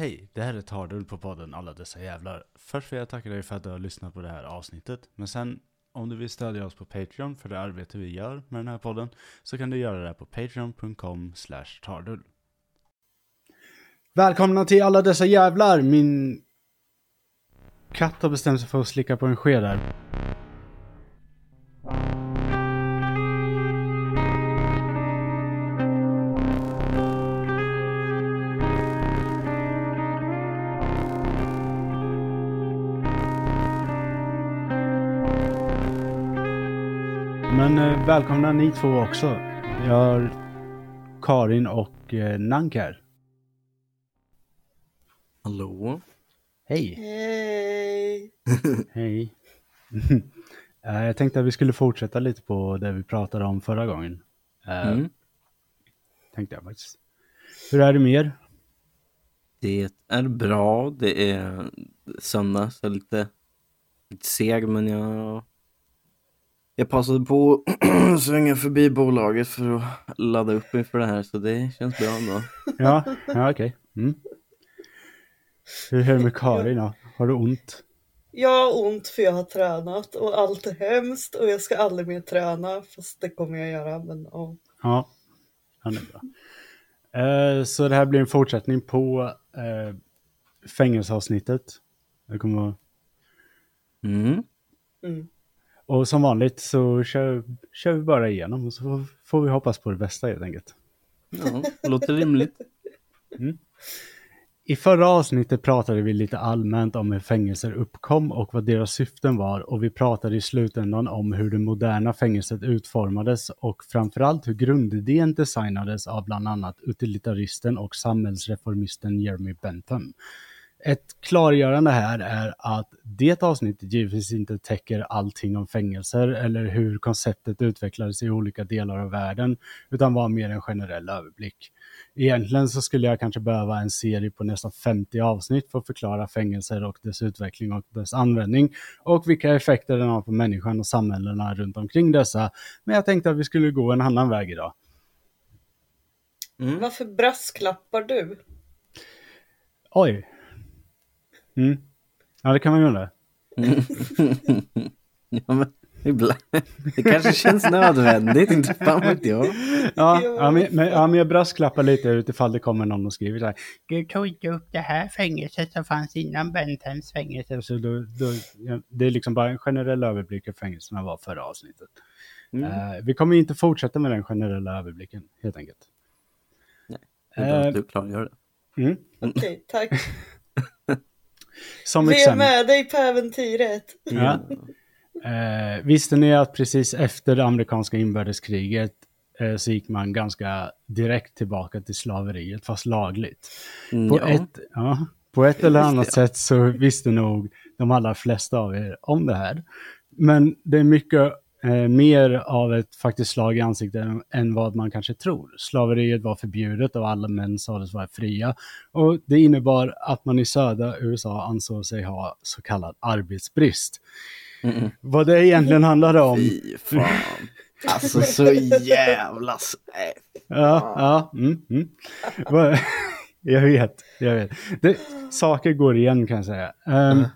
Hej, det här är Tardull på podden Alla dessa jävlar. Först vill jag tacka dig för att du har lyssnat på det här avsnittet. Men sen, om du vill stödja oss på Patreon för det arbete vi gör med den här podden, så kan du göra det på patreon.com slash tardull. Välkomna till Alla dessa jävlar! Min katt har bestämt sig för att slicka på en sked där. Men eh, välkomna ni två också. Jag har Karin och eh, Nank här. Hallå? Hej! Hej! Hej! Eh, jag tänkte att vi skulle fortsätta lite på det vi pratade om förra gången. Mm. Tänkte jag faktiskt. Hur är det med er? Det är bra. Det är söndag, så lite, lite seg, men jag... Jag passade på att svänga förbi bolaget för att ladda upp inför det här, så det känns bra ändå. Ja, ja okej. Mm. Hur är det med Karin då? Har du ont? Jag har ont för jag har tränat och allt är hemskt och jag ska aldrig mer träna fast det kommer jag göra. Men, ja. Ja, ja det är bra. Eh, så det här blir en fortsättning på eh, fängelseavsnittet. Det kommer vara... Mm. mm. Och som vanligt så kör, kör vi bara igenom och så får, vi hoppas på det bästa helt enkelt. Ja, det låter rimligt. I förra avsnittet pratade vi lite allmänt om hur fängelser uppkom och vad deras syften var och vi pratade i slutändan om hur det moderna fängelset utformades och framförallt hur grundidén designades av bland annat utilitaristen och samhällsreformisten Jeremy Bentham. Ett klargörande här är att det avsnittet givetvis inte täcker allting om fängelser eller hur konceptet utvecklades i olika delar av världen, utan var mer en generell överblick. Egentligen så skulle jag kanske behöva en serie på nästan 50 avsnitt för att förklara fängelser och dess utveckling och dess användning och vilka effekter den har på människan och samhällena runt omkring dessa. Men jag tänkte att vi skulle gå en annan väg idag. Mm. Varför brasklappar du? Oj. Mm. Ja, det kan man göra. ja, men ibland. Det kanske känns nödvändigt, inte fan vet jag. Ja, men, men, ja, men jag brasklappar lite utifall det kommer någon och skriver så här. Du tog inte upp det här fängelset som fanns innan Benthams fängelse. Så då, då, ja, det är liksom bara en generell överblick av fängelserna var förra avsnittet. Mm. Eh, vi kommer inte fortsätta med den generella överblicken, helt enkelt. Det är bra Eh, att du klargör det. Mm. Okej, tack. Som Vi är exempel. med dig på äventyret. Ja. Eh, visste ni att precis efter det amerikanska inbördeskriget eh, så gick man ganska direkt tillbaka till slaveriet, fast lagligt? Mm, På, ja. ett, ja, på ett eller annat ja. sätt så visste nog de allra flesta av er om det här. Men det är mycket eh, mer av ett faktiskt slag i ansiktet än, än vad man kanske tror. Slaveriet var förbjudet och alla män sades vara fria. Och det innebar att man i södra USA ansåg sig ha så kallad arbetsbrist. Mm. Vad det egentligen handlade om... Fy fan. Alltså så jävla... Ja, ja, mm, mm. Jag vet, jag vet. Det, saker går igen kan jag säga. Um,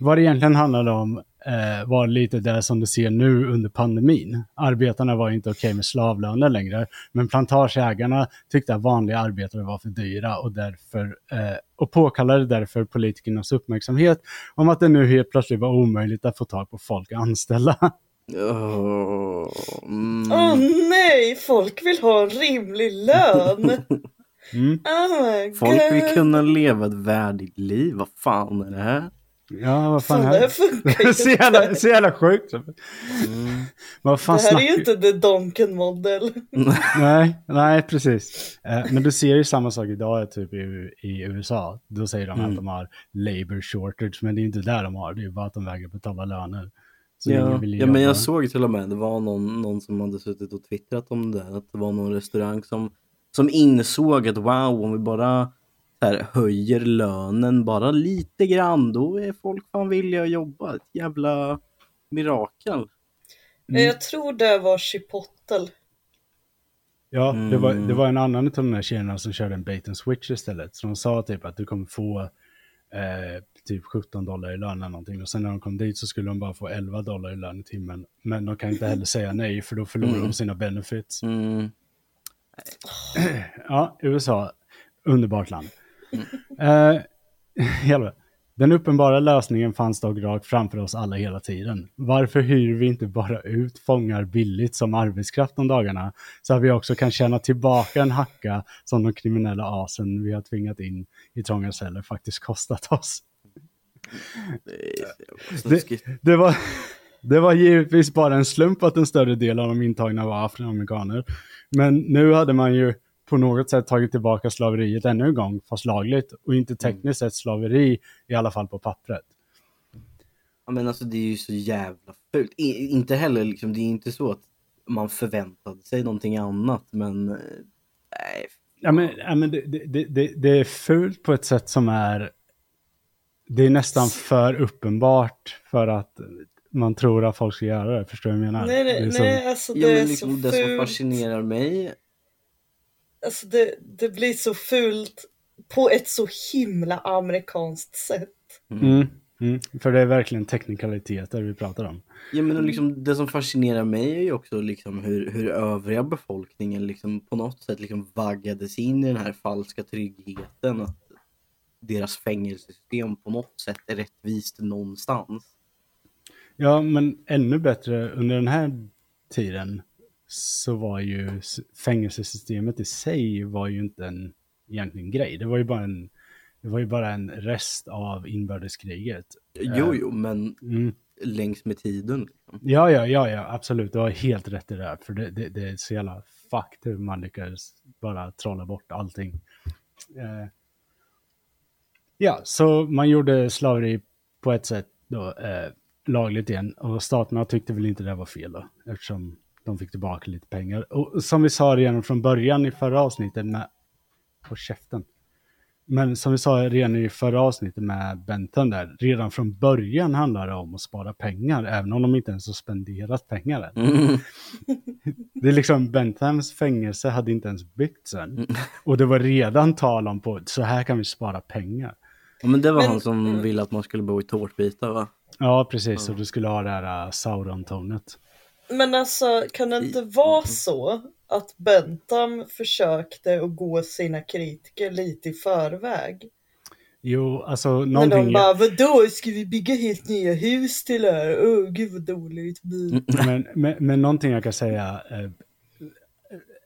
Vad det egentligen handlade om eh, var lite det som du ser nu under pandemin. Arbetarna var inte okej med slavlöner längre, men plantageägarna tyckte att vanliga arbetare var för dyra och, därför, eh, och påkallade därför politikernas uppmärksamhet om att det nu helt plötsligt var omöjligt att få tag på folk att anställa. Åh, mm. Åh nej, folk vill ha en rimlig lön. Mm. Oh Folk vill kunna leva ett värdigt liv. Vad fan är det här? Ja, vad fan Fan, är det här funkar ju så, jävla, så jävla sjukt. Mm. Vad fan Det här är snackar ju inte The Donken Model. Nej, nej precis. Eh, men du ser ju samma sak idag typ i, i USA. Då säger de Mm. att de har labor shortage, men det är inte där de har. Det är ju bara att de vägrar betala löner. Så ingen Ja, vill ja, men jag såg till och med, det var någon, någon som hade suttit och twittrat om det där, att det var någon restaurang som, som insåg att wow, om vi bara så här, höjer lönen bara lite grann, då är folk fan villiga att jobba. Ett jävla mirakel. Mm. Jag tror det var Chipotle. Ja, det, var, Mm. det var en annan av de här tjejerna som körde en bait and switch istället. Så de sa typ att du kommer få eh, typ 17 dollar i lön eller någonting. Och sen när de kom dit så skulle de bara få 11 dollar i lön i timmen. Men de kan inte heller säga nej för då förlorar Mm. de sina benefits. Mm. Ja, USA, underbart land. Jävlar. Den uppenbara lösningen fanns dock rakt framför oss alla hela tiden. Varför hyr vi inte bara ut fångar billigt som arbetskraft om dagarna så att vi också kan tjäna tillbaka en hacka som de kriminella asen vi har tvingat in i trånga celler faktiskt kostat oss. Det det, var, det var givetvis bara en slump att en större del av de intagna var afroamerikaner. Men nu hade man ju på något sätt tagit tillbaka slaveriet ännu en gång, fast lagligt. Och inte tekniskt sett slaveri, i alla fall på pappret. Ja, men alltså det är ju så jävla fult. I, inte heller liksom, det är inte så att man förväntade sig någonting annat, men eh, nej. Ja, men, ja, men det, det, det, det är fult på ett sätt som är... Det är nästan för uppenbart för att man tror att folk ska göra det. Förstår du vad jag menar? Nej, Det är nej, som- nej alltså det Ja, är men liksom, så det som fult. fascinerar mig Alltså det, det blir så fult på ett så himla amerikanskt sätt. Mm, mm, för det är verkligen teknikaliteter vi pratar om. Ja, men liksom, det som fascinerar mig är ju också liksom hur, hur övriga befolkningen liksom på något sätt liksom vaggades in i den här falska tryggheten att deras fängelsesystem på något sätt är rättvist någonstans. Ja, men ännu bättre under den här tiden så var ju fängelsesystemet i sig var ju inte en egentligen grej. Det var ju bara en, det var ju bara en rest av inbördeskriget. Jo, jo, men Mm. längs med tiden. Liksom. Ja, ja, ja, ja, absolut. Du har helt rätt i det där. För det, det, det är så jävla fucked hur man lyckades bara trolla bort allting. Eh, ja, så man gjorde slaveri på ett sätt då, eh, lagligt igen. Och staterna tyckte väl inte det var fel då, eftersom de fick tillbaka lite pengar. Och som vi sa redan från början i förra avsnittet med... På käften. Men som vi sa redan i förra avsnittet med Benton där, redan från början handlar det om att spara pengar, även om de inte ens har spenderat pengar än. Mm. Det är liksom, Benthams fängelse hade inte ens byggts än. Och det var redan tal om på, så här kan vi spara pengar. Ja, men det var Men- han som ville att man skulle bo i tårtbitar va? Ja, precis, och du skulle ha det här uh, Sauron-tonet. Men alltså, kan det inte vara så att Bentham försökte att gå sina kritiker lite i förväg? Jo, alltså någonting... de bara, vadå, ska vi bygga helt nya hus till er? Åh, gud vad dåligt. Mm. Men, men, men någonting jag kan säga eh,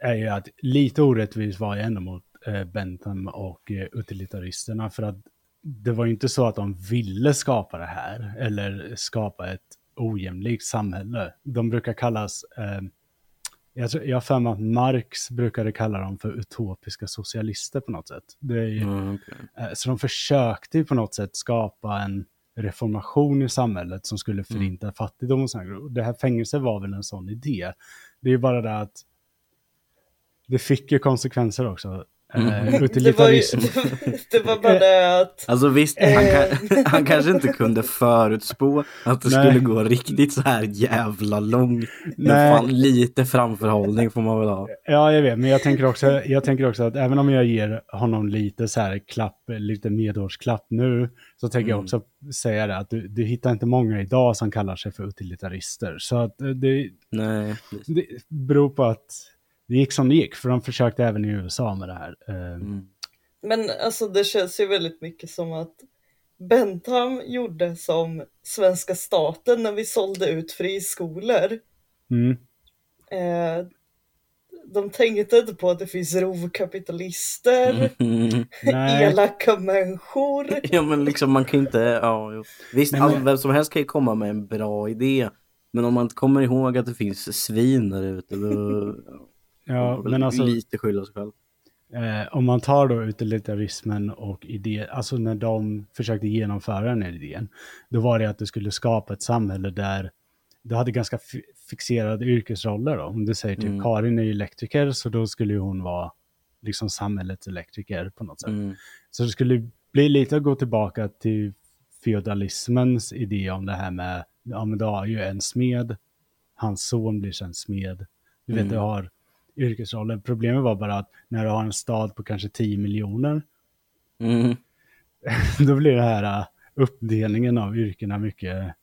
är ju att lite orättvis var jag ändå mot eh, Bentham och eh, utilitaristerna för att det var ju inte så att de ville skapa det här eller skapa ett ojämlikt samhälle. De brukar kallas, eh, jag, tror, jag har för mig att Marx brukade kalla dem för utopiska socialister på något sätt. Ju, Mm, okej. Eh, Så de försökte ju på något sätt skapa en reformation i samhället som skulle förinta fattigdom och sådär. Det här fängelset var väl en sån idé. Det är ju bara det att det fick ju konsekvenser också. Eh, Mm. Det var, ju, utilitarism. det var bara det att Alltså visst, han, kan, han kanske inte kunde förutspå att det Nej. skulle gå riktigt så här jävla långt. Men Nej. fan, lite framförhållning får man väl ha. Ja, jag vet, men jag tänker, också, jag tänker också att även om jag ger honom lite så här klapp, lite medårsklapp nu, så tänker jag Mm. också säga det att du, du hittar inte många idag som kallar sig för utilitarister. Så att eh, det, Nej, det beror på att det gick som det gick, för de försökte även i USA med det här. Eh, Mm. Men alltså det känns ju väldigt mycket som att Bentham gjorde som svenska staten när vi sålde ut friskolor. Mm. Eh, de tänkte inte på att det finns rovkapitalister, Mm. Elaka människor. Ja men liksom man kan inte, ja jo. Visst, Nej, men- vem som helst kan ju komma med en bra idé. Men om man inte kommer ihåg att det finns svin där ute, då ja, men alltså lite skylla sig själv. eh, om man tar då utilitarismen och idé, alltså när de försökte genomföra den här idén, då var det att du skulle skapa ett samhälle där du hade ganska fi- fixerade yrkesroller då. Om du säger typ Mm. Karin är elektriker, så då skulle hon vara liksom samhällets elektriker på något sätt. Mm. Så det skulle bli lite att gå tillbaka till feodalismens idé om det här med, ja men du har ju en smed, hans son blir sen smed. Du vet, Mm. du har yrkesroller. Problemet var bara att när du har en stad på kanske 10 miljoner, Mm. då blir det här uh, uppdelningen av yrkena mycket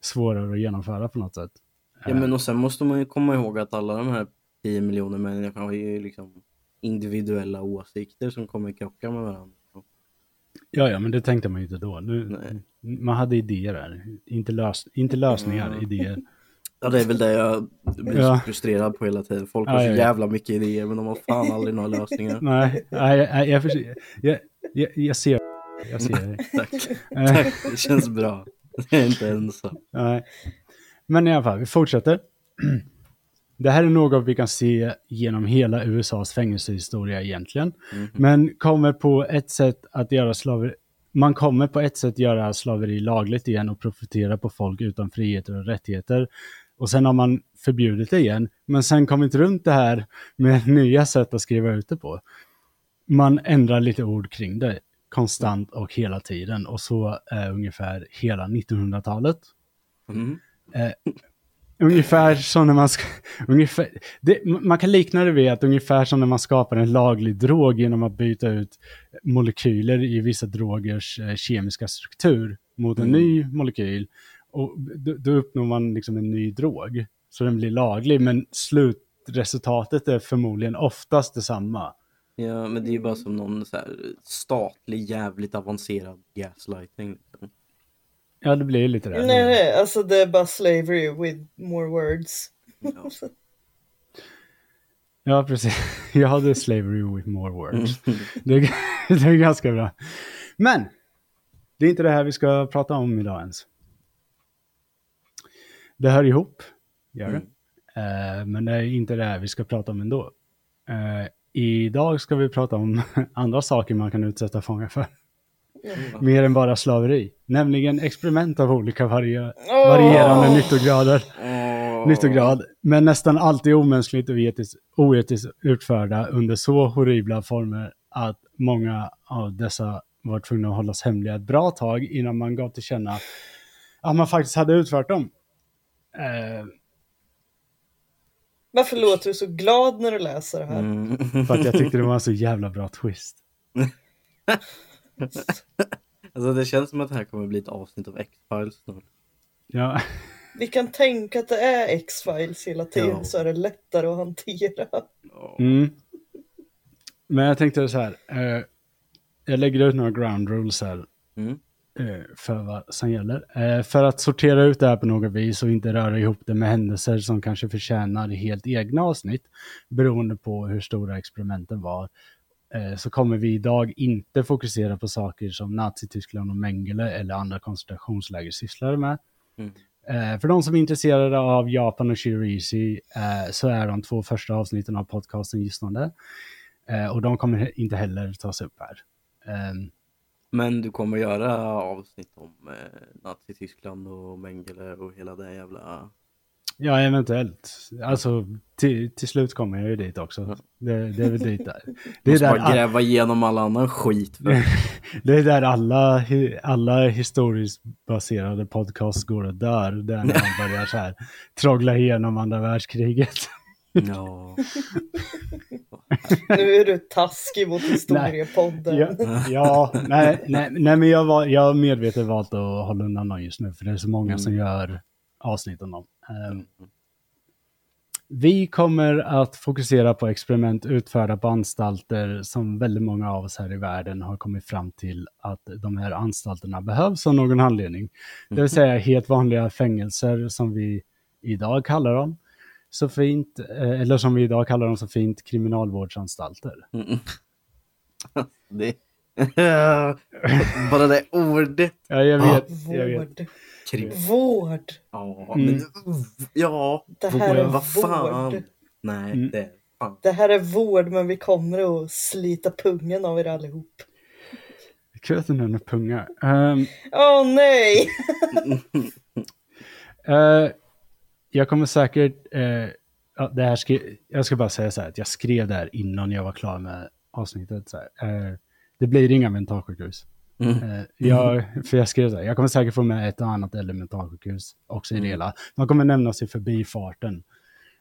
svårare att genomföra på något sätt. Ja men och sen måste man ju komma ihåg att alla de här 10 miljoner människorna har ju liksom individuella åsikter som kommer krocka med varandra. Ja, ja, men det tänkte man ju inte då. Nu, man hade idéer där, inte, lös, inte lösningar, Mm. idéer. Ja det är väl det jag blir Ja. så frustrerad på hela tiden. Folk har så jävla mycket idéer men de har fan aldrig några lösningar. Nej, nej, jag, jag, jag, jag ser jag ser det. Tack. Eh, Tack, det känns bra. Jag är inte ensam. Nej. Men i alla fall, vi fortsätter. Det här är något vi kan se genom hela USAs fängelsehistoria egentligen. Mhm. Men kommer på ett sätt att göra slaveri... Man kommer på ett sätt göra slaveri lagligt igen och profitera på folk utan friheter och rättigheter. Och sen har man förbjudit det igen. Men sen kommit runt det här med nya sätt att skriva ut det på. Man ändrar lite ord kring det konstant och hela tiden. Och så är ungefär hela 1900-talet. Mm. Ungefär som när man ska, ungefär, det, man kan likna det vid att ungefär som när man skapar en laglig drog genom att byta ut molekyler i vissa drogers eh, kemiska struktur mot en Mm. ny molekyl. Och då, då uppnår man liksom en ny drog. Så den blir laglig, men slutresultatet är förmodligen oftast detsamma. Ja men det är ju bara som någon så här statlig jävligt avancerad gaslighting. Liksom. Ja, det blir lite det. Nej, nej, alltså det är bara slavery with more words. Ja. Ja, precis. Jag hade slavery with more words. Mm. Det, är, det är ganska bra. Men, det är inte det här vi ska prata om idag ens. Det hör ihop, gör det. Eh, men det är inte det här vi ska prata om ändå. Eh, idag ska vi prata om andra saker man kan utsätta fångar för. Mer än bara slaveri. Nämligen experiment av olika varie, varierande Åh! nyttograder Åh. nyttograd, men nästan alltid omänskligt och etiskt, oetiskt utförda under så horribla former att många av dessa var tvungna att hållas hemliga ett bra tag innan man gav till känna att man faktiskt hade utfört dem. Eh, Varför låter du så glad när du läser det här? Mm. för att jag tyckte det var en så jävla bra twist. Alltså det känns som att det här kommer bli ett avsnitt av X-Files snart. Ja, Vi kan tänka att det är X-Files hela tiden Ja. så är det lättare att hantera. mm. Men jag tänkte så här, eh, jag lägger ut några ground rules här Mm. Eh, för vad som gäller. Eh, för att sortera ut det här på något vis och inte röra ihop det med händelser som kanske förtjänar helt egna avsnitt, beroende på hur stora experimenten var, eh, så kommer vi idag inte fokusera på saker som Nazityskland och Mengele eller andra koncentrationsläger sysslade med. Mm. För de som är intresserade av Japan och Shirisi eh, så är de två första avsnitten av podcasten gissnande. Och de kommer inte heller tas upp här. Men du kommer göra avsnitt om eh, Nazityskland och Mengele och hela det jävla... Ja, eventuellt. Alltså, till, till slut kommer jag ju dit också. Det, det är väl dit där. Det är där, bara all, gräva igenom all annan skit. Det är där alla, alla historiskt baserade podcasts går och dör. Det är när man börjar så här troggla igenom andra världskriget. Ja. Nu är du taskig mot historiepodden. Ja, ja nej, nej, nej, men jag, var, jag har medvetet valt att hålla undan dem just nu, för det är så många som gör avsnitt om dem. Ehm, vi kommer att fokusera på experiment utförda på anstalter som väldigt många av oss här i världen har kommit fram till att de här anstalterna behövs av någon anledning. Det vill säga helt vanliga fängelser som vi idag kallar dem. Så fint, eh, eller som vi idag kallar dem så fint, kriminalvårdsanstalter. Mm. det... Bara det ordet. Ja, jag vet. Jag vet. Vård. Krim. Vård. Ja, Mm. men... Ja. Det här är vad fan. vård. Nej, Mm. det fan. Det här är vård men vi kommer att slita pungen av er allihop. Kul att du nämner pungar. Ehm, Åh nej! eh, jag kommer säkert... eh, ja, det här skri- jag ska bara säga så här att jag skrev det här innan jag var klar med avsnittet. Så här. Eh, det blir inga mentalsjukhus. Mm. Eh, jag, för jag skrev så här, jag kommer säkert få med ett och annat eller mentalsjukhus också i det Mm. hela. De kommer nämnas i förbifarten.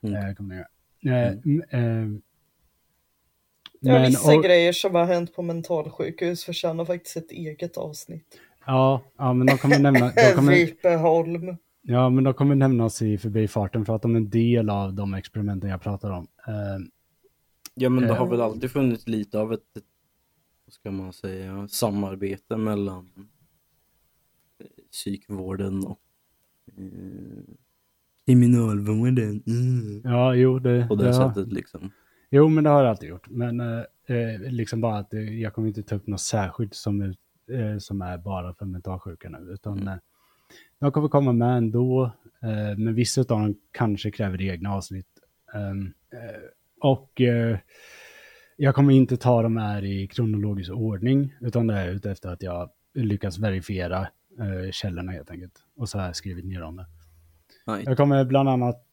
Mm. Eh, kommer jag, Eh, Mm. m- eh, Ja, men- vissa och- grejer som har hänt på mentalsjukhus förtjänar faktiskt ett eget avsnitt. Ja, ja, men de kommer nämna... De kommer, Vipeholm. Ja, men de kommer nämnas i förbifarten för att de är en del av de experimenten jag pratar om. Eh, Ja men det har Eh. väl alltid funnits lite av ett, vad ska man säga, samarbete mellan eh, psykvården och eh, kriminalvården. Mm. ja, jo, det... På det det har, sättet liksom. Jo, men det har jag alltid gjort. Men eh, liksom bara att jag kommer inte ta upp något särskilt som, eh, som är bara för mentalsjuka nu. Utan eh, de kommer komma med ändå. Eh, men vissa av dem kanske kräver egna avsnitt. Ehm, eh, och eh, jag kommer inte ta de här i kronologisk ordning. Utan det är ute efter att jag lyckas verifiera källorna helt enkelt. Och så har jag skrivit ner om det. Nej. Jag kommer bland annat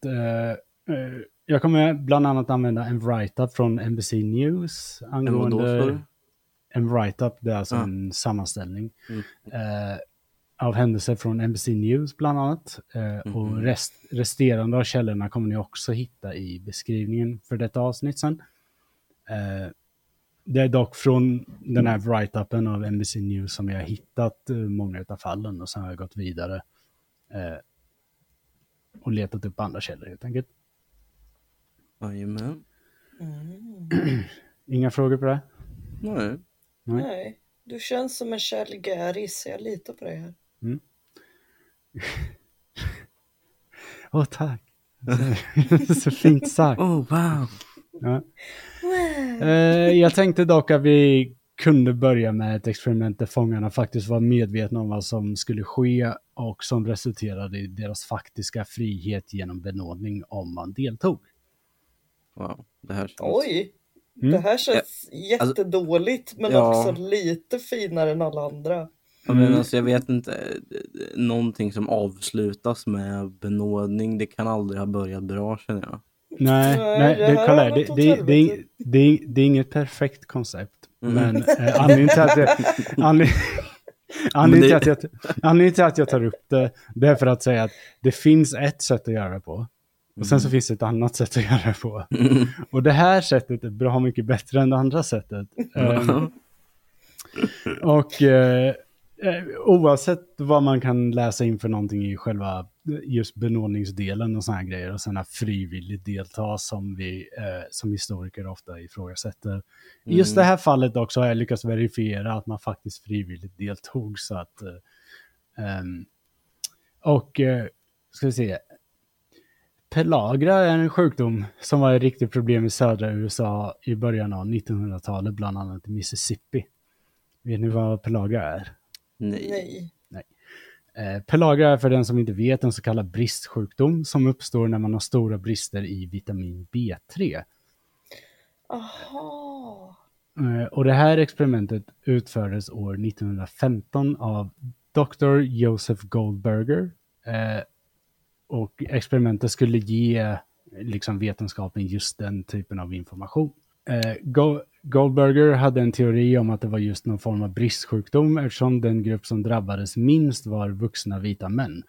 jag kommer bland annat använda en write-up från NBC News angående en write-up, det är alltså Ah. en sammanställning Mm. eh, av händelser från NBC News bland annat. Eh, Och Mhm. rest, resterande av källorna kommer ni också hitta i beskrivningen för detta avsnitt sen. Eh, det är dock från den här write-upen av NBC News som jag har hittat eh, många av fallen och sen har jag gått vidare eh, och letat upp andra källor helt enkelt. Jajamän. Mm. Inga frågor på det? Nej. Nej. Nej, du känns som en Kjell Garis, jag litar på dig här. Åh, tack. Så fint sagt. Oh wow. Ja. Eh, jag tänkte dock att vi kunde börja med ett experiment där fångarna faktiskt var medvetna om vad som skulle ske och som resulterade i deras faktiska frihet genom benådning om man deltog. Wow. Det här känns... Oj, Mm. det här känns alltså- jättedåligt men Ja. också lite finare än alla andra. Ja, men Mm. alltså, jag vet inte, eh, någonting som avslutas med benådning, det kan aldrig ha börjat bra känner jag. Nej, Nej, nej det det, här, det, det, det, det, är- det är inget perfekt koncept. Mm. Men eh, anledningen till att jag, anled, anledningen till att jag, anledningen till att jag tar upp det, det är för att säga att det finns ett sätt att göra det på. Och sen så finns det ett annat sätt att göra det på. Och det här sättet är bra mycket bättre än det andra sättet. Ehm, och eh, oavsett vad man kan läsa in för någonting i själva eh, just benådningsdelen och sådana här grejer och sen frivilligt delta som vi eh, som historiker ofta ifrågasätter. I just det här fallet också har jag lyckats verifiera att man faktiskt frivilligt deltog så att eh, ehm, och eh, ska vi se Pelagra är en sjukdom som var ett riktigt problem i södra USA i början av 1900-talet, bland annat i Mississippi. Vet ni vad pelagra är? Nej. Nej. Eh, pelagra är för den som inte vet en så kallad bristsjukdom som uppstår när man har stora brister i vitamin B3. Aha. Eh, och det här experimentet utfördes år 1915 av Dr. Joseph Goldberger. Eh, och experimentet skulle ge liksom vetenskapen just den typen av information. Eh, Go- Goldberger hade en teori om att det var just någon form av bristsjukdom eftersom den grupp som drabbades minst var vuxna vita män.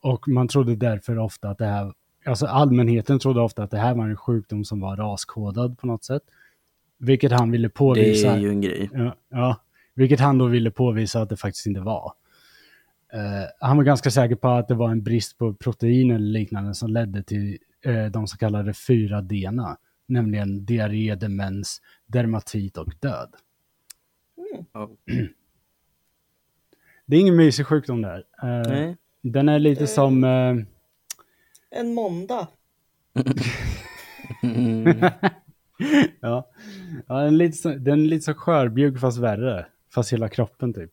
Och man trodde därför ofta att det här, alltså allmänheten trodde ofta att det här var en sjukdom som var raskodad på något sätt. Vilket han ville Det påvisa. är ju en grej. Ja, ja, vilket han då ville påvisa att det faktiskt inte var. Eh, han var ganska säker på att det var en brist på protein eller liknande som ledde till eh, de så kallade fyra d nämligen diarré, demens, dermatit och död. Ja. Det är ingen mysig sjukdom där. Eh, Nej. den är lite som... Eh, En måndag. Mm. ja, ja den, är lite så, den är lite så skörbjugg fast värre. Fast hela kroppen typ.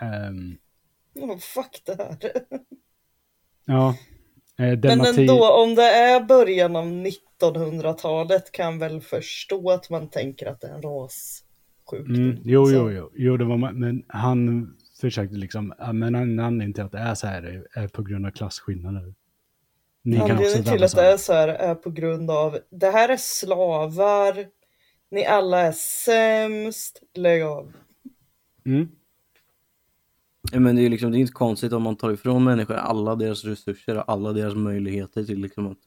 Ehm, Oh, fuck det här. ja. Eh, Men ändå, om det är början av 1900-talet kan väl förstå att man tänker att det är en rassjukdom. Mm, jo, jo, jo, jo, det var, ma- men han försökte liksom, men en anledning till att det är så här är, på grund av klasskillnader. Ni Anledningen till att det är så här är på grund av, det här är slavar, ni alla är sämst, lägg av. Mm, men det är ju liksom, det är inte konstigt om man tar ifrån människor alla deras resurser och alla deras möjligheter till liksom att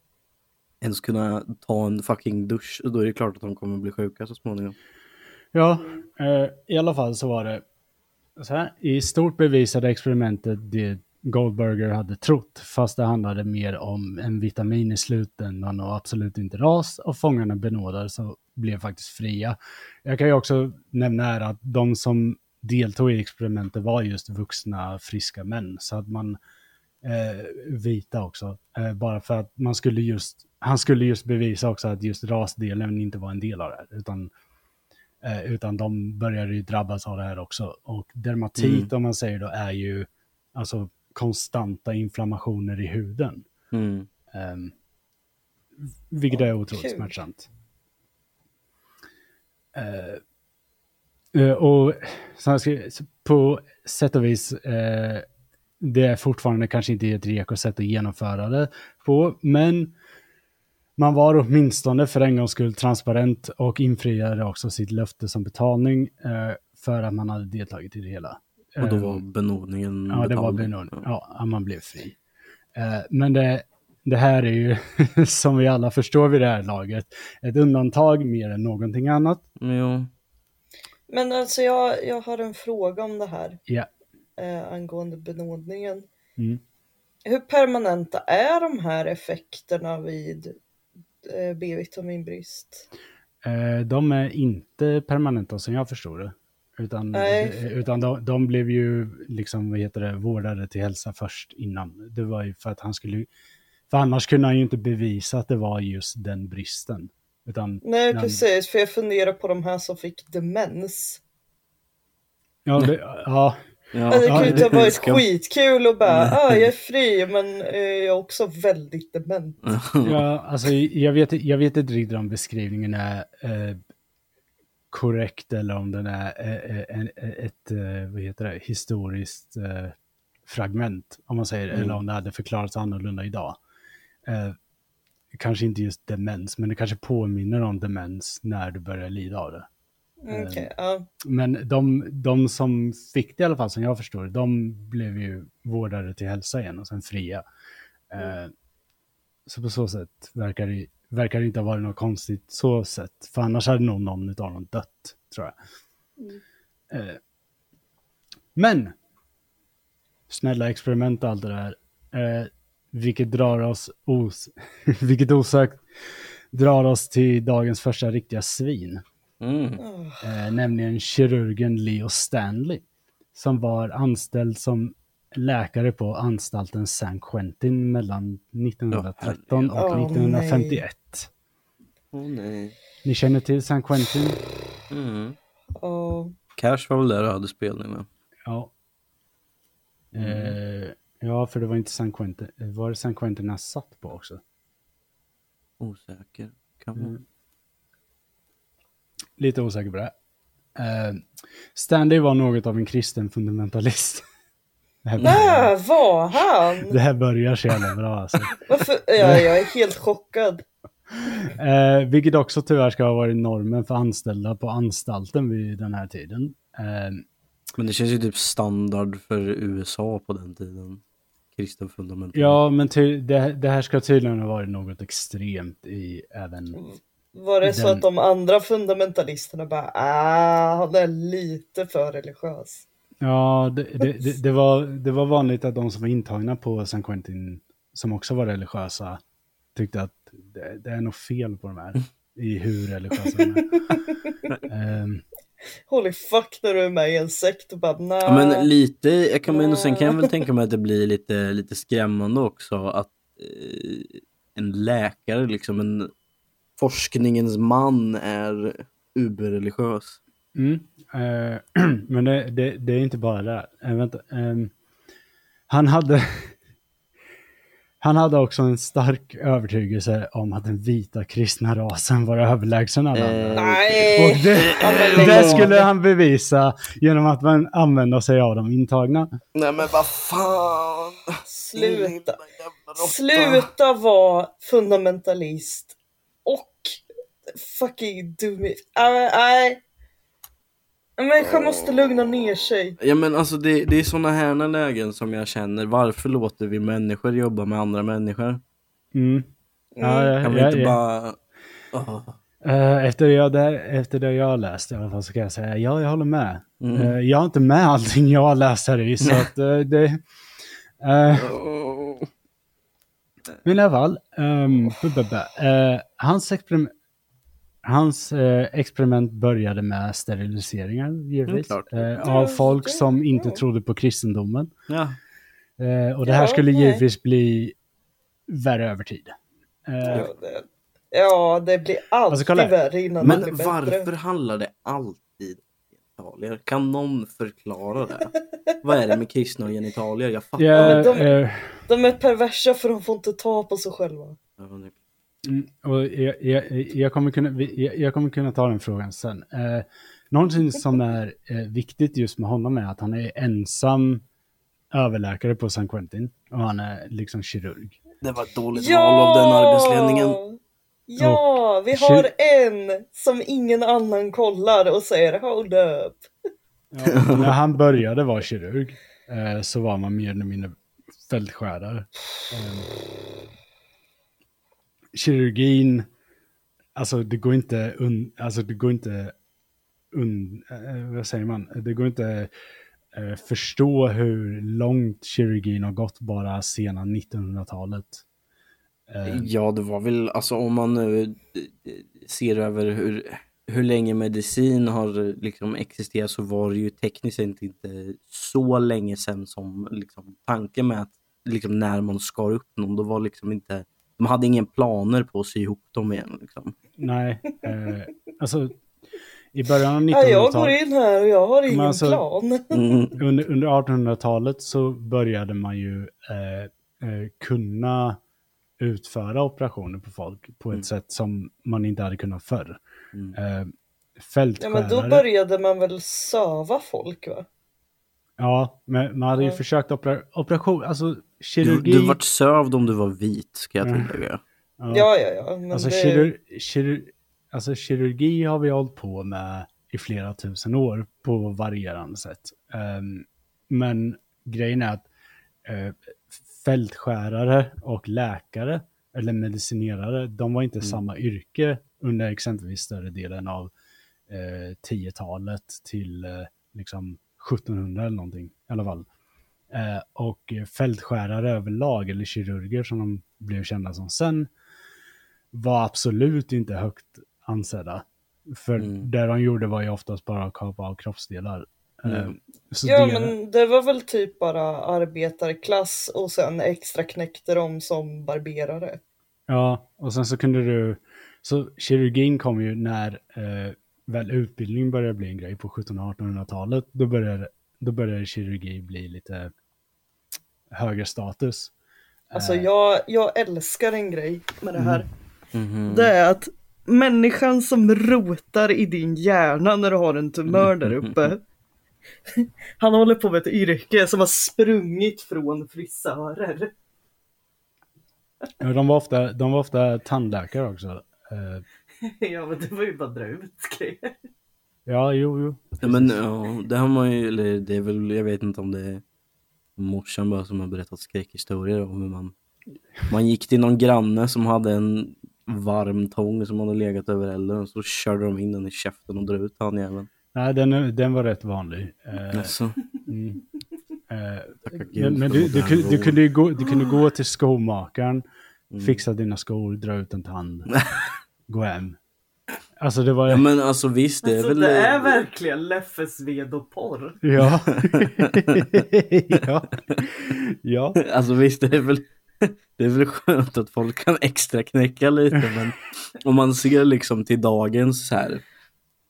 ens kunna ta en fucking dusch. Då är det klart att de kommer bli sjuka så småningom. Ja, eh, i alla fall så var det så här. I stort bevisade experimentet det Goldberger hade trott, fast det handlade mer om en vitamin i slutändan och absolut inte ras, och fångarna benådades och blev faktiskt fria. Jag kan ju också nämna här att de som deltog i experimentet var just vuxna, friska män, så att man eh, vita också, eh, bara för att man skulle just, han skulle just bevisa också att just rasdelen inte var en del av det här, utan Eh, utan de började ju drabbas av det här också. Och dermatit, Mm. om man säger då, är ju alltså konstanta inflammationer i huden. Mm. Um, vilket är otroligt kul. smärtsamt. Eh, eh, och så på sätt och vis, eh, det är fortfarande kanske inte ett reko sätt att genomföra det på, men man var åtminstone för en gångs skull transparent och infriade också sitt löfte som betalning eh, för att man hade deltagit i det hela. Och då Eh, var benådningen Ja, det var benådning. Ja, att man blev fri. Eh, men det, det här är ju, som vi alla förstår vid det här laget, ett undantag mer än någonting annat. Jo. Men alltså jag, jag har en fråga om det här Ja. Eh, angående benådningen. Mm. Hur permanenta är de här effekterna vid eh, B-vitaminbrist? Eh, de är inte permanenta som jag förstår det. Utan, Nej. utan de, de blev ju liksom, vad heter det, vårdade till hälsa först innan. Det var ju för att han skulle, för annars kunde han ju inte bevisa att det var just den bristen. Utan, Nej Ja. precis, för jag funderar på de här som fick demens. ja, det, ja, Ja, Alltså, det kan ju inte ha varit ska- skitkul och bara ah, jag är fri men eh, jag är också väldigt dement. Ja, alltså jag vet, jag vet inte riktigt om beskrivningen är eh, korrekt eller om den är eh, eh, en, ett, eh, vad heter det, historiskt eh, fragment, om man säger, Mm. eller om det hade förklarats annorlunda idag. Eh, kanske inte just demens, men det kanske påminner om demens när du börjar lida av det. Mm, Okej, ja. Men de, de som fick det i alla fall, som jag förstår de blev ju vårdade till hälsa igen och sen fria. Eh, så på så sätt verkar det, verkar det inte ha varit något konstigt så sätt. För annars hade nog någon av dem dött, tror jag. Eh, men, snälla experiment och allt det där. Eh, vilket drar oss, os vilket osökt drar oss till dagens första riktiga svin. Mm. Eh, nämligen kirurgen Leo Stanley. Som var anställd som läkare på anstalten San Quentin mellan 1913 Ja, och. Åh, 1951. Åh nej. Ni känner till San Quentin? Mm. ja. Cash var väl där och hade spelningarna. Ja. Eh, ja, för det var inte San Quentin. Var det San Quentin han satt på också? Osäker. Kan vara. Mm. Lite osäker på det. Eh, Stanley var något av en kristen fundamentalist. Det här, börjar, Där var han! det här börjar så jävla bra alltså. Varför? Ja, jag är helt chockad. Eh, vilket också tyvärr ska ha varit normen för anställda på anstalten vid den här tiden. Eh, Men det känns ju typ standard för USA på den tiden. Kristen fundamentalism. ja, men ty- det, det här ska tydligen ha varit något extremt i även... Var det så Den- att de andra fundamentalisterna bara ah, han är lite för religiös? Ja, det, det, det, det, var, det var vanligt att de som var intagna på San Quentin, som också var religiösa, tyckte att det, det är nog fel på de här, i hur religiösa de är. Ehm, Holy fuck när du är med i en sekt och bara nah. Ja, men lite, jag kan, men sen kan jag väl tänka mig att det blir lite, lite skrämmande också att eh, en läkare, liksom en forskningens man är uberreligiös. Mm. Eh, men det, det, det är inte bara det. Eh, vänta. ehm, han hade... Han hade också en stark övertygelse om att den vita kristna rasen var överlägsen alla andra. Eh, Nej! Och det, det skulle han bevisa genom att man använda sig av de intagna. Nej men vad fan! Sluta. Sluta vara fundamentalist fucking dum i- Nej, människa måste lugna ner sig. Ja men alltså det, det är såna här lägen som jag känner, varför låter vi människor jobba med andra människor? Mm. Ja, ja, Kan vi ja, inte ja. bara... Åh. Eh, efter, jag där, efter det jag har läst i alla fall så kan jag säga ja, jag håller med. Mm. Eh, jag har inte med allting jag har läst här i, så att eh, det... Åh. Men i alla fall, um, hans, experiment, hans eh, experiment började med steriliseringar givetvis. Mm, eh, av Ja, folk som inte ja. trodde på kristendomen. Ja. Eh, och det här Ja, skulle nej. givetvis bli värre över tid. Eh, Ja, det, ja, det blir alltid Alltså, kolla. värre innan Men det blir varför bättre. handlar det alltid om genitalier? Kan någon förklara det? Vad är det med kristna och genitalier? Jag fattar ja, men de- eh, De är perversa för de får inte ta på sig själva. inte. Mm, och jag, jag, jag, kommer kunna, jag, kommer kunna ta den frågan sen. Eh, någonting som är eh, viktigt just med honom är att han är ensam överläkare på San Quentin. Och han är liksom kirurg. Det var ett dåligt val av den arbetsledningen. Ja, vi har en som ingen annan kollar och säger hold up. När han började vara kirurg eh, så var man mer eller mindre fältskärare. Eh, kirurgin, alltså det går inte, un, alltså det går inte, un, eh, vad säger man, det går inte eh, förstå hur långt kirurgin har gått bara sena 1900-talet. Eh, Ja, det var väl, alltså om man nu ser över hur, hur länge medicin har liksom existerat så var det ju tekniskt sett inte så länge sedan som liksom, tanken med att liksom, när man skar upp någon, då var liksom inte, de hade ingen planer på att sy ihop dem igen. Liksom. nej, eh, alltså i början av Ja, jag går 1900-talet, in här och jag har ingen alltså- plan. Mm. under, under 1800-talet så började man ju eh, eh, kunna utföra operationer på folk på ett Mm. sätt som man inte hade kunnat förr. Mm. Eh, Ja, fältskärare. men då började man väl söva folk va? Ja, men man hade ju Ja. försökt opera, operation, alltså kirurgi. du vart sövd om du var vit, ska jag Mm. tillägga. ja, Ja, ja, ja. Men alltså, det... kirur, kirur, alltså kirurgi har vi hållit på med i flera tusen år på varierande sätt. Ehm, men grejen är att eh, fältskärare och läkare eller medicinerare, de var inte Mm. samma yrke under exempelvis större delen av eh, 10-talet till eh, liksom 1700 eller någonting i alla fall. Eh, och fältskärare överlag, eller kirurger som de blev kända som sen, var absolut inte högt ansedda. För Mm. det de gjorde var ju oftast bara att kapa av kroppsdelar. Mm. Eh, så Ja, det- men det var väl typ bara arbetarklass och sen extra knäckte de som barberare. Ja, och sen så kunde du... Så kirurgin kom ju när eh, väl utbildning började bli en grej på 1700 och 1800-talet. Då började, då började kirurgi bli lite högre status. Alltså Eh, jag, jag älskar en grej med det här. Mhm. Det är att människan som rotar i din hjärna när du har en tumör där uppe. Han håller på med ett yrke som har sprungit från frisörer. ja, de, var ofta, de var ofta tandläkare också. Eh, Ja men det var ju bara dra ut grejer. ja, jo, jo. Ja, men ja, det har man ju, eller det är väl, jag vet inte om det är morsan bara som har berättat skräckhistorier om hur man, man gick till någon granne som hade en varm tång som hade legat över elden och så körde de in den i käften och drog ut han jäveln. Nej, den, den var rätt vanlig. Eh, Alltså, mm. Eh, men men du, du, du, vård. kunde ju gå, du kunde gå till skomakaren, Mm. fixa dina skor, dra ut en tand, gå hem. Alltså det var ja men alltså visst det är Alltså väl... det är verkligen Leffes ved och porr. Ja. ja. Ja. Alltså visst, det är väl, det är väl skönt att folk kan extra knäcka lite men om man ser liksom till dagens så här,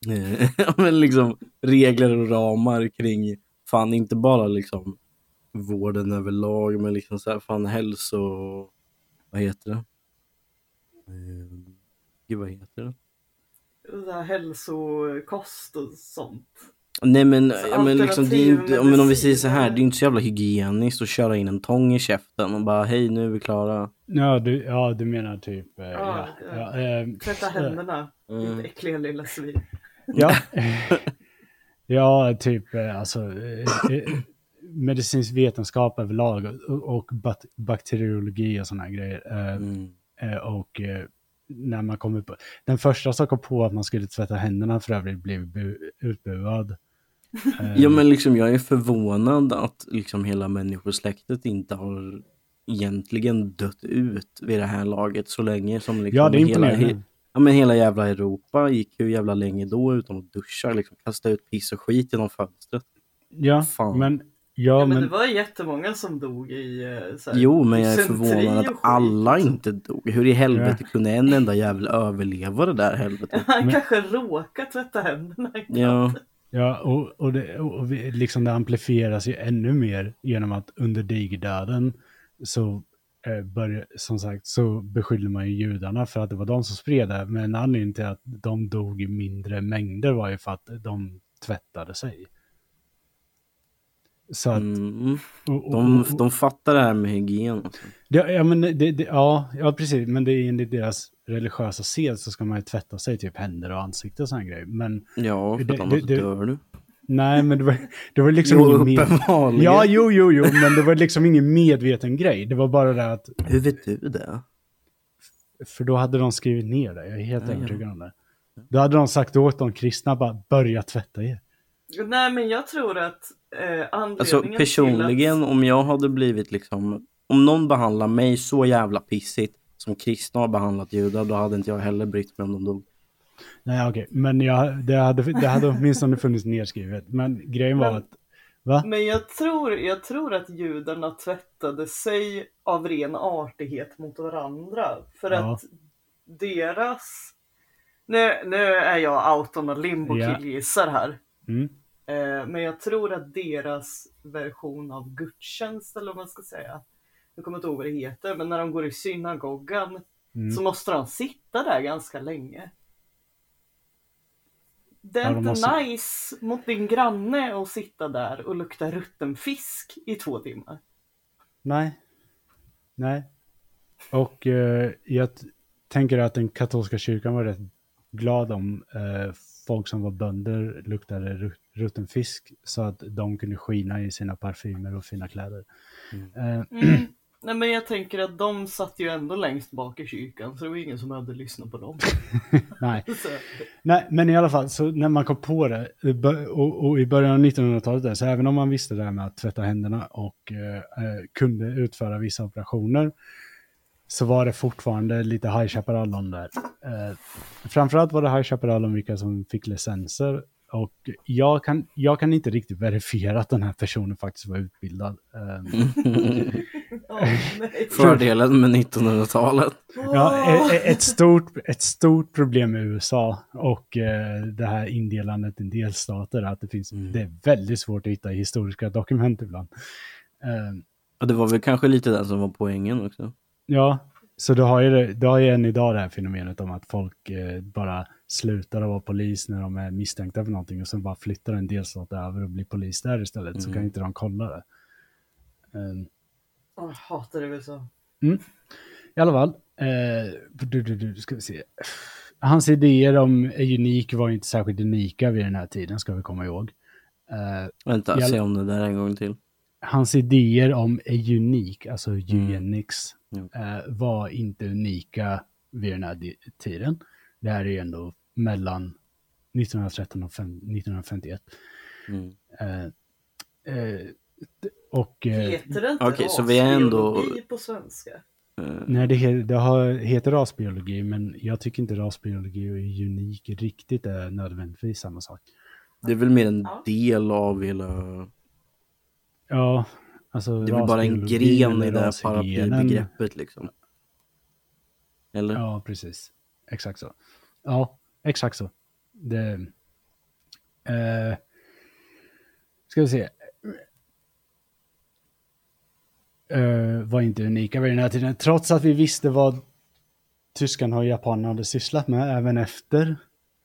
eh, men liksom regler och ramar kring, fan inte bara liksom vården överlag men liksom så här, fan hälso, vad heter det? Eh, Gud vad heter det? Så här hälsokost och sånt. Nej men, Så ja, men, liksom, det är inte, men om vi säger så här, det är inte så jävla hygieniskt att köra in en tång i käften och bara hej nu är vi klara. Ja, du, ja, du menar typ... eh, ja, Ja, ja, eh, Tvätta händerna, Mm. ditt äckliga lilla svin. ja. ja, typ eh, alltså... medicinsk vetenskap överlag och, och bakteriologi och sådana grejer. Mm. Och när man kommer på, den första som kom på att man skulle tvätta händerna för övrigt blev bu, utbuad. Eh, Ja men liksom jag är förvånad att liksom hela människosläktet inte har egentligen dött ut vid det här laget så länge som liksom ja, det är hela, he, ja, men hela jävla Europa gick hur jävla länge då utan att duscha, liksom kasta ut piss och skit genom fönstret. ja, fan. men, ja, Ja, men men, det var jättemånga som dog i eh, så här, Jo men jag är förvånad att alla inte dog. Hur i helvete kunde en enda jävel överleva det där helvetet? Han Men- kanske råkade tvätta händerna. Ja, ja, och, och, det, och vi, liksom det amplifieras ju ännu mer genom att under digerdöden så eh, som sagt så beskyller man ju judarna för att det var de som spred det. Men anledningen till att de dog i mindre mängder var ju för att de tvättade sig. Så att, mm, och, och, de, och, de fattar det här med hygien. Alltså. Ja, ja, men det, det, ja, ja, precis. Men det är enligt deras religiösa sed så ska man ju tvätta sig typ händer och ansikte och sån grejer. Men Ja, för Det- annars det- det- dör du. nej, men det var, det var liksom Jo, ingen med... Ja, jo, jo, jo, men det var liksom ingen medveten grej. Det var bara det att, Hur vet du det? för då hade de skrivit ner det. Jag är helt Ja, ja. övertygad om det. Då hade de sagt åt de kristna bara börja tvätta er. Nej men jag tror att eh, anledningen Alltså personligen att... om jag hade blivit liksom, om någon behandlar mig så jävla pissigt som kristna har behandlat judar, då hade inte jag heller brytt mig om de dog. Nej, okej, men jag, det, hade, det hade åtminstone funnits nedskrivet. Men grejen var Men- att, va? Men jag tror, jag tror att judarna tvättade sig av ren artighet mot varandra. För Ja. att deras... Nu, nu är jag out on a limbo killgissar här. Mm. Eh, men jag tror att deras version av gudstjänst, eller vad man ska säga. Jag kommer inte ihåg vad det heter, men när de går i synagogan Mm. så måste de sitta där ganska länge. Det är Ja, de inte måste- nice mot din granne att sitta där och lukta rutten fisk i två timmar. Nej. Nej. Och eh, jag tänker att den katolska kyrkan var rätt glad om eh, folk som var bönder luktade ru- rutten fisk så att de kunde skina i sina parfymer och fina kläder. Eh, Mm. Nej men jag tänker att de satt ju ändå längst bak i kyrkan så det var ingen som hade lyssnat på dem. nej. Nej, men i alla fall, så när man kom på det, och, och i början av 1900-talet, där, så även om man visste det här med att tvätta händerna och eh, eh, kunde utföra vissa operationer, så var det fortfarande lite High Chaparral om där. Eh, framförallt var det High Chaparral om vilka som fick licenser. Och jag kan, jag kan inte riktigt verifiera att den här personen faktiskt var utbildad. Nej. Fördelen med 1900-talet. Ja, e- e- ett stort, ett stort problem med USA och eh, det här indelandet i delstater, att det finns, Mm. det är väldigt svårt att hitta historiska dokument ibland. Eh, Ja, det var väl kanske lite den som var poängen också. Ja, så du har ju, det- du har ju än idag det här fenomenet om att folk eh, bara slutar att vara polis när de är misstänkta för någonting och sen bara flyttar en delstat över och blir polis där istället, så Mm. kan inte de kolla det. Åh, Jag hatar USA. I alla fall, eh, du, du, du, ska vi se. Hans idéer om unik var inte särskilt unika vid den här tiden, ska vi komma ihåg. Eh, Vänta, Ja. se om det där en gång till. hans idéer om unik, alltså eugenics, Mm. Eh, var inte unika vid den här tiden. Det här är ju ändå mellan 1913 och fem, 1951. Mm. Eh, eh, och... Heter det inte Okej, så vi är ändå- rasbiologi på svenska? Nej, det, det har, heter rasbiologi, men jag tycker inte rasbiologi och unik riktigt är nödvändigtvis samma sak. Det är väl mer en Ja. del av hela... Ja, alltså Det är väl bara en gren i det här paraplybegreppet liksom. Eller? Ja, precis. Exakt så. Ja, exakt så. Det... Eh, ska vi se. Eh, var inte unika vid den här tiden, trots att vi visste vad tyskarna och japanerna hade sysslat med även efter.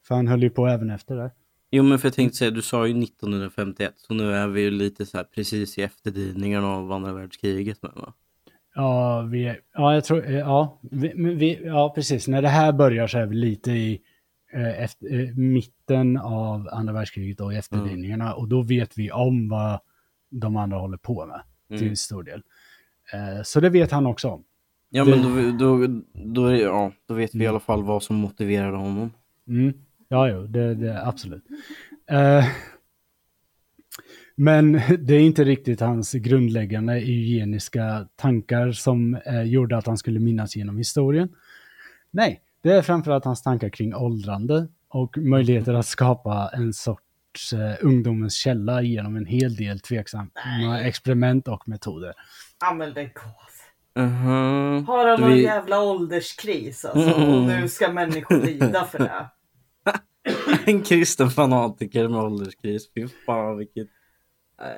För han höll ju på även efter det. Jo men för jag tänkte säga, du sa ju 1951, så nu är vi ju lite så här precis i efterdyningarna av andra världskriget med va? Ja, vi ja, jag tror, eh, ja, vi, vi, ja, precis. När det här börjar så är vi lite i eh, efter, eh, mitten av andra världskriget och i efterdyningarna. Och då vet vi om vad de andra håller på med till Mm. stor del. Eh, så det vet han också om. Ja, Det- men då, då, då, är- ja, då vet vi i Mm. alla fall vad som motiverade honom. Mm. Ja, jo, det, det absolut. Eh, men det är inte riktigt hans grundläggande eugeniska tankar som eh, gjorde att han skulle minnas genom historien. Nej, det är framförallt hans tankar kring åldrande och möjligheter att skapa en sorts eh, ungdomens källa genom en hel del tveksamma experiment och metoder. Ja men lägg av. Mhm. Har han någon Vi- jävla ålderskris alltså? Och Mm. nu ska människor lida för det. En kristen fanatiker med ålderskris. Fy fan vilket...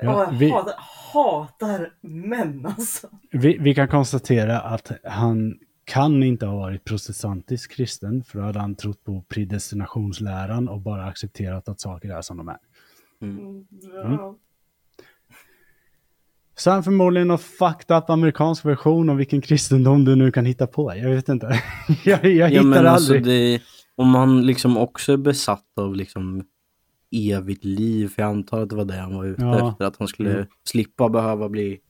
Ja, och jag vi- hatar, hatar män alltså. Vi, vi kan konstatera att han kan inte ha varit protestantisk kristen, för då hade han trott på predestinationsläran och bara accepterat att saker är som de är. Ja. Så han förmodligen någon fucked up amerikansk version av vilken kristendom du nu kan hitta på. Jag vet inte. jag jag Ja, hittar men alltså aldrig. det, om han liksom också är besatt av liksom evigt liv, för jag antar att det var det han var ute Ja. efter, att han skulle Mm. slippa behöva bli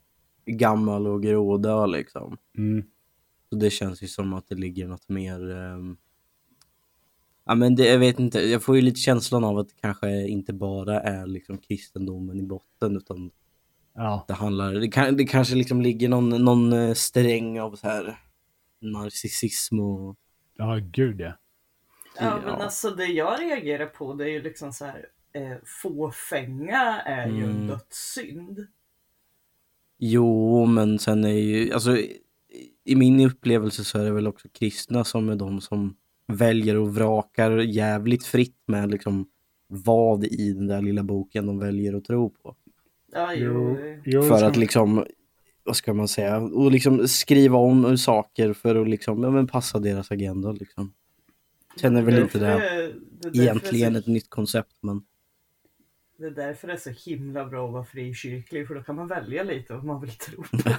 gammal och grådö liksom. Mm. Så det känns ju som att det ligger något mer... ehm, Ja men det, jag vet inte, jag får ju lite känslan av att det kanske inte bara är liksom kristendomen i botten utan Ja. det handlar, det, kan, det kanske liksom ligger någon, någon eh, sträng av så här narcissism och... ja, gud ja. Ja men alltså det jag reagerar på det är ju liksom så här. Eh, fåfänga är ju en Mm. dödssynd. Jo, men sen är ju, alltså i- i min upplevelse så är det väl också kristna som är de som väljer och vrakar jävligt fritt med liksom vad i den där lilla boken de väljer att tro på. Ja jo. jo För att liksom, vad ska man säga, och liksom skriva om saker för att liksom, ja men passa deras agenda liksom. Är väl inte det är- det egentligen är ett så, nytt koncept, men Det är därför det är så himla bra att vara frikyrklig för då kan man välja lite vad man vill tro på.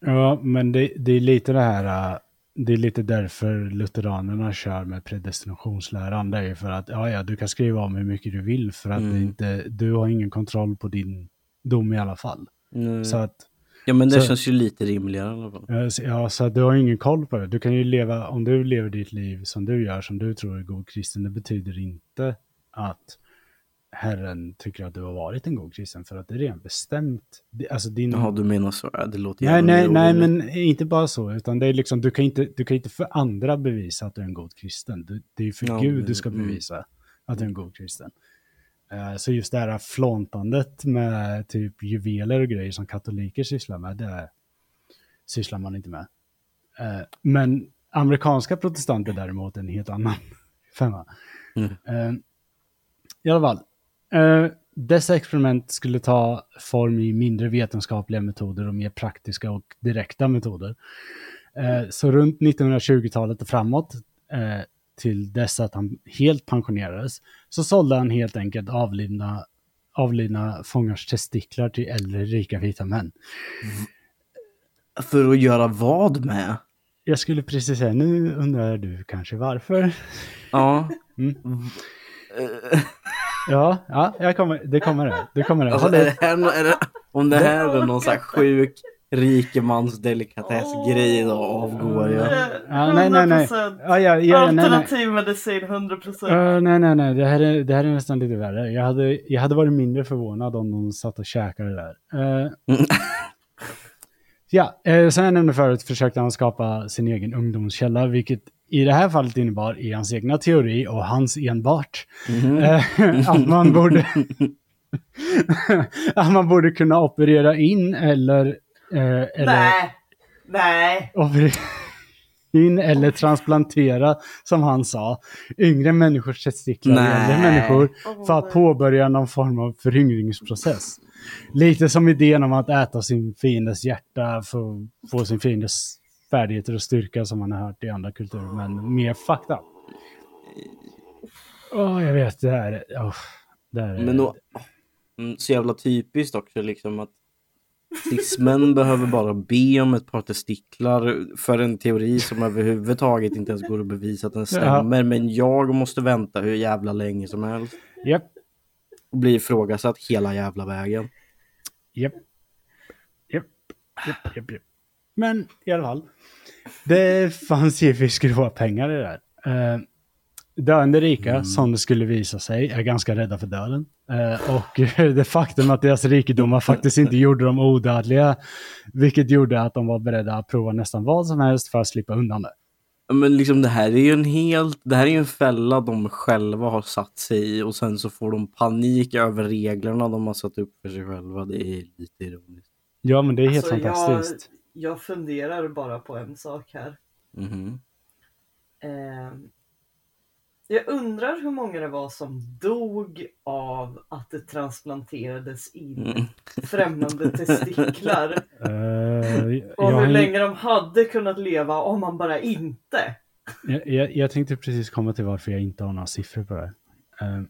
Ja, men det, det är lite det här, äh, det är lite därför lutheranerna kör med predestinationsläran. Det är ju för att, ja, ja, du kan skriva om hur mycket du vill för att Mm. det inte, du har ingen kontroll på din dom i alla fall. mm, Så att, ja men det så- känns ju lite rimligare i alla fall. ja, så du har ingen koll på det. Du kan ju leva, om du lever ditt liv som du gör, som du tror är god kristen, det betyder inte att Herren tycker att du har varit en god kristen, för att det är redan bestämt. Alltså din, Jaha, du menar så, ja, det låter Nej, nej, nej, men inte bara så, utan det är liksom, du kan inte, du kan inte för andra bevisa att du är en god kristen. Du, det är ju för Ja, Gud du ska mm. bevisa att du är en god kristen. Eh, så just det här flåntandet med typ juveler och grejer som katoliker sysslar med, det sysslar man inte med. Eh, men amerikanska protestanter däremot är en helt annan femma. Mm. Eh, I alla fall, dessa experiment skulle ta form i mindre vetenskapliga metoder och mer praktiska och direkta metoder. Så runt 1920-talet och framåt, till dess att han helt pensionerades, så sålde han helt enkelt avlidna, avlidna fångars testiklar till äldre rika vita män. För att göra vad med? Jag skulle precis säga, nu undrar du kanske varför? Ja. Mm. Ja, ja jag kommer, det kommer det. Det kommer det. Alltså, är det här, är det, om det här är någon här sjuk rikemans delikatessgrej då avgår jag. Ja, nej, nej, nej. 100%. Ja, ja, ja, nej, nej. Alternativ medicin 100%. Uh, nej, nej, nej. Det här, är, det här är nästan lite värre. Jag hade, jag hade varit mindre förvånad om de satt och käkade där. Eh, ja, uh, som jag nämnde förut försökte han skapa sin egen ungdomskälla, vilket i det här fallet innebar i hans egna teori och hans enbart Mhm. eh, att man borde att man borde kunna operera in eller, eh, eller Nej. Nej. in eller transplantera, som han sa, yngre människors testiklar i Nej. äldre människor för att påbörja någon form av föryngringsprocess. Lite som idén om att äta sin fiendes hjärta för att få sin fiendes färdigheter och styrka som man har hört i andra kulturer, men mer up. Åh, jag vet, det här, är- åh, det här är... Men då, mm, så jävla typiskt också liksom att cismen behöver bara be om ett par testiklar för en teori som överhuvudtaget inte ens går att bevisa att den stämmer. Men jag måste vänta hur jävla länge som helst Japp, och bli ifrågasatt hela jävla vägen. japp. Japp, japp, japp, japp. Men i alla fall. Det fanns givetvis grova pengar i det där. Eh, döende rika, som det skulle visa sig, är ganska rädda för döden. Eh, och det faktum att deras rikedomar faktiskt inte gjorde dem odödliga, vilket gjorde att de var beredda att prova nästan vad som helst för att slippa undan det. Men liksom det här är ju en helt, det här är ju en fälla de själva har satt sig i och sen så får de panik över reglerna de har satt upp för sig själva. Det är lite ironiskt. Ja, men det är helt Alltså, fantastiskt. Jag, jag funderar bara på en sak här. Mhm. Ehm, jag undrar hur många det var som dog av att det transplanterades in Mm. främmande testiklar. Eh, Och hur länge de hade kunnat leva om man bara inte. jag, jag, jag tänkte precis komma till varför jag inte har några siffror på det. Uh,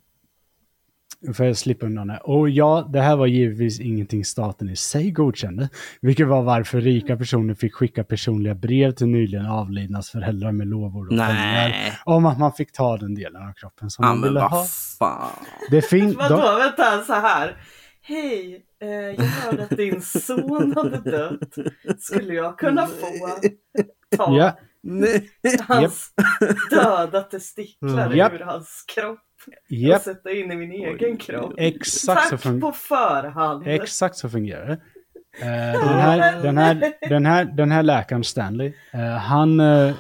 för att slippa undan det. Och ja, det här var givetvis ingenting staten i sig godkände. Vilket var varför rika personer fick skicka personliga brev till nyligen avlidnas föräldrar med lovord och pengar. Om att man fick ta den delen av kroppen som Ja man ville ha. fan. Det finns... Vadå, de- vänta så här. Hej, eh, jag hörde att din son hade dött. Skulle jag kunna få ta Ja, Nej. hans döda testiklar Mm. Japp. ur hans kropp och japp, sätta in i min egen kropp? exakt så, Tack fun- på förhand. exakt så fungerar det. Eh, den, här, den, här, den, här, den här läkaren Stanley, eh, han, eh,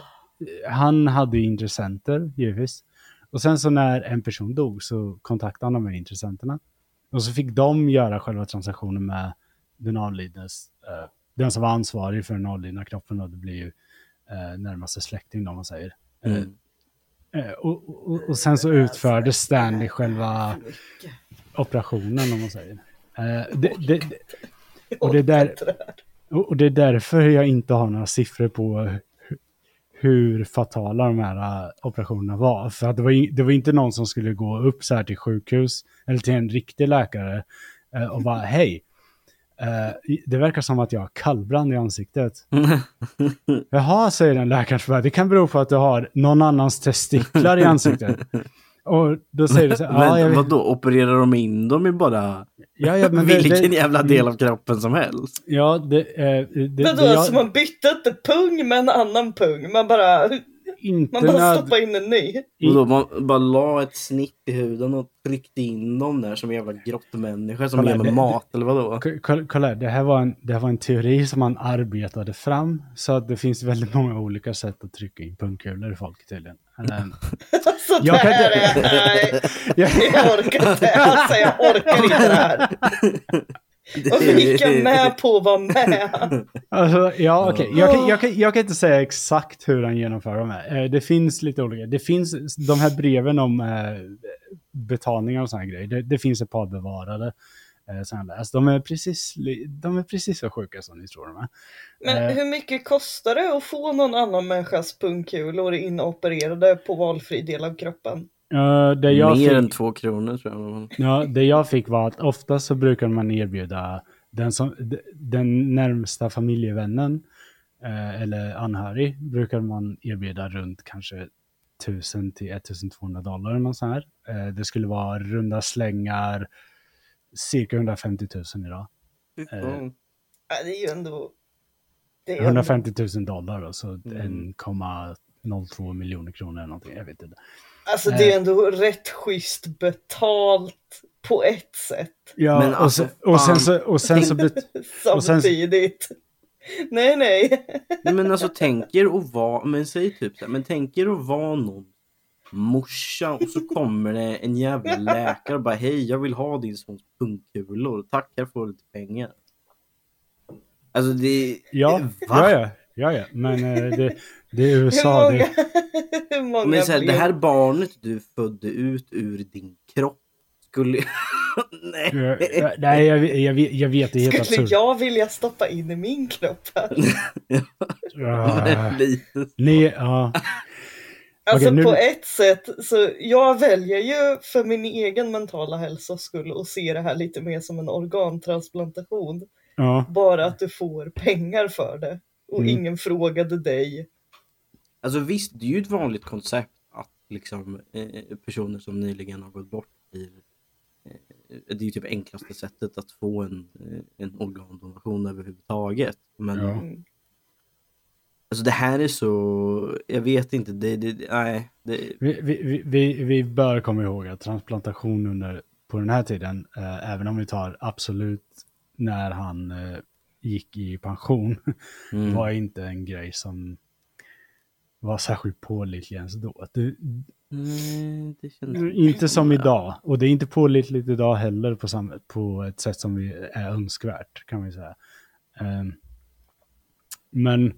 han hade ju intressenter givetvis. Och sen så när en person dog så kontaktade han de här intressenterna. Och så fick de göra själva transaktionen med den avlidnes, den som var ansvarig för den avlidna kroppen. Och det blir ju närmaste släkting om man säger. Mm. Eh, och, och, och sen så utförde Stanley själva operationen om man säger. Eh, det, det, och det där- och det är därför jag inte har några siffror på hur fatala de här eh, operationerna var. För att det var, det var inte någon som skulle gå upp så här till sjukhus eller till en riktig läkare och bara hej, det verkar som att jag har kallbrand i ansiktet. Jaha, säger den läkaren, så det kan bero på att du har någon annans testiklar i ansiktet. Och då säger du så här, jag men vet, vadå, opererar de in dem i bara ja, ja, men det, vilken det, jävla del av kroppen som helst? Ja, det, eh, det, det, Vadå, jag- alltså man bytte inte pung med en annan pung? Man bara, inte man bara nöd- stoppade in en ny? I- Vadå, man bara la ett snitt i huden och tryckte in dem där som en jävla grottmänniska som Kolla, ger det- mat eller vadå? Kolla- Kolla, det här, var en, det här var en teori som man arbetade fram. Så att det finns väldigt många olika sätt att trycka in pungkulor i folk tydligen. Ehm, Alltså Jag det kan här inte- är, nej, jag, jag orkar inte. Alltså jag orkar inte det här. Varför gick jag med på att vara med? alltså, ja, okej. Jag, kan, jag, kan, jag kan inte säga exakt hur han genomför de här. Eh, Det finns lite olika. Det finns de här breven om eh, betalningar och sådana grejer. Det, det finns ett par bevarade. eh, Som jag läst. De är, precis, de är precis så sjuka som ni tror de är. Men Eh. hur mycket kostar det att få någon annan människas pungkulor inopererade på valfri del av kroppen? Det jag Mer fick- än två kronor tror jag. Ja, det jag fick var att ofta så brukar man erbjuda den, som, den närmsta familjevännen eh, eller anhörig brukar man erbjuda runt kanske 1000 till 1200 dollar eller sånt här. Eh, det skulle vara runda slängar cirka 150 000 idag. Eh. Ja, det är ju ändå... Det är ändå 150 000 dollar då, så Mm. 1,02 miljoner kronor eller någonting, jag vet inte. Alltså det är ändå rätt schysst betalt på ett sätt. Ja, Men och, alltså, sen, och sen så, och sen så, Och sen- Samtidigt. Nej, nej. Nej, Men alltså tänk er att vara, men säg typ så här, men tänk er att vara någon morsa och så kommer det en jävla läkare och bara hej jag vill ha din sons pungkulor, tack jag får lite pengar. Alltså det... ja, Va? ja, ja, ja, ja, men eh, det, det är Hur USA. många, Det, hur många Men så här, det här barnet du födde ut ur din kropp skulle... Nej. Ja, Nej, jag, jag, vet- jag vet, det är helt Skulle absurt. jag vilja stoppa in i min kropp här? Ja. Lite. Ni, ja. Alltså Okej, nu- på ett sätt, så jag väljer ju för min egen mentala hälsas skull att se det här lite mer som en organtransplantation. ja. Bara att du får pengar för det. Och Mm. ingen frågade dig. Alltså visst, det är ju ett vanligt koncept att liksom eh, personer som nyligen har gått bort blir eh, det är ju typ enklaste sättet att få en, eh, en organdonation överhuvudtaget. Men Ja. Mm. Alltså det här är så, jag vet inte, det, det nej. Det, Vi, vi, vi- vi, vi bör komma ihåg att transplantation under, på den här tiden, eh, även om vi tar absolut när han eh, gick i pension, mm. var inte en grej som var särskilt pålitlig ens då. Det känns... inte som idag, och det är inte pålitligt idag heller på, sam, på ett sätt som vi, är önskvärt, kan vi säga. Ehm, men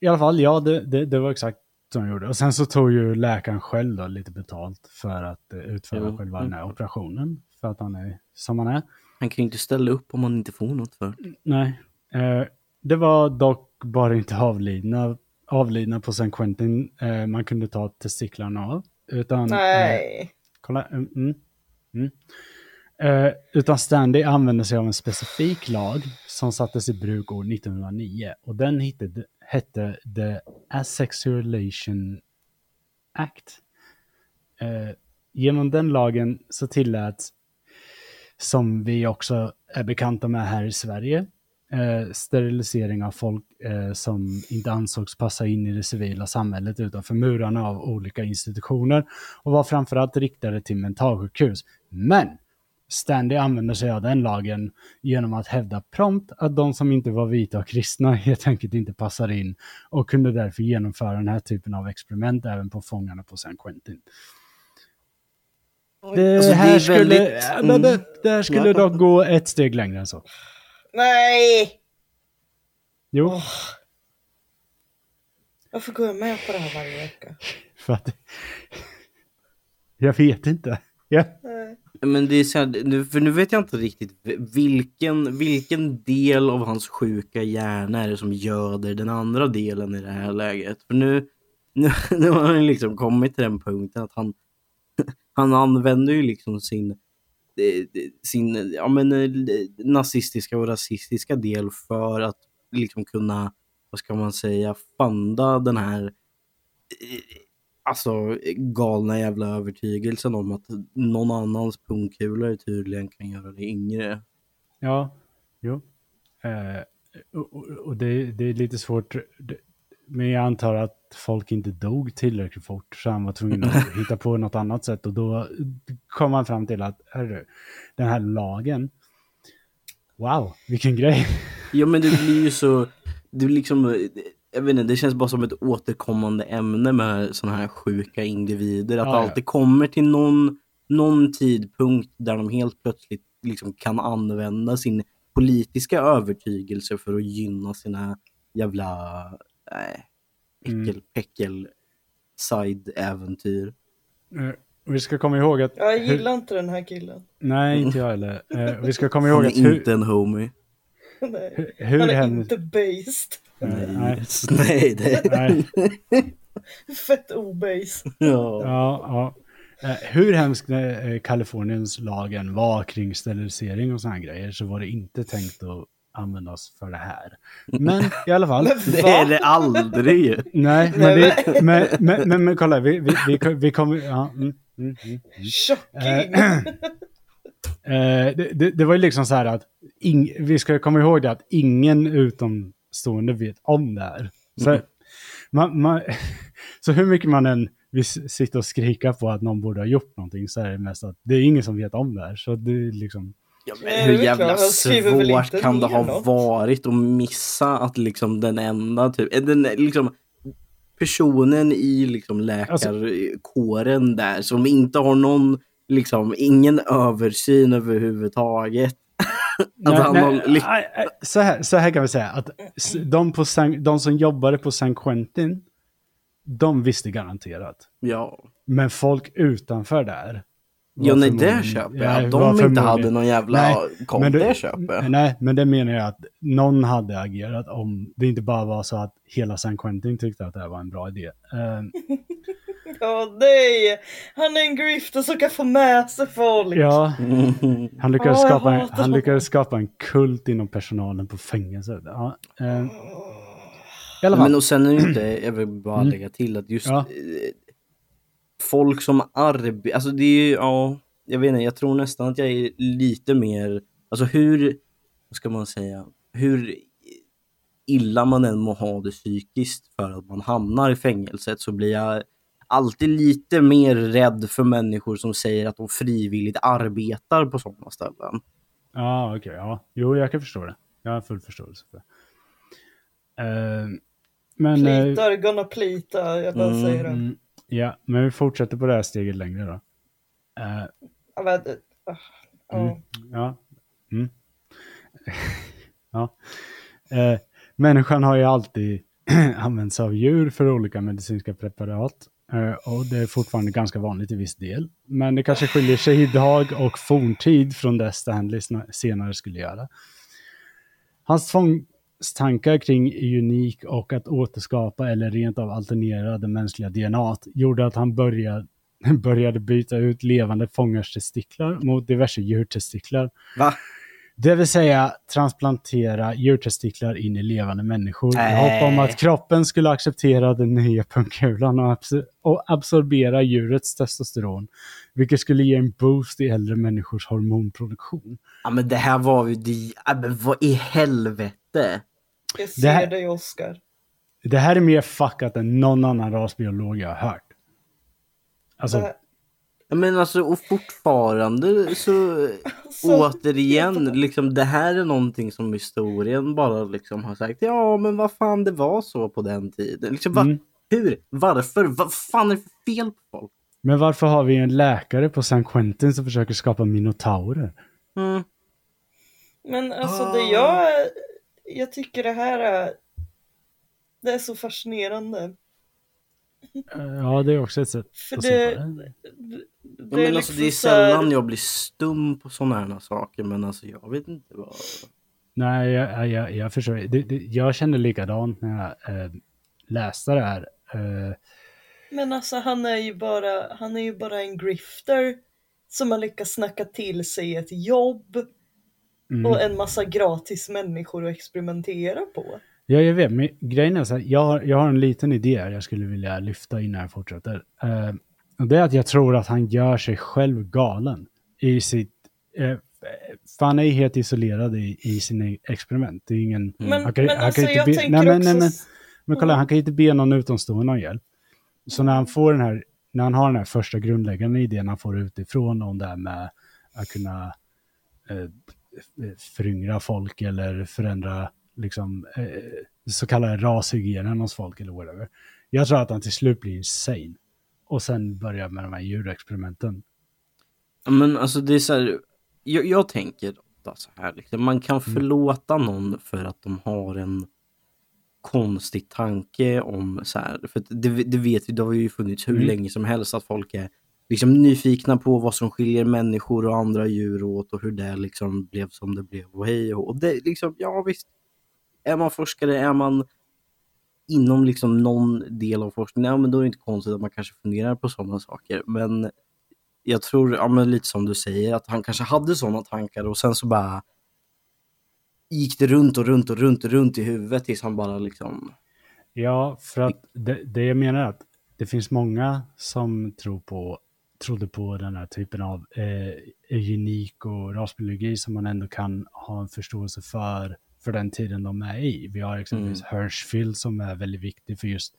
i alla fall, ja, det, det, det var exakt som jag gjorde. Och sen så tog ju läkaren själv då lite betalt för att eh, utföra Jo. själva den här operationen. För att han är som han är. Han kan ju inte ställa upp om han inte får något för. Nej. Eh, det var dock bara inte avlidna, avlidna på San Quentin eh, man kunde ta testiklarna av. Utan, eh, Nej. kolla. Mm, mm, mm. Eh, utan Stanley använde sig av en specifik lag som sattes i bruk år 1909. Och den hittade, hette The Asexuation Act. Eh, genom den lagen så tilläts, som vi också är bekanta med här i Sverige, eh, sterilisering av folk eh, som inte ansågs passa in i det civila samhället utanför murarna av olika institutioner och var framförallt riktade till mentalsjukhus. Men Stanley använder sig av den lagen genom att hävda prompt att de som inte var vita och kristna helt enkelt inte passar in och kunde därför genomföra den här typen av experiment även på fångarna på San Quentin. Det Alltså, det här är skulle, väldigt- det, det här skulle Ja. dock gå ett steg längre än så. Nej! Jo, Åh. Varför går jag med på det här varje vecka? för att... Jag vet inte. Ja. Nej. Men det är så här, nu, för nu vet jag inte riktigt vilken, vilken del av hans sjuka hjärna är det som göder den andra delen i det här läget. För nu, nu, nu har han liksom kommit till den punkten att han, han använder ju liksom sin, eh, sin ja, men, eh, nazistiska och rasistiska del för att liksom kunna, vad ska man säga, fanda den här eh, alltså galna jävla övertygelsen om att någon annans pungkulor tydligen kan göra det yngre. Ja, jo. Eh, och och, och det, det är lite svårt. Det, men jag antar att folk inte dog tillräckligt fort så han var tvungen att hitta på något annat sätt och då kom han fram till att hörru, den här lagen, wow, vilken grej. Ja men det blir ju så, det blir liksom, jag vet inte, det känns bara som ett återkommande ämne med sådana här sjuka individer. Att Ja, ja. alltid kommer till någon, någon tidpunkt där de helt plötsligt liksom kan använda sin politiska övertygelse för att gynna sina jävla äh, Mm. äckel, äckel side-äventyr. Eh, vi ska komma ihåg att... Jag gillar inte den här killen. Nej, inte jag heller. Eh, vi ska komma ihåg Han att är hur, inte en homie. Nej. hur, Han är hemskt... inte based. Eh, nej, Nej, det... nej. Fett obase. Ja. Ja, ja. Eh, hur hemskt eh, Kaliforniens lagen var kring sterilisering och sådana grejer så var det inte tänkt att användas för det här. Men i alla fall. Det är det aldrig. Nej, men, det, men, men, men, men kolla, vi, vi, vi, vi kommer... Ja, mm, mm, mm. Shocking! Eh, det, det, det var ju liksom så här att ing, vi ska komma ihåg det att ingen utomstående vet om det här. Så, Mm. man, man, så hur mycket man än vill s- sitta och skrika på att någon borde ha gjort någonting så är det mest att det är ingen som vet om det här. Så det är liksom... Ja, Nej, men hur jävla svårt kan det ha något. varit att missa att liksom den enda typ, eh, den, liksom personen i liksom läkarkåren där som inte har någon, liksom ingen översyn överhuvudtaget. Ly- nej, nej, så, här, så här kan vi säga att de, på San, de som jobbade på San Quentin, de visste garanterat. ja. Men folk utanför där. Ja, nej det köper Ja, jag. Att de inte hade någon jävla Nej, koll, men det det- köper jag. Nej, men det menar jag att någon hade agerat om det inte bara var så att hela San Quentin tyckte att det här var en bra idé. Eh, Ja, nej! Han är en grifter som kan få med sig folk. ja, han lyckades, jag skapa en, han lyckades skapa en kult inom personalen på fängelset. Ja, eh, fall. Men och sen är det inte, jag vill bara Mm. lägga till att just Ja. Eh, folk som arbetar, alltså det är ju, ja, jag vet inte, jag tror nästan att jag är lite mer, alltså hur, vad ska man säga, hur illa man än må ha det psykiskt för att man hamnar i fängelset så blir jag alltid lite mer rädd för människor som säger att de frivilligt arbetar på sådana ställen. Ja, okej. ja. Jo, jag kan förstå det. Jag har full förståelse för det. Eh, men... eh, Plitar, gonna plita, jag bara Mm, säger det. Ja, men vi fortsätter på det här steget längre då. Ja, men, ja. Mm. Ja. Mm. ja. Eh, människan har ju alltid använt sig av djur för olika medicinska preparat. Och det är fortfarande ganska vanligt i viss del. Men det kanske skiljer sig idag och forntid från det Stanley senare skulle göra. Hans tvångstankar kring unik och att återskapa eller rent av alternera det mänskliga DNA gjorde att han började, började byta ut levande fångars testiklar mot diverse djurtestiklar. Va? Det vill säga transplantera djurtestiklar in i levande människor. I hopp om Nej. att kroppen skulle acceptera den nya pungkulan och, absor- och absorbera djurets testosteron. Vilket skulle ge en boost i äldre människors hormonproduktion. Ja men det här var ju. Ja, men vad i helvete? Jag ser Det här- dig Oscar. Det här är mer fuckat än någon annan rasbiolog jag har hört. Alltså, Det Ja, men alltså och fortfarande så Så- återigen, liksom det här är någonting som historien bara liksom har sagt. Ja, men vad fan det var så på den tiden. Liksom, va, Mm. Hur? Varför? Vad fan är det för fel på folk? men varför har vi en läkare på San Quentin som försöker skapa minotaurer? Mm. Men alltså Ah. det jag, jag tycker det här är, det är så fascinerande. Eh, Ja, det är också ett sätt För att se det, på det. det, Ja, men alltså, det är liksom här- sällan jag blir stum på sådana här saker, men alltså jag vet inte vad... Nej, jag, jag, jag förstår. Det, det, jag kände likadant när jag eh, läste det här. Eh, Men alltså han är ju bara, han är ju bara en grifter som har lyckats snacka till sig ett jobb mm. och en massa gratis människor att experimentera på. Ja, jag vet. Men grejen är så här, jag har, jag har en liten idé jag skulle vilja lyfta innan jag fortsätter. Eh, och det är att jag tror att han gör sig själv galen i sitt... Eh, för han är ju helt isolerad i, i sina experiment. Det är ingen... Men, Han kan- men han alltså kan inte be- nej, men- också... nej, men- Men kolla, han kan inte be någon utomstående om hjälp. Så när han får den här, när han har den här första grundläggande idén han får utifrån om det här med att kunna eh, föryngra folk eller förändra liksom eh, så kallade rashygienen hos folk eller whatever. Jag tror att han till slut blir insane. Och sen börjar med de här djurexperimenten. Ja, Men alltså det är så här, jag, jag tänker ofta så här, liksom, man kan förlåta någon för att de har en konstig tanke om så här, för det, det vet vi, det har ju funnits hur Mm. länge som helst att folk är liksom nyfikna på vad som skiljer människor och andra djur åt och hur det liksom blev som det blev och hej och, och det liksom, ja visst, är man forskare, är man inom liksom någon del av forskningen, ja men då är det inte konstigt att man kanske funderar på sådana saker, men jag tror, ja men lite som du säger, att han kanske hade sådana tankar och sen så bara gick det runt och runt och runt och runt i huvudet tills han bara liksom... Ja, för att det, det jag menar är att det finns många som tror på, trodde på den här typen av eh, eugenik och rasbiologi som man ändå kan ha en förståelse för, för den tiden de är i. Vi har exempelvis Hirschfield som är väldigt viktig för just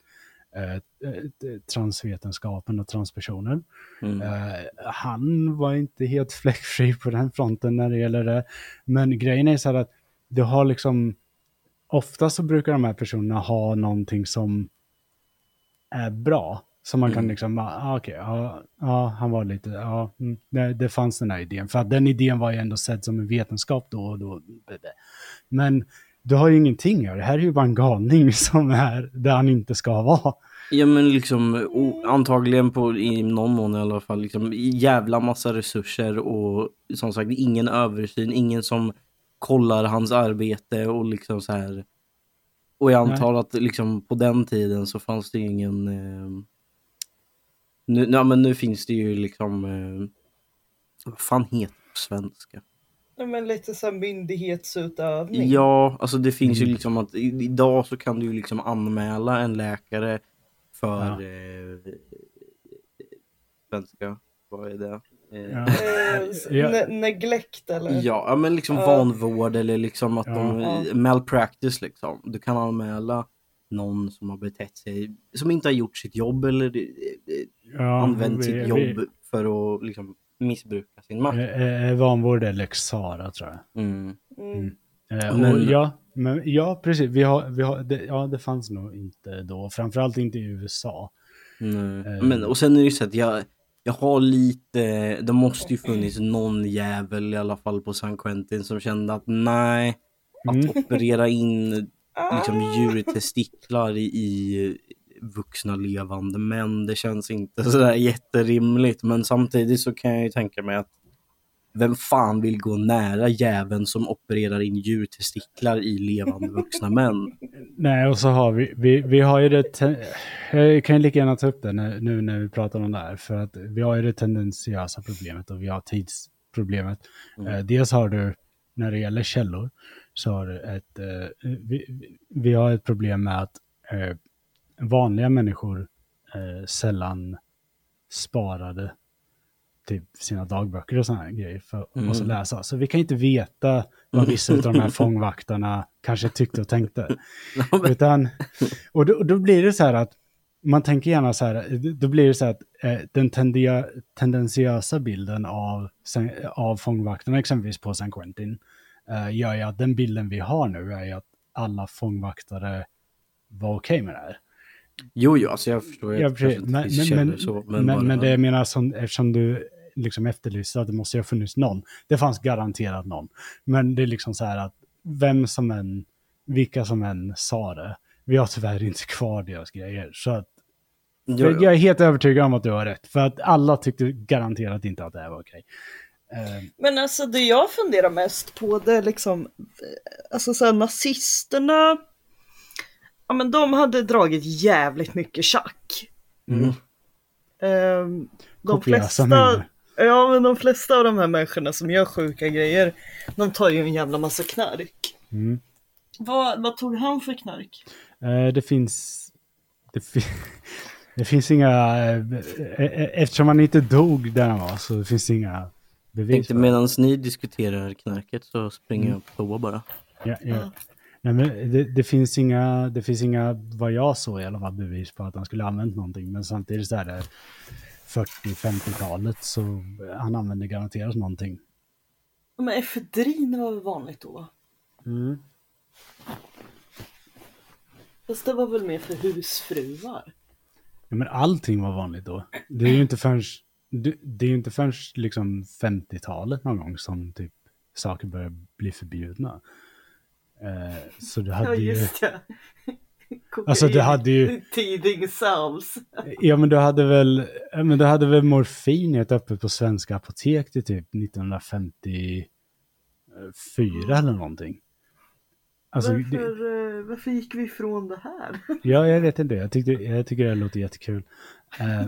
eh, eh, transvetenskapen och transpersoner. Mm. Eh, han var inte helt fläckfri på den fronten när det gäller det. Men grejen är så här att du har liksom, ofta så brukar de här personerna ha någonting som är bra. Som man kan Mm. liksom, ah, okej, ja, ja, han var lite, ja, mm, det, det fanns den här idén. För att den idén var ju ändå sedd som en vetenskap då och då. Men du har ju ingenting här, det här är ju bara en galning som är där han inte ska vara. Ja men liksom antagligen på i någon mån i alla fall liksom jävla massa resurser och som sagt ingen översyn, ingen som kollar hans arbete och liksom så här. Och jag antar att liksom på den tiden så fanns det ingen eh, nu, ja, men nu finns det ju liksom eh, vad fan heter det på svenska? Ja, men lite så här myndighetsutövning. Ja, alltså det finns ju Mm. liksom att i- idag så kan du ju liksom anmäla en läkare för Ja. eh, svenska, vad är det? Eh, Ja. Eh, s- Ja. ne- neglect eller? Ja, ja, men liksom Ja. vanvård eller liksom att de Ja. malpractice liksom. Du kan anmäla någon som har betett sig, som inte har gjort sitt jobb eller eh, Ja, använt vi- sitt vi- jobb för att liksom missbruka sin makt. Eh, eh, Vanvård är lex Sara tror jag. Mm. Mm. Eh, Men- och ja, men, ja, precis. Vi har, vi har, det, ja, det fanns nog inte då. Framförallt inte i USA. Eh. Men och sen är det ju så att jag, jag har lite, det måste ju funnits någon jävel i alla fall på San Quentin som kände att nej, att Mm. operera in liksom Ah. djurtestiklar i, i vuxna levande män, det känns inte sådär jätterimligt. Men samtidigt så kan jag ju tänka mig att vem fan vill gå nära jäveln som opererar in djurtestiklar i levande vuxna män? Nej, och så har vi, vi, vi har ju det, jag kan ju lika gärna ta upp det nu, nu när vi pratar om det här, för att vi har ju det tendensiösa problemet och vi har tidsproblemet. Mm. Eh, dels har du, när det gäller källor, så har ett, eh, vi, vi- har ett problem med att eh, vanliga människor eh, sällan sparade typ sina dagböcker och sådana grejer för att Mm. måste läsa. Så vi kan inte veta vad vissa av de här fångvaktarna kanske tyckte och tänkte. Utan, och då, då blir det så här att man tänker gärna så här, då blir det så här att eh, den tendia, tendensiösa bilden av, av fångvaktarna exempelvis på San Quentin gör ju att den bilden vi har nu är att alla fångvaktare var okej med det här. Jo, jo, alltså jag förstår Ja, precis. Men, men, men, så, men, bara- men det jag menar, som, eftersom du liksom efterlyser att det måste ju ha funnits någon. Det fanns garanterat någon. Men det är liksom så här att vem som än, vilka som än sa det, vi har tyvärr inte kvar deras grejer. Så att, Jo, jo. jag är helt övertygad om att du har rätt. För att alla tyckte garanterat inte att det här var okej. Eh, Men alltså det jag funderar mest på det är liksom, alltså så här, nazisterna, ja men de hade dragit jävligt mycket tjack. Mm. Ehm, de flesta, ja men de flesta av de här människorna som gör sjuka grejer, de tar ju en jävla massa knark. mm. Vad, vad tog han för knark? Eh, det finns... Det, fi det finns inga... eh, eh, Eftersom han inte dog där han var så finns det inga bevis. Tänkte medan ni diskuterar knarket så springer jag på toa bara. Ja, ja. Nej, men det, det, finns inga, det finns inga, vad jag såg i alla fall, bevis på att han skulle ha använt någonting. Men samtidigt så är det 40-50-talet så han använde garanterat någonting. Men efedrin var väl vanligt då? Fast det var väl mer för husfruar? Ja, men allting var vanligt då. Det är ju inte förrän, det, det är ju inte förrän liksom 50-talet någon gång som typ saker börjar bli förbjudna. Eh, så du hade Ja ju... just det. Alltså, det hade ju- Tiding Salves. Ja men du hade väl, ja, men du hade väl morfin ett öppet på svenska apotek till typ 1954 eller någonting. Alltså, det, Varför, eh, varför gick vi ifrån det här? ja, jag vet inte. Jag, tyckte, jag tycker det låter jättekul. Eh,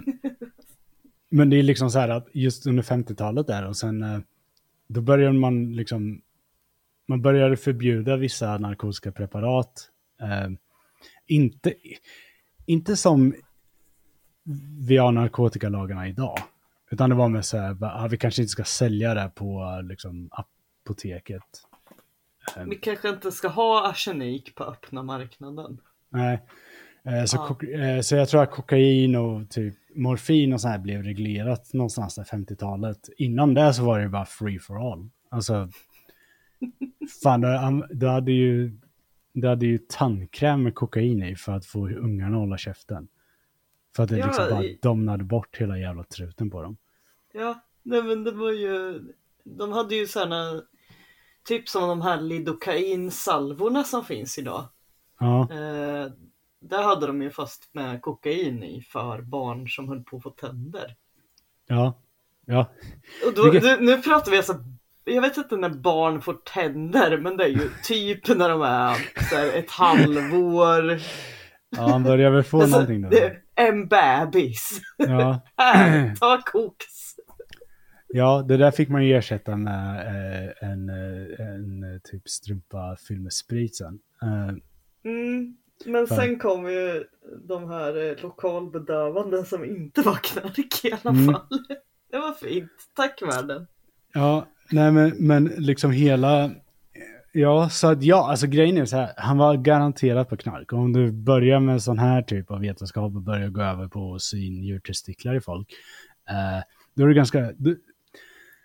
men det är liksom så här att just under 50-talet där och sen eh, då började man liksom, man började förbjuda vissa narkotiska preparat. Eh, inte, inte som vi har narkotikalagarna idag. Utan det var med så här, ah, vi kanske inte ska sälja det på liksom, apoteket. Vi kanske inte ska ha arsenik på öppna marknaden. Nej. Eh, så, eh, så jag tror att kokain och typ morfin och så här blev reglerat någonstans där 50-talet. Innan det så var det bara free for all. Alltså, fan, du, hade ju, du hade ju tandkräm med kokain i för att få ungarna att hålla käften. För att det Ja, liksom bara domnade bort hela jävla truten på dem. Ja, nej men det var ju, de hade ju sådana, typ som de här lidokain-salvorna som finns idag. Ja, Eh, där hade de ju fast med kokain i för barn som höll på att få tänder. ja, ja. Och då, Vilket- nu, nu pratar vi alltså, jag vet inte när barn får tänder, men det är ju typ när de är så här, ett halvår. Ja, han börjar väl få Alltså, någonting då. det en bebis. Ja. Här, ta koks. Ja, det där fick man ju ersätta med eh, en, eh, en eh, typ strumpa fylld med sprit sen. Mm. Men För- sen kom ju de här eh, lokalbedövande som inte var knark i alla Mm. fall. Det var fint. Tack världen. Ja, nej men, men liksom hela... Ja, så att ja, alltså grejen är så här, han var garanterat på knark. Och om du börjar med sån här typ av vetenskap och börjar gå över på att sy in djurtestiklar i folk, eh, då är det ganska... Du,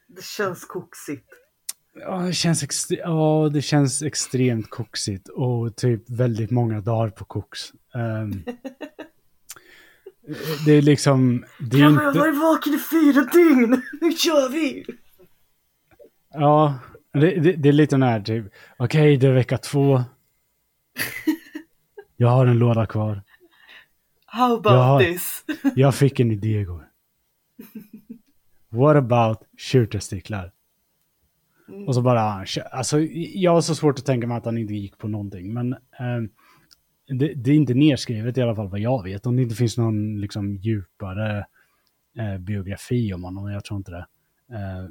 Det känns koksigt. Ja, det känns, extre, ja, det känns extremt koksigt och typ väldigt många dagar på koks. Ehm, det är liksom... Det är Jag har inte... varit vaken i fyra dygn. Nu kör vi! Ja, det, det, det är lite den här typ, okej det är vecka två. Jag har en låda kvar. How about Ja. this? Jag fick en idé igår. What about tjurtestiklar? Och så bara, alltså jag har så svårt att tänka mig att han inte gick på någonting, men ehm, det, det är inte nedskrivet i alla fall vad jag vet. Om det inte finns någon liksom djupare eh, biografi om honom, jag tror inte det. Eh,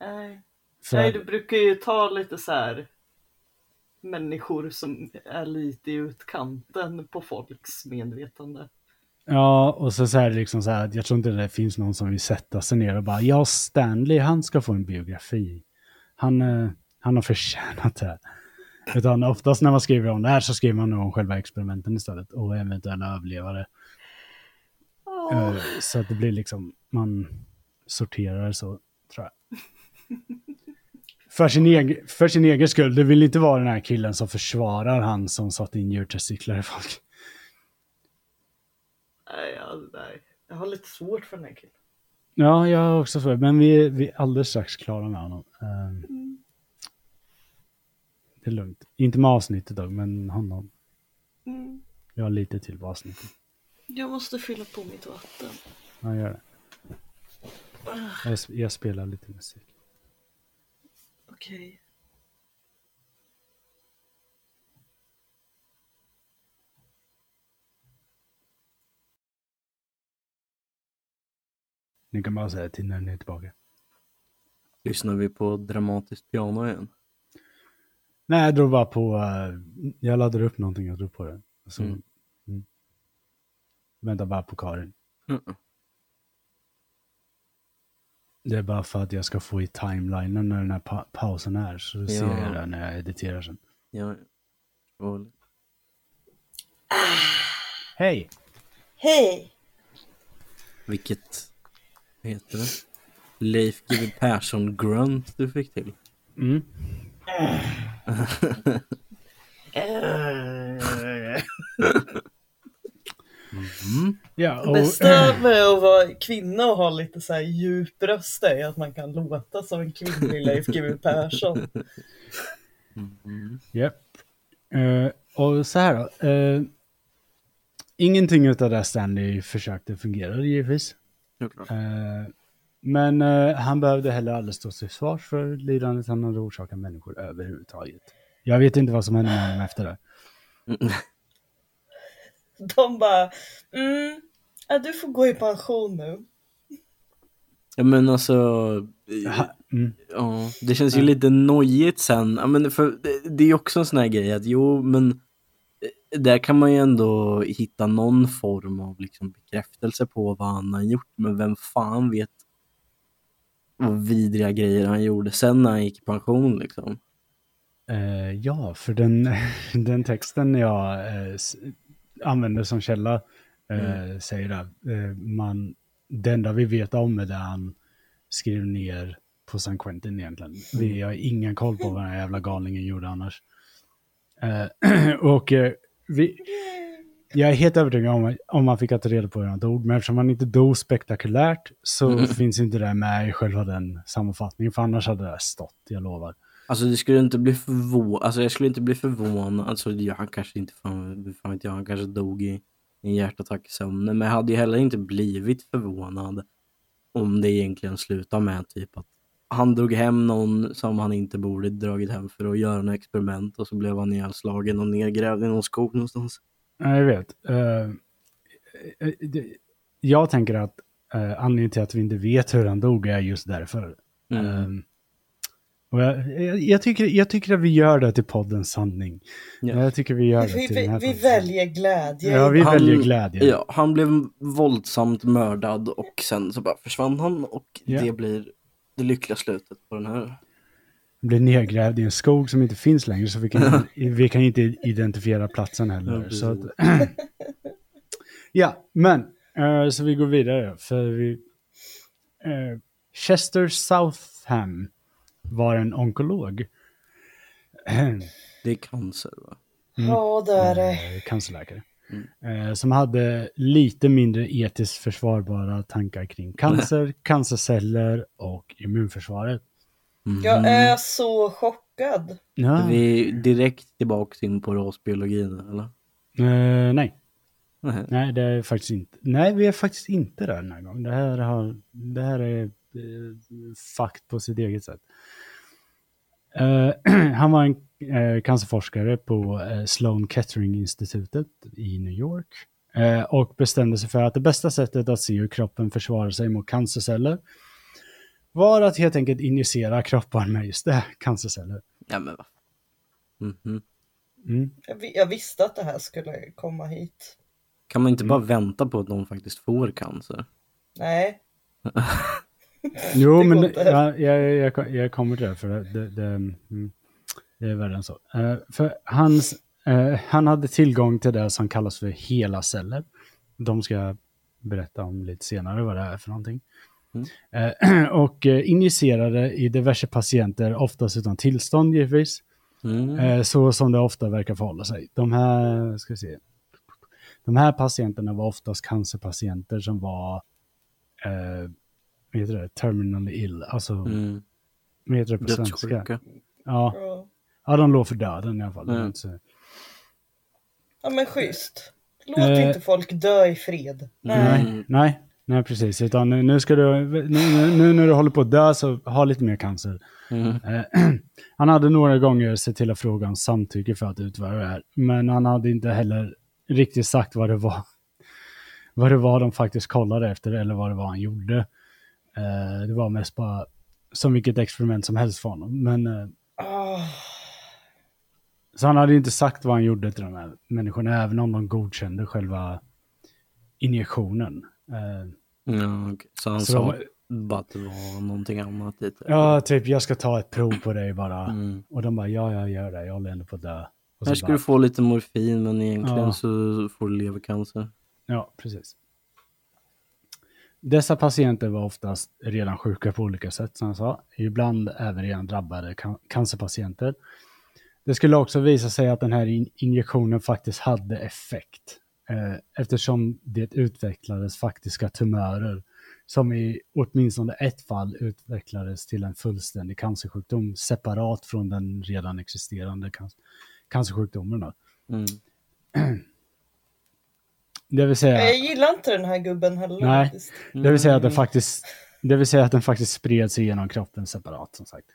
Nej. för Nej, du brukar ju ta lite så här människor som är lite i utkanten på folks medvetande. Ja, och så, så är det liksom så här jag tror inte det finns någon som vill sätta sig ner och bara ja, Stanley, han ska få en biografi. Han, eh, han har förtjänat det. Utan oftast när man skriver om det här så skriver man om själva experimenten istället och eventuella överlevare. Eh, Så att det blir liksom, man sorterar så, tror jag. För sin, egen, för sin egen skull, det vill inte vara den här killen som försvarar han som satt in djurtestiklar i folk. Nej, ja, nej. Jag har lite svårt för den här killen. Ja, jag har också för men vi, vi är alldeles strax klara med honom. Ehm, Det är lugnt. Inte med avsnittet dock, men honom. Mm. Jag har lite till på avsnittet. Jag måste fylla på mitt vatten. Ja, gör det. Jag, sp- jag spelar lite musik. Okej. Ni kan bara säga till när ni är tillbaka. Lyssnar vi på dramatiskt piano igen? Nej, jag drog bara på... eh, jag laddade upp någonting, jag drog på det. Så, Mm. mm. Vänta bara på Karin. Mm. Det är bara för att jag ska få i timelinen när den här pa- pausen är. Så ser Ja. jag det när jag editerar sen. Ja. Och Hej! Hej! vilket, vad heter det? Leif GW Persson grunt du fick till. Mm. Mm. Ja, Det och, bästa med att vara kvinna och ha lite så här djup röst är att man kan låta som en kvinnlig Leif GW Persson. Mm. Japp. Eh, och så här då. eh, ingenting av det Stanley försökte fungera givetvis. Eh, men eh, han behövde heller aldrig stå till svars för lidandet han hade orsakat människor överhuvudtaget. Jag vet inte vad som hände med honom efter det. Mm. De bara, mm, ja, du får gå i pension nu. Ja men alltså, Ha, mm, ja, det känns ju lite nojigt sen. Ja, men för det, det är ju också en sån här grej att jo men där kan man ju ändå hitta någon form av liksom bekräftelse på vad han har gjort. Men vem fan vet vad vidriga grejer han gjorde sen när han gick i pension liksom. eh, ja, för den, den texten jag eh, använder som källa eh, säger det. Eh, man, det enda vi vet om är det han skrev ner på San Quentin egentligen. Vi har ingen koll på vad den här jävla galningen gjorde annars. Eh, och eh, vi, jag är helt övertygad om att om man fick ta reda på hur han dog, men eftersom han inte dog spektakulärt så Mm. finns inte det med i själva den sammanfattningen, för annars hade det stått, jag lovar. Alltså det skulle inte bli förvånad, alltså jag skulle inte bli förvånad, alltså ja, han kanske inte, fan, fan vet jag, han kanske dog i en hjärtattack i sömnen, men jag hade ju heller inte blivit förvånad om det egentligen slutar med typ att han drog hem någon som han inte borde dragit hem för att göra en experiment och så blev han ihjälslagen och nedgrävd i någon skog någonstans. Ja, jag vet. Eh, eh, jag tänker att uh, anledningen till att vi inte vet hur han dog är just därför. Mm. Eh, Och jag, jag, tycker, jag tycker att vi gör det till poddens sanning. Ja. Jag tycker vi gör det Vi, till den vi, här vi poddens väljer glädje. Ja, vi Han- väljer glädje. Ja, han blev våldsamt mördad och sen så bara försvann han och Ja. det blir det lyckliga slutet på den här. Blir nedgrävd i en skog som inte finns längre så vi kan, vi kan inte identifiera platsen heller. Ja, så att, ja, men eh, så vi går vidare. För vi, eh, Chester Southam var en onkolog. Det är cancer va? Ja, det är det. eh, cancerläkare. Eh, som hade lite mindre etiskt försvarbara tankar kring cancer, cancerceller och immunförsvaret. Mm. Jag är så chockad. Ja. Vi är direkt tillbaka in på rasbiologin eller? Eh, nej. Nej. Nej, det är faktiskt inte. Nej, vi är faktiskt inte där den här gången. Det här, har, det här är eh, fakt på sitt eget sätt. Eh, han var en eh, cancerforskare på eh, Sloan Kettering-institutet i New York. Eh, och bestämde sig för att det bästa sättet att se hur kroppen försvarar sig mot cancerceller var att helt enkelt injicera kroppar med just det, cancerceller. Ja men va? Mhm. Mm. Jag, vi- jag visste att det här skulle komma hit. Kan man inte Mm. bara vänta på att någon faktiskt får cancer? Nej, Jo, men det, ja, jag, jag, jag kommer till det, för det, det, det, mm, det är värre än så. Eh, för hans, eh, han hade tillgång till det som kallas för hela celler. De ska jag berätta om lite senare vad det är för någonting. Eh, och injicerade i diverse patienter, oftast utan tillstånd givetvis. Mm. Så som det ofta verkar förhålla sig. De här, ska vi se. De här patienterna var oftast cancerpatienter som var, eh, vad heter det, terminally ill. Alltså, Mm. vad heter det på svenska? Dödssjuka. Ja. ja. Ja, de låg för döden i alla fall. Mm. ja men schysst. Låt Eh. inte folk dö i fred. Nej. Nej, nej, nej precis. Utan nu, nu ska du, nu, nu, nu när du håller på att dö så ha lite mer cancer. Mm. Eh, han hade några gånger sett till att fråga om samtycke för att utföra det här. Men han hade inte heller riktigt sagt vad det var. Vad det var de faktiskt kollade efter eller vad det var han gjorde. Eh, det var mest bara som vilket experiment som helst för honom. Men, Ah, så han hade inte sagt vad han gjorde till de här människorna, även om de godkände själva injektionen. Eh, Ja. Så han Så sa de- bara att det var någonting annat dit. ja, typ jag ska ta ett prov på dig bara. Mm. Och de bara, ja, jag gör det, jag håller ändå på att dö. Här ska bara, du få lite morfin men egentligen Ja. så får du levercancer. Ja, precis. Dessa patienter var oftast redan sjuka på olika sätt, som jag sa. Ibland även redan drabbade can- cancerpatienter. Det skulle också visa sig att den här in- injektionen faktiskt hade effekt. Eh, eftersom det utvecklades faktiska tumörer som i åtminstone ett fall utvecklades till en fullständig cancersjukdom separat från den redan existerande can- cancersjukdomen. Mm. Det vill säga... Jag gillar inte den här gubben heller. Nej. faktiskt. Det vill säga att den Mm. faktiskt, det vill säga att den faktiskt spred sig genom kroppen separat som sagt.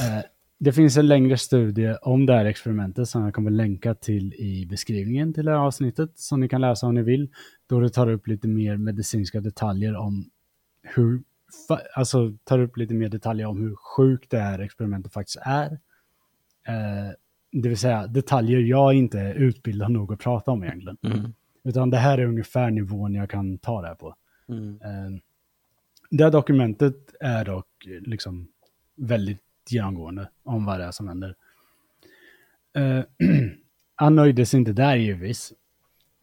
Eh, det finns en längre studie om det här experimentet som jag kommer länka till i beskrivningen till det här avsnittet som ni kan läsa om ni vill. Då det tar upp lite mer medicinska detaljer om hur, alltså tar upp lite mer detaljer om hur sjukt det här experimentet faktiskt är. Eh, det vill säga detaljer jag inte är utbildad nog att prata om egentligen. Mm. Utan det här är ungefär nivån jag kan ta det här på. Mm. Eh, Det här dokumentet är dock liksom väldigt genomgående om vad det är som händer. Eh, Han nöjde sig inte där givetvis.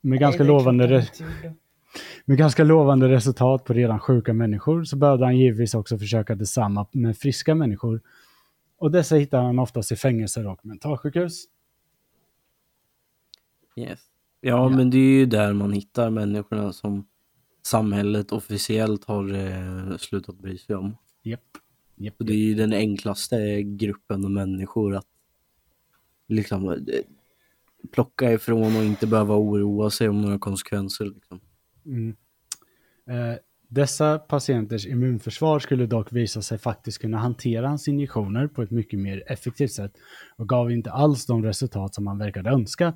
Med ganska, Nej, är lovande re- med ganska lovande resultat på redan sjuka människor så behövde han givetvis också försöka detsamma med friska människor. Och dessa hittar han oftast i fängelser och mentalsjukhus. Yes. Ja, men det är ju där man hittar människorna som samhället officiellt har eh, slutat bry sig om. Japp. Japp. Och det är ju den enklaste gruppen av människor att liksom eh, plocka ifrån och inte behöva oroa sig om några konsekvenser. Liksom. Mm. Eh, dessa patienters immunförsvar skulle dock visa sig faktiskt kunna hantera hans injektioner på ett mycket mer effektivt sätt och gav inte alls de resultat som han verkade önska.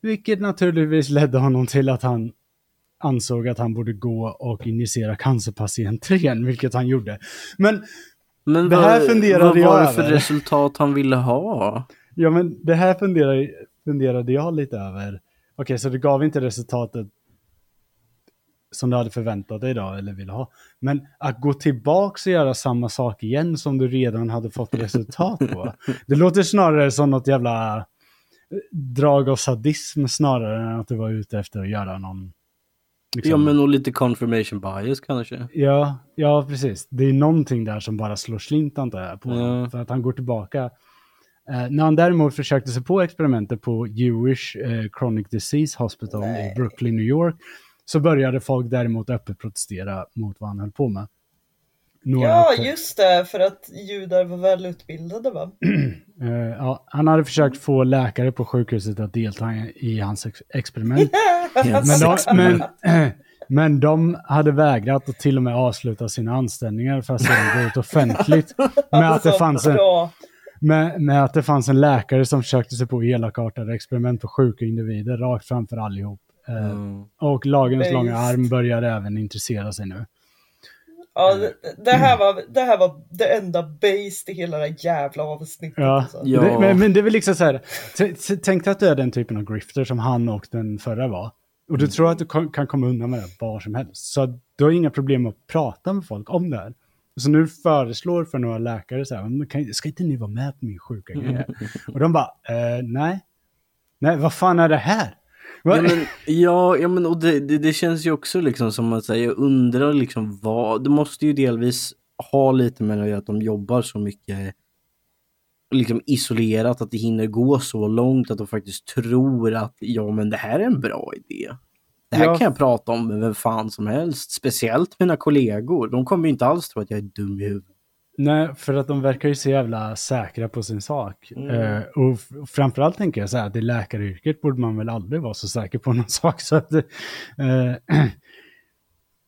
Vilket naturligtvis ledde honom till att han ansåg att han borde gå och injicera cancerpatienter igen, vilket han gjorde. Men Men Det här vad, funderade vad var jag det för över. resultat han ville ha? Ja, men det här funderade, funderade jag lite över. Okej, så det gav inte resultatet som du hade förväntat dig idag eller ville ha. Men att gå tillbaks och göra samma sak igen som du redan hade fått resultat på. Det låter snarare som något jävla eh, drag av sadism snarare än att du var ute efter att göra någon... liksom- Ja, men och lite confirmation bias kanske. Ja, ja, precis. Det är någonting där som bara slår slint antar jag på Ja. För att han går tillbaka. Eh, när han däremot försökte sig på experimentet på Jewish eh, Chronic Disease Hospital Nej. i Brooklyn, New York, så började folk däremot öppet protestera mot vad han höll på med. Några Ja, just det, för att judar var välutbildade va? eh, ja, han hade försökt få läkare på sjukhuset att delta i, hans ex- experiment. Men de, men, men de hade vägrat och till och med avsluta sina anställningar för att sedan gå ut offentligt med att det Så fanns en, med, med att det fanns en läkare som försökte sig på elakartade experiment på sjuka individer rakt framför allihop. Eh, Mm. Och lagens Based. långa arm börjar även intressera sig nu. Ja, det, det, här var, det här var det enda base i hela det här jävla avsnittet. Ja, alltså. Ja. Det, men, men det är väl liksom så här, tänk dig att du är den typen av grifter som han och den förra var. Och du tror att du kan komma undan med det var som helst. Så du har inga problem att prata med folk om det här. Så nu föreslår för några läkare så här, "Men kan, ska inte ni vara med på min sjuka grej? här?" Och de bara, eh, nej. Nej, vad fan är det här? Ja men, ja, ja, men och det, det, det känns ju också liksom som att säga, jag undrar liksom vad, det måste ju delvis ha lite med det att de jobbar så mycket liksom isolerat, att det hinner gå så långt att de faktiskt tror att ja men det här är en bra idé. Det här Ja. kan jag prata om med vem fan som helst, speciellt mina kollegor. De kommer ju inte alls tro att jag är dum i huvudet. Nej, för att de verkar ju så jävla säkra på sin sak. Mm. Eh, och framförallt tänker jag så här, att i läkaryrket borde man väl aldrig vara så säker på någon sak. Så att, eh,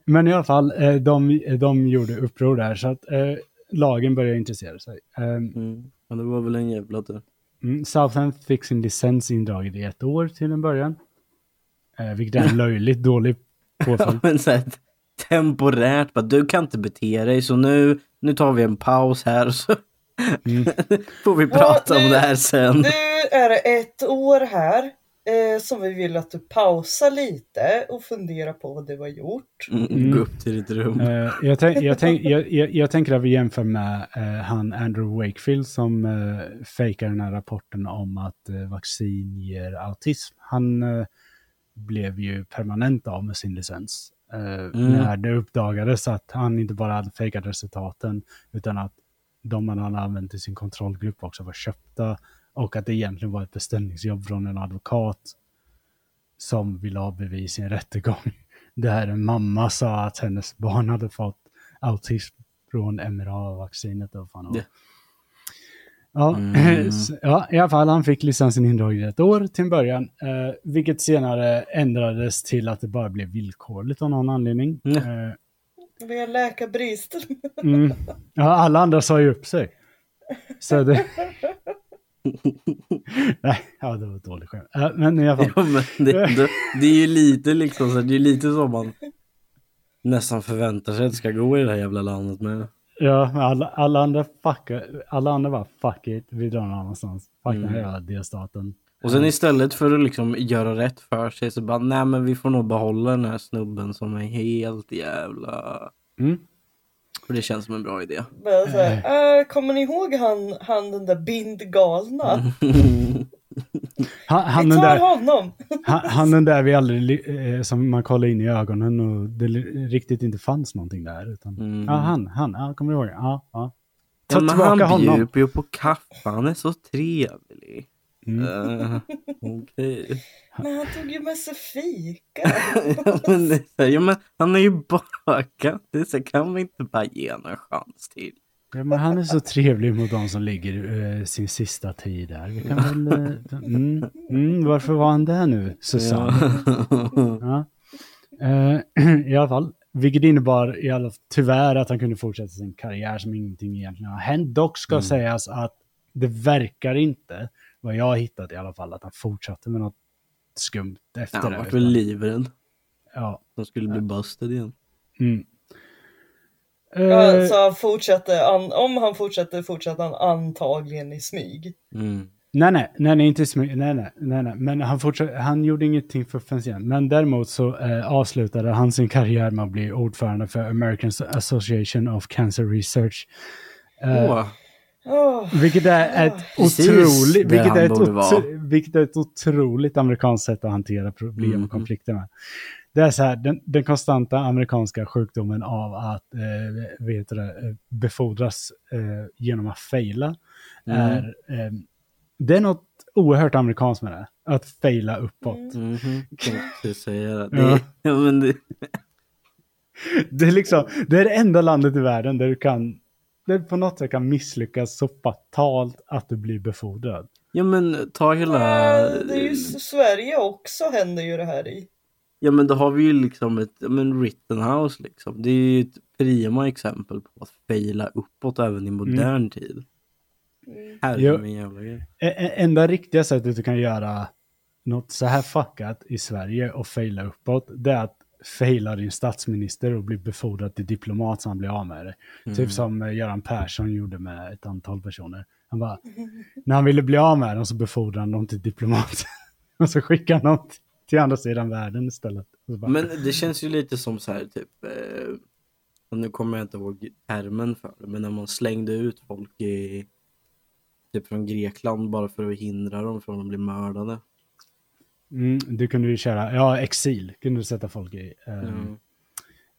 men i alla fall, eh, de, de gjorde uppror där, så att eh, lagen började intressera sig. Eh, Mm. Men det var väl en jävla tur. mm, Southend fick sin licens indragen i ett år till en början. Eh, vilket är en löjligt dålig påföljd. men så här, temporärt, bara, du kan inte bete dig så nu, nu tar vi en paus här och så Mm. får vi Ja, prata om nu- det här sen. Nu är det ett år här eh, som vi vill att du pausar lite och funderar på vad du har gjort. Mm, Mm. Gå upp till ditt rum. Eh, jag, tänk, jag, tänk, jag, jag, jag tänker att vi jämför med eh, han Andrew Wakefield som uh, fejkar den här rapporten om att eh, vaccin ger autism. Han blev ju permanent av med sin licens. Eh, När det uppdagades att han inte bara hade fejkat resultaten utan att de han hade använt i sin kontrollgrupp också var köpta och att det egentligen var ett beställningsjobb från en advokat som ville ha bevis i en rättegång. Där en mamma sa att hennes barn hade fått autism från mRNA-vaccinet. var. Det- Ja, Mm. ja, i alla fall han fick licensen indragen i ett år till en början, eh, vilket senare ändrades till att det bara blev villkorligt av någon anledning. Mm. Eh, Vi har läkarbrist. mm. Ja, alla andra sa ju upp sig. Så det... Nej, ja, det var ett dåligt skämt. Eh, men i alla fall. Ja, men det, det, det är ju lite liksom så det är lite så man nästan förväntar sig att det ska gå i det här jävla landet med. Ja, men alla, alla andra fucka, alla andra var fuck it, vi drar någon annanstans. Fuck den här Mm. delstaten. Och sen istället för att liksom göra rätt för sig så bara, nej men vi får nog behålla den här snubben som är helt jävla... Mm. För det känns som en bra idé. Bara så här, äh, kommer ni ihåg han, han den där bindgalna? Han, han, Vi den tar där, honom! han, han den där vi aldrig, eh, som man kollar in i ögonen och det riktigt inte fanns någonting där. Utan, Mm. Ja, han, han, ja, kommer du ihåg? Ja, ja. Ta Ja, men tillbaka han honom. bjuder ju på kaffe, han är så trevlig. Mm. Eh, Okej. Men han tog ju med sig fika. ja, men här, ja, men han är ju bakat. Det så kan vi inte bara ge en chans till? Ja, men han är så trevlig mot de som ligger eh, sin sista tid där. Vi kan väl... Eh, mm, mm, varför var han där nu, Susanne? Ja. Eh, I alla fall, vilket innebar i alla, tyvärr att han kunde fortsätta sin karriär som ingenting egentligen har hänt. Dock ska sägas att det verkar inte, vad jag har hittat i alla fall, att han fortsatte med något skumt efter Han det. var utan- väl livrädd. Ja. De skulle bli busted igen. Mm. Eh, Så han fortsatte, an, om han fortsätter fortsatte han antagligen i smyg. Mm. Nej, nej, nej, nej, inte smyg, nej, nej, nej, nej, men han, fortsatte, han gjorde ingenting för offensiven. Men däremot så eh, avslutade han sin karriär med att bli ordförande för American Association of Cancer Research. Eh, Åh, Vilket är ett Precis otroligt, vilket är ett, otro, vilket är ett otroligt amerikanskt sätt att hantera problem och Mhm. konflikter med. Det är så här, den, den konstanta amerikanska sjukdomen av att eh, vet du det, eh, befordras eh, genom att fejla Mm. är, eh, det är något oerhört amerikanskt med det. Att fejla uppåt. Mhm, precis säga det. Ja. det. Ja, men det. Det är liksom, det är det enda landet i världen där du kan, där du på något sätt kan misslyckas så fatalt att du blir befordrad. Ja men ta hela... äh, det är ju Sverige också händer ju det här i. Ja men då har vi ju liksom ett, men Rittenhouse liksom. Det är ju ett prima exempel på att fejla uppåt även i modern tid. Mm. Herre Jo. min jävla grej. Enda riktiga sättet du kan göra något så här fuckat i Sverige och fejla uppåt, det är att fejla din statsminister och bli befordrad till diplomat så han blir av med det. Mm. Typ som eh, Göran Persson gjorde med ett antal personer. Han bara, när han ville bli av med dem så befordrade han dem till diplomat. och så skickade han dem t- till andra sidan världen istället. Bara, Men det känns ju lite som så här typ, eh, och nu kommer jag inte ihåg termen för det, men när man slängde ut folk i, typ från Grekland bara för att hindra dem från att bli mördade. mm, du kunde ju köra, ja exil kunde du sätta folk i. Eh, Mm.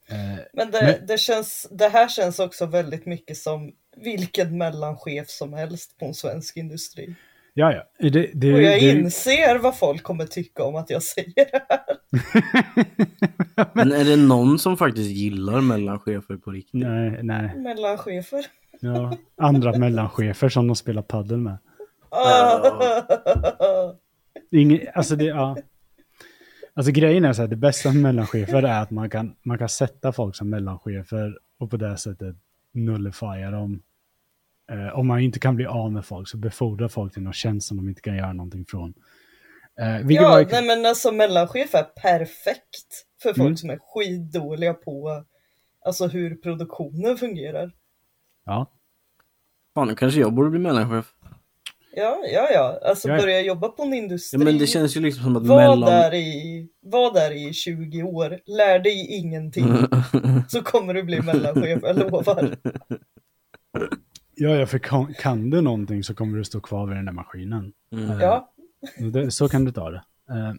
eh, Men det, Men- det, känns, det här känns också väldigt mycket som vilken mellanchef som helst på en svensk industri. Ja, ja. Det, det, Och jag det, inser vad folk kommer tycka om att jag säger det här. Men är det någon som faktiskt gillar mellanchefer på riktigt? nej, nej. Mellanchefer. Ja, andra mellanchefer som de spelar paddel med. Ingen, alltså det, ja. Alltså grejen är så här, det bästa med mellanchefer är att man kan, man kan sätta folk som mellanchefer och på det sättet nullifiera dem. Eh, om man inte kan bli av med folk så befordra folk till någon tjänst som de inte kan göra någonting från. Eh, Ja, var, nej men alltså mellanchef är perfekt för folk Mm. som är skitdåliga på alltså hur produktionen fungerar. ja, Fan, nu kanske jag borde bli mellanchef. Ja, ja, ja. Alltså ja. börja jobba på en industri. Ja, men det känns ju liksom som att Var mellan... där, i, var där i 20 år, lär dig ingenting. Så kommer du bli mellanchef, jag lovar. ja, ja, för kan, kan du någonting så kommer du stå kvar vid den där maskinen. Mm. Ja, Så Det, så kan du ta det. Eh,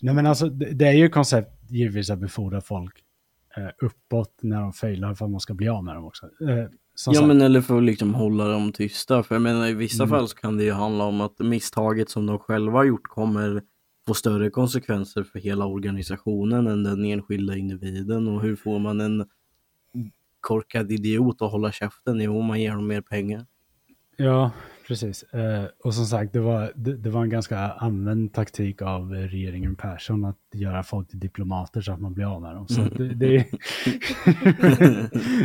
nej men alltså det, det är ju koncept givetvis att befordra folk eh, uppåt när de failar för att man ska bli av med dem också. Eh, som Ja sagt, men eller för att liksom hålla dem tysta. För jag menar i vissa Mm. fall så kan det ju handla om att misstaget som de själva har gjort kommer få större konsekvenser för hela organisationen än den enskilda individen. Och hur får man en korkad idiot att hålla käften? Jo, man ger dem mer pengar. Ja, precis. Eh, och som sagt, det var, det, det var en ganska använd taktik av regeringen Persson att göra folk till diplomater så att man blir av med dem. Så att det, det,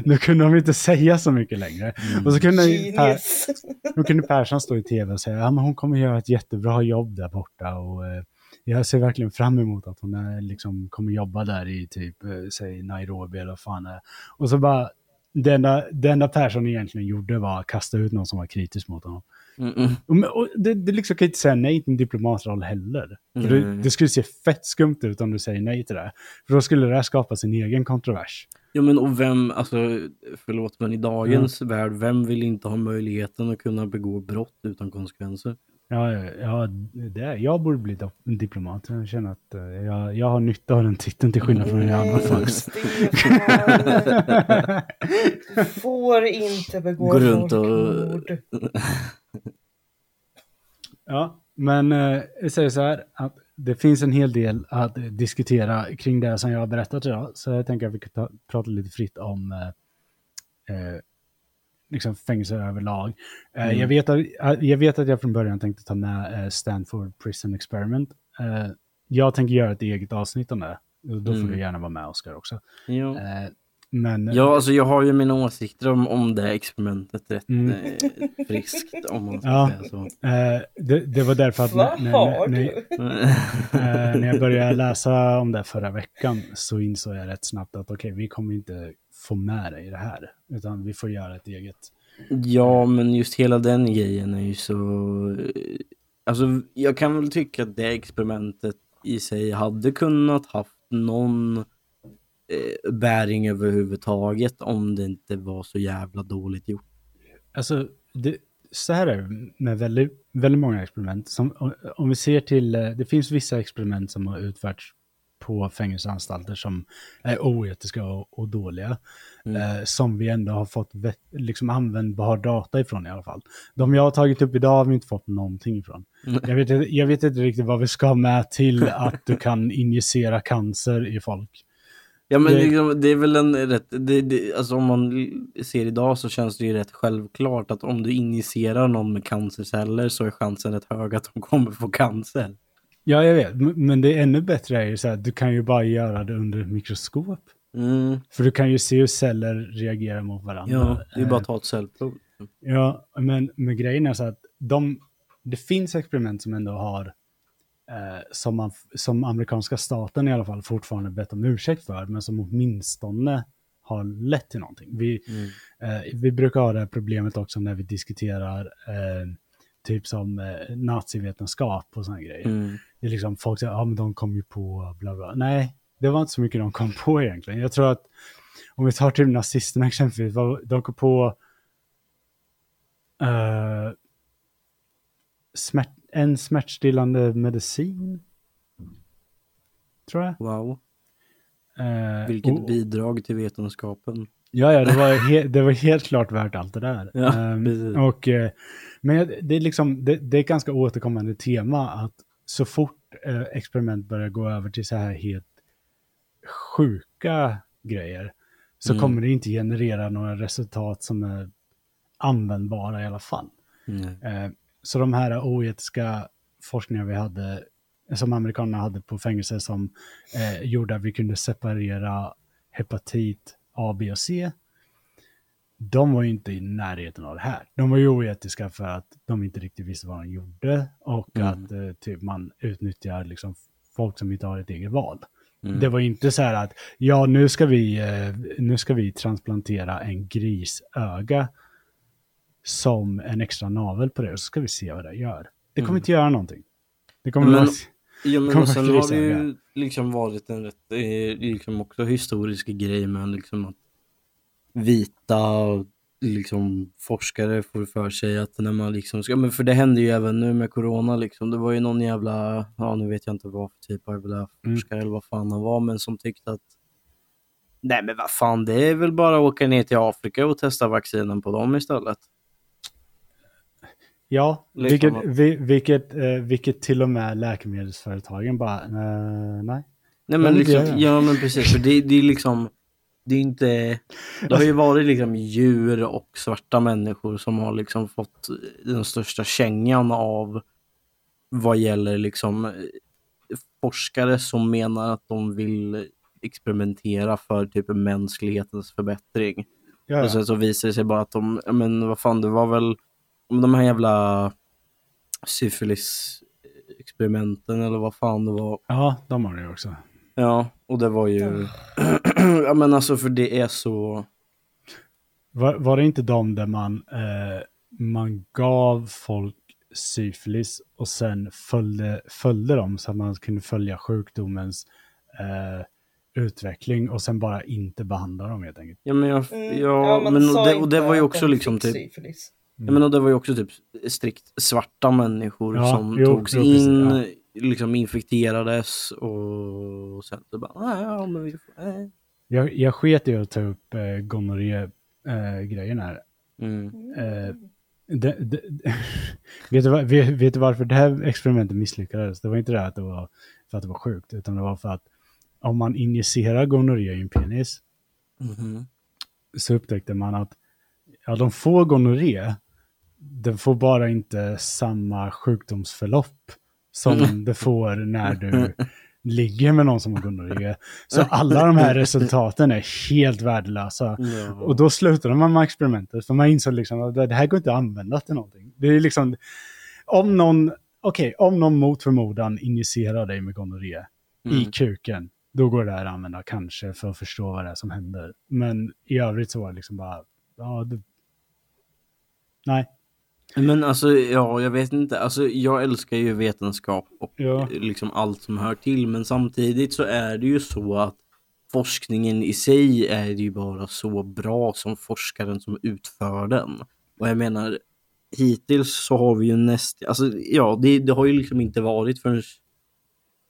nu kunde de inte säga så mycket längre. Och så kunde, per, kunde Persson stå i tv och säga att ja, hon kommer göra ett jättebra jobb där borta. Och, eh, jag ser verkligen fram emot att hon är, liksom, kommer jobba där i typ, eh, säg Nairobi eller vad fan är. Och så bara, det enda, det enda Persson egentligen gjorde var att kasta ut någon som var kritisk mot honom. Mm -mm. Och, det, det liksom kan inte säga nej till en diplomatroll heller. För det, det skulle se fett skumt ut om du säger nej till det. För då skulle det här skapa sin egen kontrovers. Ja men och vem, alltså förlåt men i dagens värld, vem vill inte ha möjligheten att kunna begå brott utan konsekvenser? Ja, ja, det, jag borde bli diplomat. Jag känner att eh, jag, jag har nytta av den titeln till skillnad från en annan. Stefan. Du får inte begå Gå runt och-. Ja, men eh, jag säger så här att det finns en hel del att diskutera kring det som jag har berättat idag. Så jag tänker att vi kan ta, prata lite fritt om eh, eh, liksom fängelser överlag. Eh, Mm. jag, vet att, eh, jag vet att jag från början tänkte ta med eh, Stanford Prison Experiment. Jag tänker göra ett eget avsnitt om det. Då får Mm. du gärna vara med Oskar också. Ja. Eh, men Ja, alltså jag har ju mina åsikter om, om det experimentet rätt Mm. friskt om man ska Ja. säga så. eh, det, det var därför att när, när, när, när jag började läsa om det förra veckan så insåg jag rätt snabbt att okej, vi kommer inte få med i det här, utan vi får göra ett eget. Ja, men just hela den grejen är ju så... eh, Alltså, jag kan väl tycka att det experimentet i sig hade kunnat haft någon eh, bäring överhuvudtaget om det inte var så jävla dåligt gjort. Alltså, det, så här är det med väldigt, väldigt många experiment. Som, om- om vi ser till, eh, det finns vissa experiment som har utförts på fängelseanstalter som är oetiska och, och dåliga. Eh, som vi ändå har fått vet, liksom användbar data ifrån i alla fall. De jag har tagit upp idag har vi inte fått någonting ifrån. Jag vet, inte- jag vet inte riktigt vad vi ska med till att du kan injicera cancer i folk. Ja men Det- liksom, det är väl en rätt, det, det, alltså om man ser idag så känns det ju rätt självklart att om du injicerar någon med cancerceller så är chansen rätt hög att de kommer få cancer. Ja, jag vet. Men det är ännu bättre är ju så här, du kan ju bara göra det under ett mikroskop. Mm, För du kan ju se hur celler reagerar mot varandra. ja, det är bara att ta ett cellprov. Ja, men med grejen är så att de, det finns experiment som ändå har, eh, som, man, som amerikanska staten i alla fall fortfarande bett om ursäkt för, men som åtminstone har lett till någonting. Vi, Mm. eh, vi brukar ha det här problemet också när vi diskuterar eh, typ som eh, nazivetenskap och sådana grejer. Mm. Det är liksom folk säger, ja men de kom ju på bla bla. Nej, det var inte så mycket de kom på egentligen. Jag tror att om vi tar typ nazisterna exempelvis, vad- de kom på eh, smärt, en smärtstillande medicin. Tror jag. Wow, Eh, vilket och- bidrag till vetenskapen. Ja, ja, det var, det var helt klart värt allt det där. Ja, precis. och, eh, men det är, liksom, det, det är ett ganska återkommande tema att så fort eh, experiment börjar gå över till så här helt sjuka grejer så Mm. kommer det inte generera några resultat som är användbara i alla fall. Mm. Eh, så de här oetiska forskningar vi hade, som amerikanerna hade på fängelse som eh, gjorde att vi kunde separera hepatit A, B och C, de var ju inte i närheten av det här. De var ju oetiska för att de inte riktigt visste vad de gjorde och Mm. att eh, typ man utnyttjar liksom folk som inte har ett eget val. Mm. Det var inte så här att, ja nu ska vi, eh, nu ska vi transplantera en grisöga som en extra navel på det och så ska vi se vad det gör. Det kommer Mm. inte göra någonting. Det kommer Men- vara... Ja men och sen har det ju liksom varit en rätt, eh, liksom också historisk grej med liksom att vita liksom forskare får för sig att när man liksom ska, men för det händer ju även nu med corona liksom, det var ju någon jävla, ja nu vet jag inte vad för typ av jävla Mm. forskare eller vad fan han var, men som tyckte att nej men vad fan det är väl bara att åka ner till Afrika och testa vaccinen på dem istället. Ja, Liksom vilket, vi, vilket, eh, vilket till och med läkemedelsföretagen bara, eh, nej. Nej Men liksom, ja men precis, för det, det är liksom, det är inte, det har ju varit liksom djur och svarta människor som har liksom fått den största kängan av vad gäller liksom eh, forskare som menar att de vill experimentera för typ mänsklighetens förbättring. Ja, Och sen så visar det sig bara att de, ja, men vad fan det var väl, de här jävla syfilis-experimenten eller vad fan det var. ja, de har det ju också. Ja, och det var ju... ja men alltså för det är så... Var, var det inte de där man, eh, man gav folk syfilis och sen följde, följde dem så att man kunde följa sjukdomens eh, utveckling och sen bara inte behandla dem helt enkelt. Ja men, jag, Mm, ja, men och det, och det var ju också liksom typ... syfilis. Ja, men det var ju också typ strikt svarta människor Ja, som jo, togs jo, precis, in, ja. liksom infekterades och sen så bara, "Nej, ja men vi får... nej." Jag, jag sket i att ta upp eh, gonorré-grejen här. Mm. Eh, det, det, vet, du, vad- vet, vet du varför det här experimentet misslyckades? Det var inte det att det var för att det var sjukt, utan det var för att om man injicerar gonorré i en penis Mhm. så upptäckte man att ja, de får gonorré, den får bara inte samma sjukdomsförlopp som Mm. det får när du ligger med någon som har gonorré. Så alla de här resultaten är helt värdelösa. Ja. Och då slutade man med experimentet, för man insåg liksom att det här går inte att använda till någonting. Det är liksom, om någon, okej, om någon mot förmodan injicerar dig med gonorré i Mm. kuken, då går det här att använda kanske för att förstå vad det är som händer. Men i övrigt så var det liksom bara, ja, det... nej. Men alltså, ja, jag vet inte. Alltså, jag älskar ju vetenskap och Ja. eh, liksom allt som hör till. Men samtidigt så är det ju så att forskningen i sig är ju bara så bra som forskaren som utför den. Och jag menar, hittills så har vi ju näst, alltså ja, det, det har ju liksom inte varit förrän,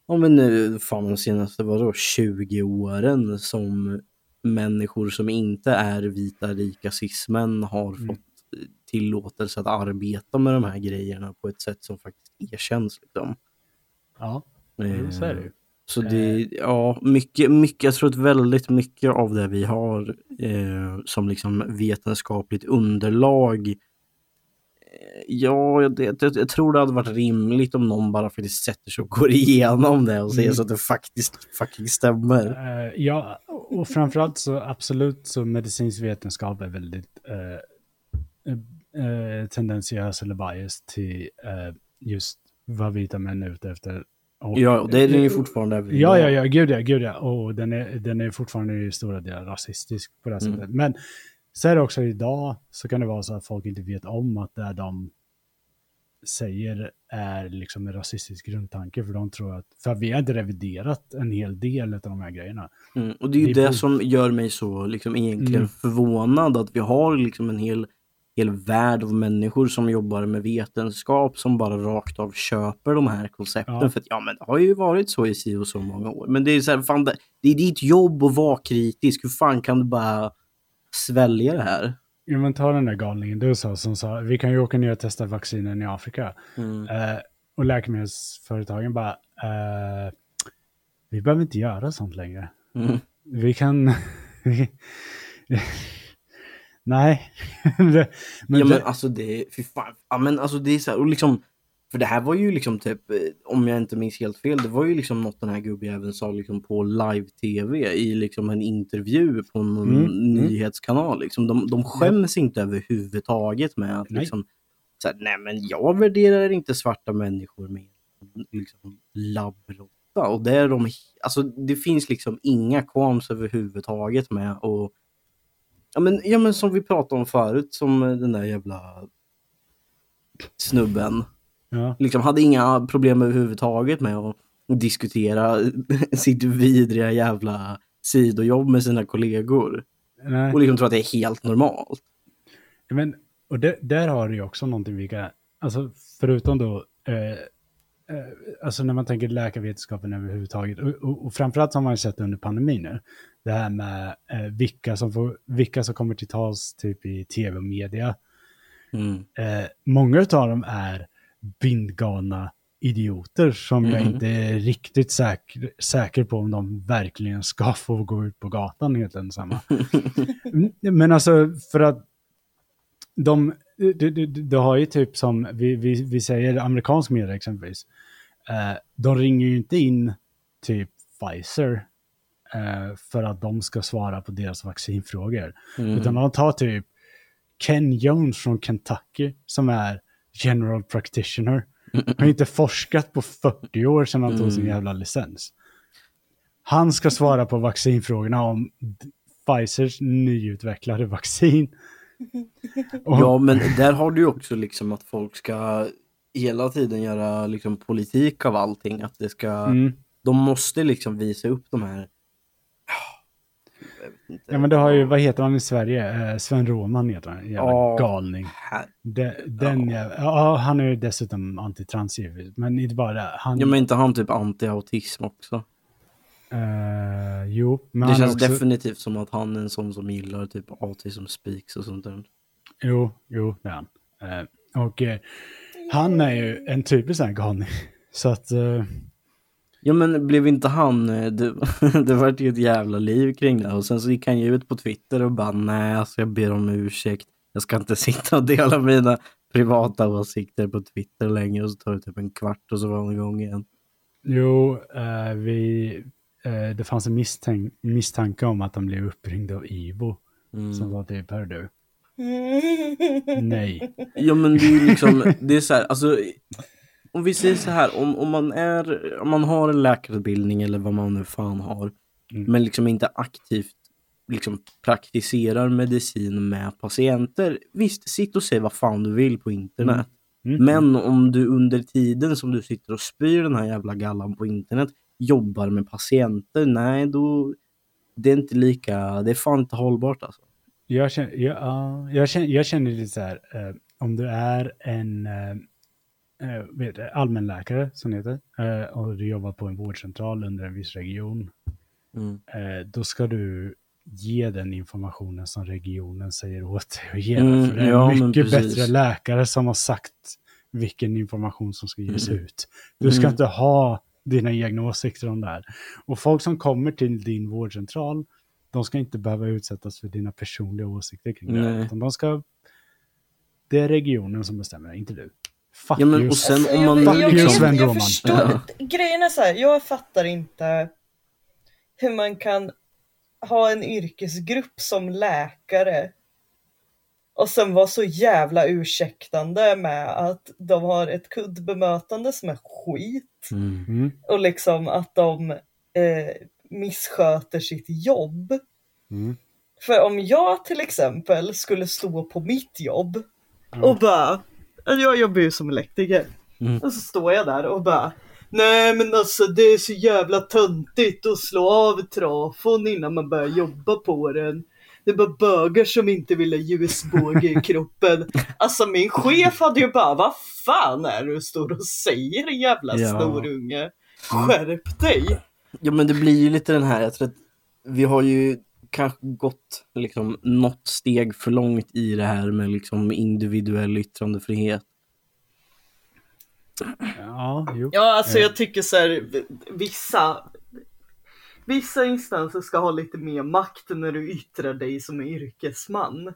ja men nu, fan de senaste, vadå, 20 åren som människor som inte är vita rika cismän har Mm. fått tillåtelse att arbeta med de här grejerna på ett sätt som faktiskt erkänns. Liksom. Ja, jo, så är det ju. Så det, ja, mycket, mycket, jag tror att väldigt mycket av det vi har eh, som liksom vetenskapligt underlag eh, Ja, jag, det, jag, jag tror det hade varit rimligt om någon bara faktiskt sätter sig och går igenom det och ser Mm. så att det faktiskt fucking stämmer. Eh, ja, och framförallt så absolut så medicinsk vetenskap är väldigt eh, tendentiös eller bias till eh, just vad vita män är ute efter. Och, Ja, och det är den ju fortfarande även Ja, ja, ja, gud ja, gud ja. Och den är, den är fortfarande i stora delar rasistisk på det Mm. sättet. Men så är det också idag så kan det vara så att folk inte vet om att det de säger är liksom en rasistisk grundtanke. För de tror att, för vi har inte reviderat en hel del av de här grejerna. Mm, och det är ju Det det som gör mig så liksom egentligen Mm. förvånad att vi har liksom en hel, hel värld av människor som jobbar med vetenskap som bara rakt av köper de här koncepten. Ja. För att ja, men det har ju varit så i si och så många år. Men det är så här, fan, det, det är ditt jobb att vara kritisk. Hur fan kan du bara svälja det här? Ja, men ta den där galningen du sa som sa, vi kan ju åka ner och testa vaccinen i Afrika. Mm. Eh, och läkemedelsföretagen bara, eh, vi behöver inte göra sånt längre. Mm. Vi kan... Nej. Men ja men alltså det, fy fan. Ja men alltså det är så här, och liksom, för det här var ju liksom typ, eh, om jag inte minns helt fel, det var ju liksom något den här gubbjäveln sa liksom på live-tv i liksom en intervju på någon Mm, mm. nyhetskanal. Liksom. De, de skäms inte överhuvudtaget med att Nej. liksom, så här, nej men jag värderar inte svarta människor än liksom labbrotta. Och det är de, alltså det finns liksom inga qualms överhuvudtaget med och Ja men, ja men som vi pratade om förut, som eh, den där jävla snubben. ja. Liksom hade inga problem överhuvudtaget med att diskutera sitt vidriga jävla sidojobb med sina kollegor. Nej. Och liksom tror att det är helt normalt. Men, och det, där har du ju också någonting vi kan, alltså förutom då, eh, eh, alltså när man tänker läkarvetenskapen överhuvudtaget, och, och, och framförallt har man ju sett under pandemin nu, det här med eh, vilka, som får, vilka som kommer till tals typ i tv och media. Mm. Eh, många av dem är bindgalna idioter som jag Mhm. inte är riktigt säker, säker på om de verkligen ska få gå ut på gatan helt ensamma. Mm, Men alltså för att de, du, du, du har ju typ som vi, vi, vi säger amerikansk media exempelvis. Eh, de ringer ju inte in typ Pfizer eh, för att de ska svara på deras vaccinfrågor. Mm. Utan de tar typ Ken Jones från Kentucky som är general practitioner. Han har inte forskat på 40 år sedan han tog sin Mm. jävla licens. Han ska svara på vaccinfrågorna om Pfizers nyutvecklade vaccin. Ja men där har du också liksom att folk ska hela tiden göra liksom politik av allting. Att det ska, mm, de måste liksom visa upp de här ja men det har ju, vad heter han i Sverige? Eh, Sven Roman heter han, jävla Ja. galning. De, den jävla, ja, han är ju dessutom antitrans givetvis, men inte bara det. Han, Ja men inte han typ anti-autism också? Eh, jo, men det känns också, definitivt som att han är en sån som gillar typ autism speaks och sånt där. Jo, jo, det är han. Eh, och eh, han är ju en typisk sån galning. Så att, Ja men blev inte han, det, det vart ju ett jävla liv kring det och sen så gick han ju ut på Twitter och bara nej alltså jag ber om ursäkt. Jag ska inte sitta och dela mina privata åsikter på Twitter längre och så tar det typ en kvart och så var han igång igen. Jo, eh, vi, eh, det fanns en misstänk, misstanke om att de blev uppringda av Ivo. Mm. Som var typ, hör du, nej. Ja men det är liksom, det är så här, alltså om vi säger så här, om, om man är, om man har en läkarutbildning eller vad man nu fan har, Mm. men liksom inte aktivt liksom praktiserar medicin med patienter, visst, sitt och säg vad fan du vill på internet. Mm. Men om du under tiden som du sitter och spyr den här jävla gallan på internet jobbar med patienter, nej då, det är inte lika, det är fan inte hållbart alltså. Jag känner, jag, ja, jag känner, jag känner lite så här, eh, om du är en eh, vet, allmänläkare, som det heter, eh, och du jobbar på en vårdcentral under en viss region, Mm. då ska du ge den informationen som regionen säger åt dig att ge. Mm, för det är ja, mycket bättre läkare som har sagt vilken information som ska ges Mm. ut. Du ska Mm. inte ha dina egna åsikter om det här. Och folk som kommer till din vårdcentral, de ska inte behöva utsättas för dina personliga åsikter kring det. här. Utan de ska... Det är regionen som bestämmer, inte du. Fuck Ja, men you. och sen Alltså, om man jag, jag, you, jag, jag förstår, Ja. grejen är så här, jag fattar inte hur man kan ha en yrkesgrupp som läkare och sen vara så jävla ursäktande med att de har ett kundbemötande som är skit Mm. Mm, och liksom att de eh, missköter sitt jobb. mm. För om jag till exempel skulle stå på mitt jobb Ja. och bara, jag jobbar ju som elektriker, Mm. och så står jag där och bara Nej men alltså det är så jävla töntigt att slå av trafon innan man börjar jobba på den. Det bara bögar som inte vill ha ljusbåge i kroppen. Alltså min chef hade ju bara, vad fan är du står och säger jävla Ja. snorunge? Skärp dig! Ja men det blir ju lite den här, jag tror att vi har ju kanske gått liksom något steg för långt i det här med liksom individuell yttrandefrihet. Ja, jo. Ja alltså Eh. jag tycker så här, vissa Vissa instanser ska ha lite mer makt när du yttrar dig som yrkesman.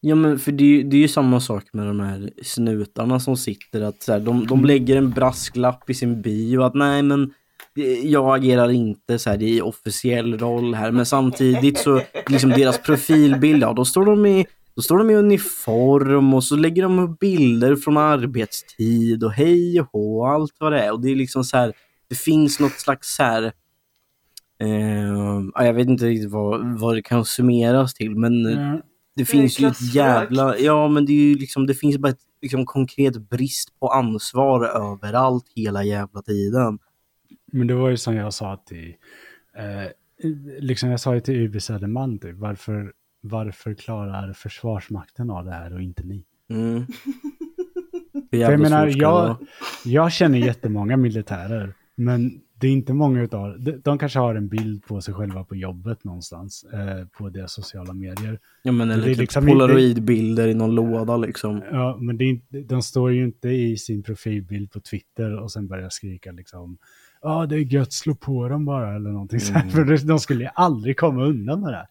Ja men för det är, ju- det är ju samma sak med de här snutarna som sitter att så här, de, de lägger en brasklapp i sin bio att nej men jag agerar inte så här i officiell roll här. Men samtidigt så liksom deras profilbild, ja då står de i då står de i uniform och så lägger de upp bilder från arbetstid och hej och hå och allt vad det är. Och det är liksom så här det finns något slags så här eh, ja, jag vet inte riktigt vad, vad det kan summeras till men Mm. det finns ju ett jävla, ja men det är ju liksom, det finns bara ett liksom, konkret brist på ansvar överallt hela jävla tiden. Men det var ju som jag sa till, eh, liksom jag sa ju till UB Södermalm, typ, varför, varför klarar Försvarsmakten av det här och inte ni? Mm. För jag menar, det jag, jag känner jättemånga militärer, men det är inte många utav de, de kanske har en bild på sig själva på jobbet någonstans, eh, på deras sociala medier. Ja men eller typ liksom polaroidbilder i någon låda liksom. Ja, men det är inte, de står ju inte i sin profilbild på Twitter och sen börjar skrika liksom Ja, det är gött, slå på dem bara eller någonting så. Mm. För det- de skulle ju aldrig komma undan med det.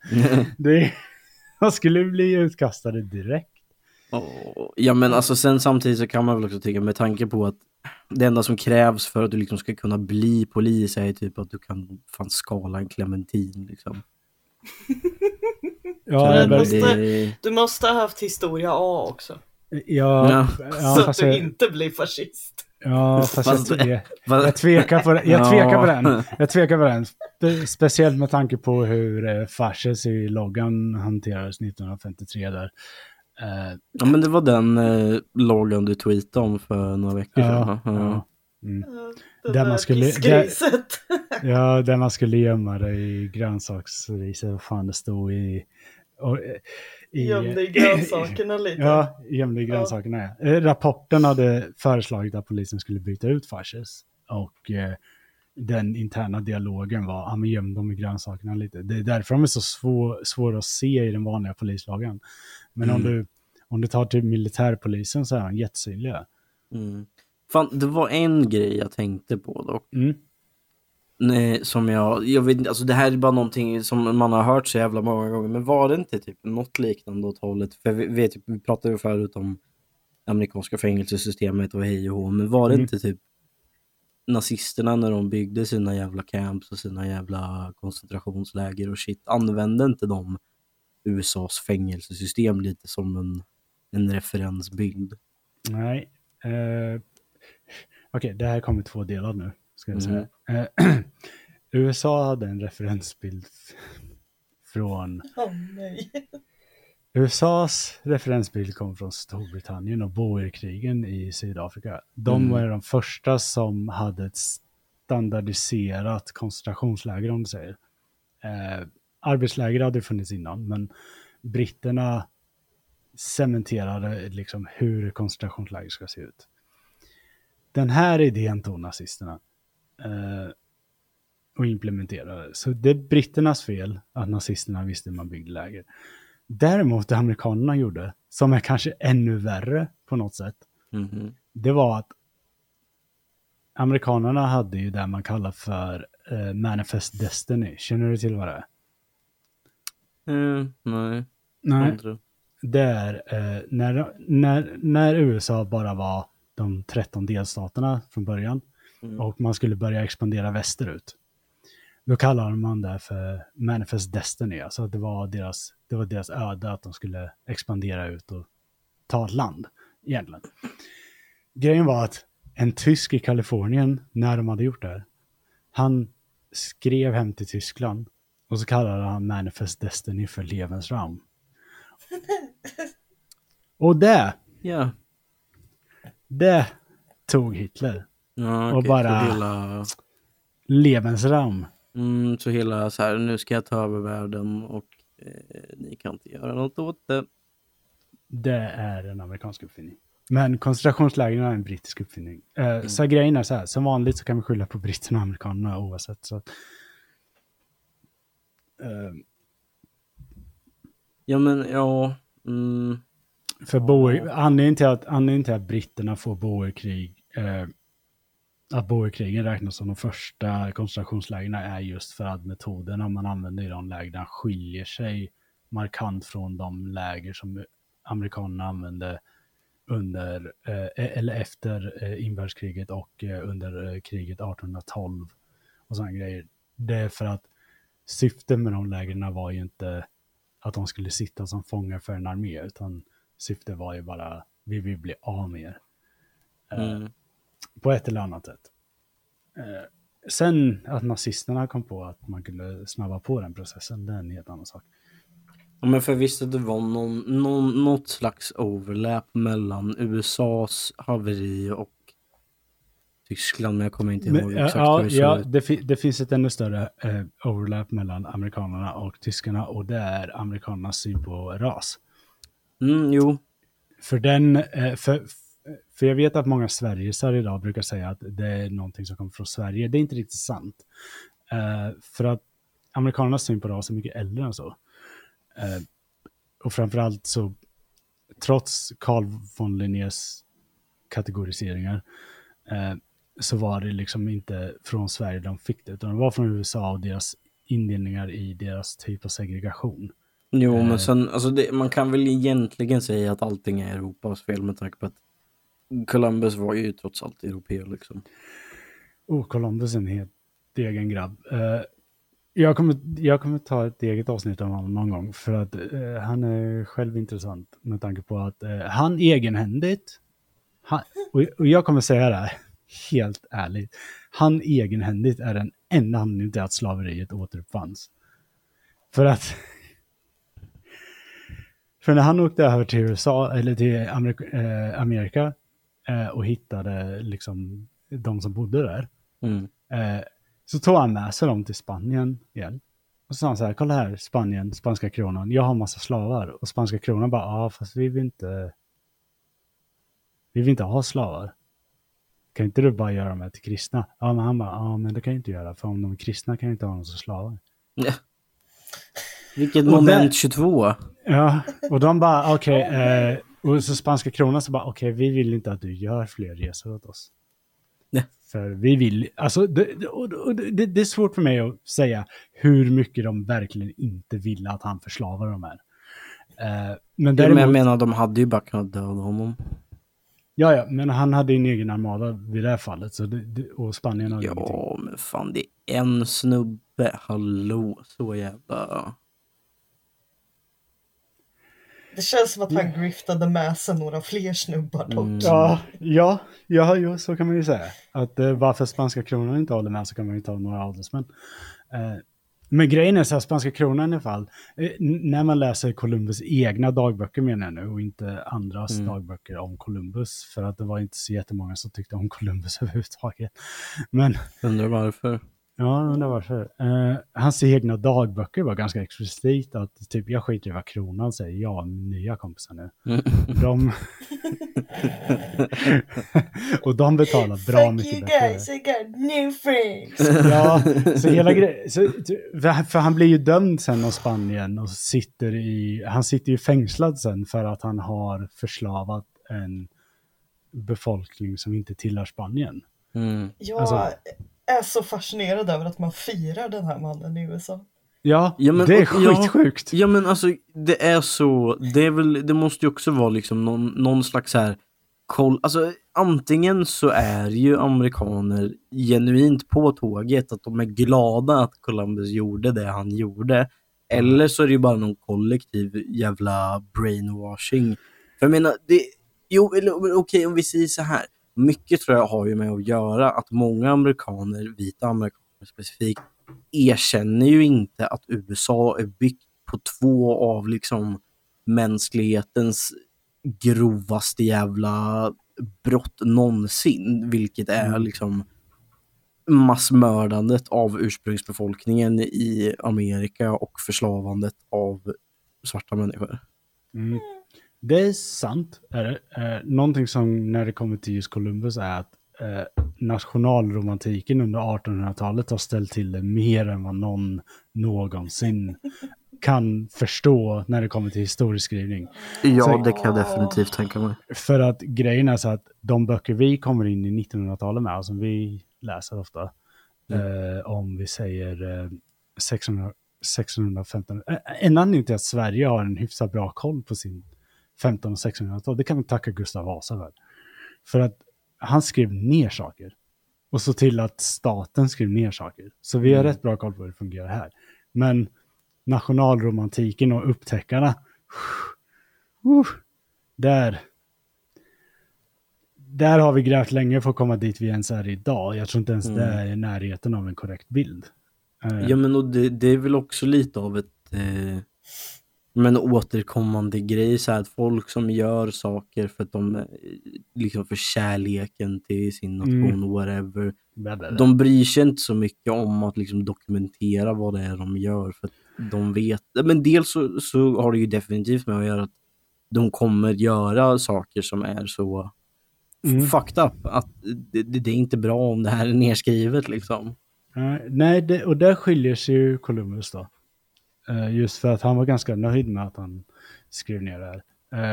det de skulle bli utkastade direkt. Ja men alltså sen samtidigt så kan man väl också tycka med tanke på att det enda som krävs för att du liksom ska kunna bli polis är typ att du kan fan skala en clementin liksom. Ja, väl- måste- det, Du måste ha haft historia A också. ja, Ja. ja, så att du jag, inte blir fascist. ja, fast Fast jag, det- jag, tvekar på det. Jag tvekar på den. Jag tvekar på den. Spe- Speciellt med tanke på hur eh, fasces i loggan hanterades 1953 där. Eh, Ja men det var den eh, loggan du tweetade om för några veckor sedan. ja, va? ja. Mm. Det Där man där skulle- pissgriset. Ja, där man skulle gömma det i grönsaksriset, vad fan det stod i... Och, i Gömde i grönsakerna lite. Ja, gömde i grönsakerna. Ja. Eh, Rapporten hade föreslagit att polisen skulle byta ut fasces. Och eh, den interna dialogen var, ja men göm dem i grönsakerna lite. Det är därför de är så svår, svåra att se i den vanliga polislagen. Men om, Mm. du, om du tar till militärpolisen så är de jättesynliga. Mm. Fan, det var en grej jag tänkte på dock. Mm. Nej, som jag, jag vet alltså det här är bara någonting som man har hört så jävla många gånger. Men var det inte typ något liknande åt hållet? För vi vet ju, vi pratade ju förut om amerikanska fängelsesystemet och hej och hå. Men var det Mm. inte typ nazisterna när de byggde sina jävla camps och sina jävla koncentrationsläger och shit, använde inte de USAs fängelsesystem lite som en, en referensbild? Nej. Eh, Okej, det här kommer två delar nu. Ska jag säga. Mhm. Eh, USA hade en referensbild från Åh nej. USAs referensbild kom från Storbritannien och Boerkrigen i Sydafrika. De Mm. var de första som hade ett standardiserat koncentrationsläger om du säger. Eh, arbetsläger hade funnits innan, men britterna cementerade liksom hur koncentrationsläger ska se ut. Den här idén tog nazisterna eh, och implementerade. Så det är britternas fel att nazisterna visste hur man byggde läger. Däremot det amerikanerna gjorde, som är kanske ännu värre på något sätt, Mhm. det var att amerikanerna hade ju det man kallar för eh, Manifest Destiny. Känner du till vad det är? Eh, nej, Nej. aldrig. Det är eh, när, när, när USA bara var de 13 delstaterna från början Mm. och man skulle börja expandera västerut. Då kallade man det för Manifest Destiny, alltså att det var deras, det var deras öde att de skulle expandera ut och ta ett land egentligen. Grejen var att en tysk i Kalifornien, när de hade gjort det här, han skrev hem till Tyskland och så kallade han Manifest Destiny för Lebensraum. Och det, Ja. det tog Hitler. Ja, Och bara- hela, Lebensraum. mm, så hela så här, nu ska jag ta över världen och eh, ni kan inte göra något åt det. Det är en amerikansk uppfinning. Men koncentrationslägren är en brittisk uppfinning. Eh, Så grejen är så här, som vanligt så kan vi skylla på britterna och amerikanerna oavsett. Så. Eh, Ja men ja, mm, för boer, anledningen, till att, anledningen till att britterna får boerkrig, eh, att boerkrigen räknas som de första koncentrationslägren är just för att metoderna man använder i de lägren skiljer sig markant från de läger som amerikanerna använde under, eh, eller efter eh, inbördeskriget och eh, under eh, kriget 1812 och sådana grejer. Det är för att syftet med de lägren var ju inte att de skulle sitta som fångar för en armé, utan syftet var ju bara, vi vill bli av med er. Eh, mm. på ett eller annat sätt. Eh, sen att nazisterna kom på att man kunde snabba på den processen, det är en helt annan sak. Ja, men för visst att det var någon, någon, något slags overlap mellan USAs haveri och Tyskland, men jag kommer inte ihåg Men, eh, exakt ja, hur det ja det, fi- det finns ett ännu större eh, overlap mellan amerikanerna och tyskarna och det är amerikanernas syn på ras. Mm, jo, För den, eh, för, för jag vet att många Sverigesar idag brukar säga att det är någonting som kommer från Sverige. Det är inte riktigt sant. Eh, för att amerikanernas syn på ras är mycket äldre än så. Eh, och framförallt så, trots Carl von Linnés kategoriseringar, eh, så var det liksom inte från Sverige de fick det, utan det var från USA och deras indelningar i deras typ av segregation. jo Eh. men sen, alltså det, man kan väl egentligen säga att allting är Europas fel med tanke på att Columbus var ju trots allt europeer liksom. Oh, Columbus är en helt egen grabb. Eh, jag, kommer, jag kommer ta ett eget avsnitt av honom någon gång för att eh, han är själv intressant med tanke på att eh, han egenhändigt, han, och, och jag kommer säga det här helt ärligt, han egenhändigt är den enda anledningen till att slaveriet återuppfanns. För att för när han åkte över till USA, eller till Amerika, eh, Amerika eh, och hittade liksom de som bodde där, Mm. Eh, så tog han med sig dem till Spanien igen. Och så sa han så här, kolla här, Spanien, spanska kronan, jag har massa slavar. Och spanska kronan bara, ja fast vi vill inte, vi vill inte ha slavar. Kan inte du bara göra dem här till kristna? Ja men han bara, ja men det kan jag inte göra, för om de är kristna kan jag inte ha dem som slavar. Ja. Vilket Och moment där- 22. Ja, och de bara, okej, eh, och så spanska kronan så bara, okej, vi vill inte att du gör fler resor åt oss. Nej. För vi vill, alltså det, det- och, det, det är svårt för mig att säga hur mycket de verkligen inte ville att han förslavar de här. Eh, men Ja, däremot, men jag menar, de hade ju bara kunnat döda honom. Ja, ja, men han hade en egen armada vid det här fallet. Så det, det, och Spanien hade ingenting. Ja, men fan det är en snubbe. Hallå, så jävla... Det känns som att han griftade med sig några fler snubbar dock. Mm. Ja, ja, ja, jo, så kan man ju säga. Att eh, varför spanska kronan inte håller med så kan man ju ta några adelsmän. Eh, men grejen är så här, spanska kronan i alla fall, eh, när man läser Columbus egna dagböcker menar jag nu och inte andras Mm. dagböcker om Columbus, för att det var inte så jättemånga som tyckte om Columbus överhuvudtaget. Men Undrar varför. Ja, undrar varför. Eh, hans egna dagböcker var ganska explicit att typ jag skiter i vad kronan säger, jag har nya kompisar nu. Mm. De... och de betalar bra mycket bättre. I got new friends! Ja, så hela grejen. För han blir ju dömd sen av Spanien och sitter i, han sitter ju fängslad sen för att han har förslavat en befolkning som inte tillhör Spanien. Mm. Jag Alltså- är så fascinerad över att man firar den här mannen i USA. Ja, Ja, men- det är och- ja. skitsjukt. Ja men alltså det är så, det är väl, det måste ju också vara liksom någon, någon slags här koll, alltså antingen så är ju amerikaner genuint på tåget att de är glada att Columbus gjorde det han gjorde. Eller så är det ju bara någon kollektiv jävla brainwashing. För jag menar, det, jo okej om vi säger så här. Mycket tror jag har ju med att göra att många amerikaner, vita amerikaner specifikt, erkänner ju inte att USA är byggt på två av liksom mänsklighetens grovaste jävla brott någonsin, vilket är Mm. liksom massmördandet av ursprungsbefolkningen i Amerika och förslavandet av svarta människor. Mm. Det är sant. Är det. Eh, någonting som när det kommer till just Columbus är att eh, nationalromantiken under 1800-talet har ställt till det mer än vad någon någonsin kan förstå när det kommer till historieskrivning. Ja, Så- det kan jag definitivt tänka mig. För att grejen är så att de böcker vi kommer in i 1900-talet med, som vi läser ofta, eh, om vi säger eh, 600, 615, eh, en anledning till att Sverige har en hyfsat bra koll på sin 15 och 1600-tal, det kan vi tacka Gustav Vasa för. För att han skrev ner saker. Och så till att staten skrev ner saker. Så vi har Mm. rätt bra koll på hur det fungerar här. Men nationalromantiken och upptäckarna, uh, där, där har vi grävt länge för att komma dit vi ens är idag. Jag tror inte ens det är i närheten av en korrekt bild. Eh, Ja men och det, det är väl också lite av ett eh, men återkommande grej så här att folk som gör saker för att de eh, liksom för kärleken till sin nation Mm. whatever. bla, bla, bla. De bryr sig inte så mycket om att liksom dokumentera vad det är de gör för att de vet. Men dels så, så har det ju definitivt med att göra att de kommer göra saker som är så Mm. fucked up att det, det, är inte bra om det här är nedskrivet liksom. Nej, det, och där skiljer sig ju Columbus då. Eh, just för att han var ganska nöjd med att han skrev ner det här.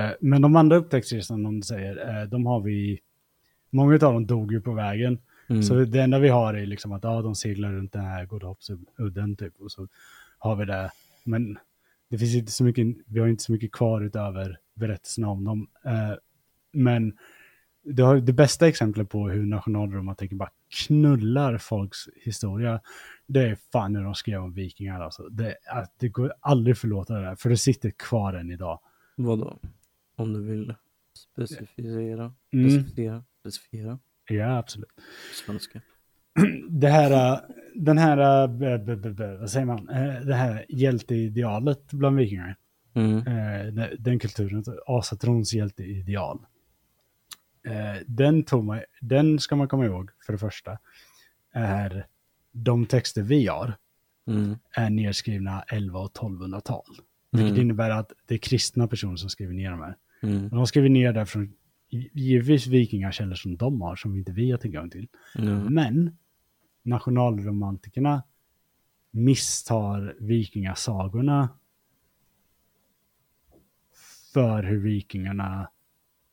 Eh, men de andra upptäcktsresorna, de säger, eh, de har vi... Många av dem dog ju på vägen. Mm. Så det enda vi har är liksom att ja, de seglar runt den här Godahoppsudden typ. Och så har vi det. Men det finns inte så mycket, vi har inte så mycket kvar utöver berättelserna om dem. Men det, har, det bästa exemplet på hur nationalromantiken bara knullar folks historia, det är fan när de skrev om vikingar. Alltså. Det, det går aldrig förlåta det där, för det sitter kvar än idag. Vadå? Om du vill specificera? Mm. Specificera? Specificera? Ja, absolut. Svenska. Det här, äh, den här, äh, vad säger man, Eh, det här hjälteidealet bland vikingar. Mm. Den- kulturen, asatrons hjälteideal. Eh, Den, tog den ska man komma ihåg, för det första, är de texter vi har Mm. är nedskrivna 11 och 1200-tal. Vilket Mm. innebär att det är kristna personer som skriver ner de här. Mm. De skriver ner det från givetvis vikingakällor som de har, som inte vi har tillgång till. Ja. Men nationalromantikerna misstar vikingasagorna för hur vikingarna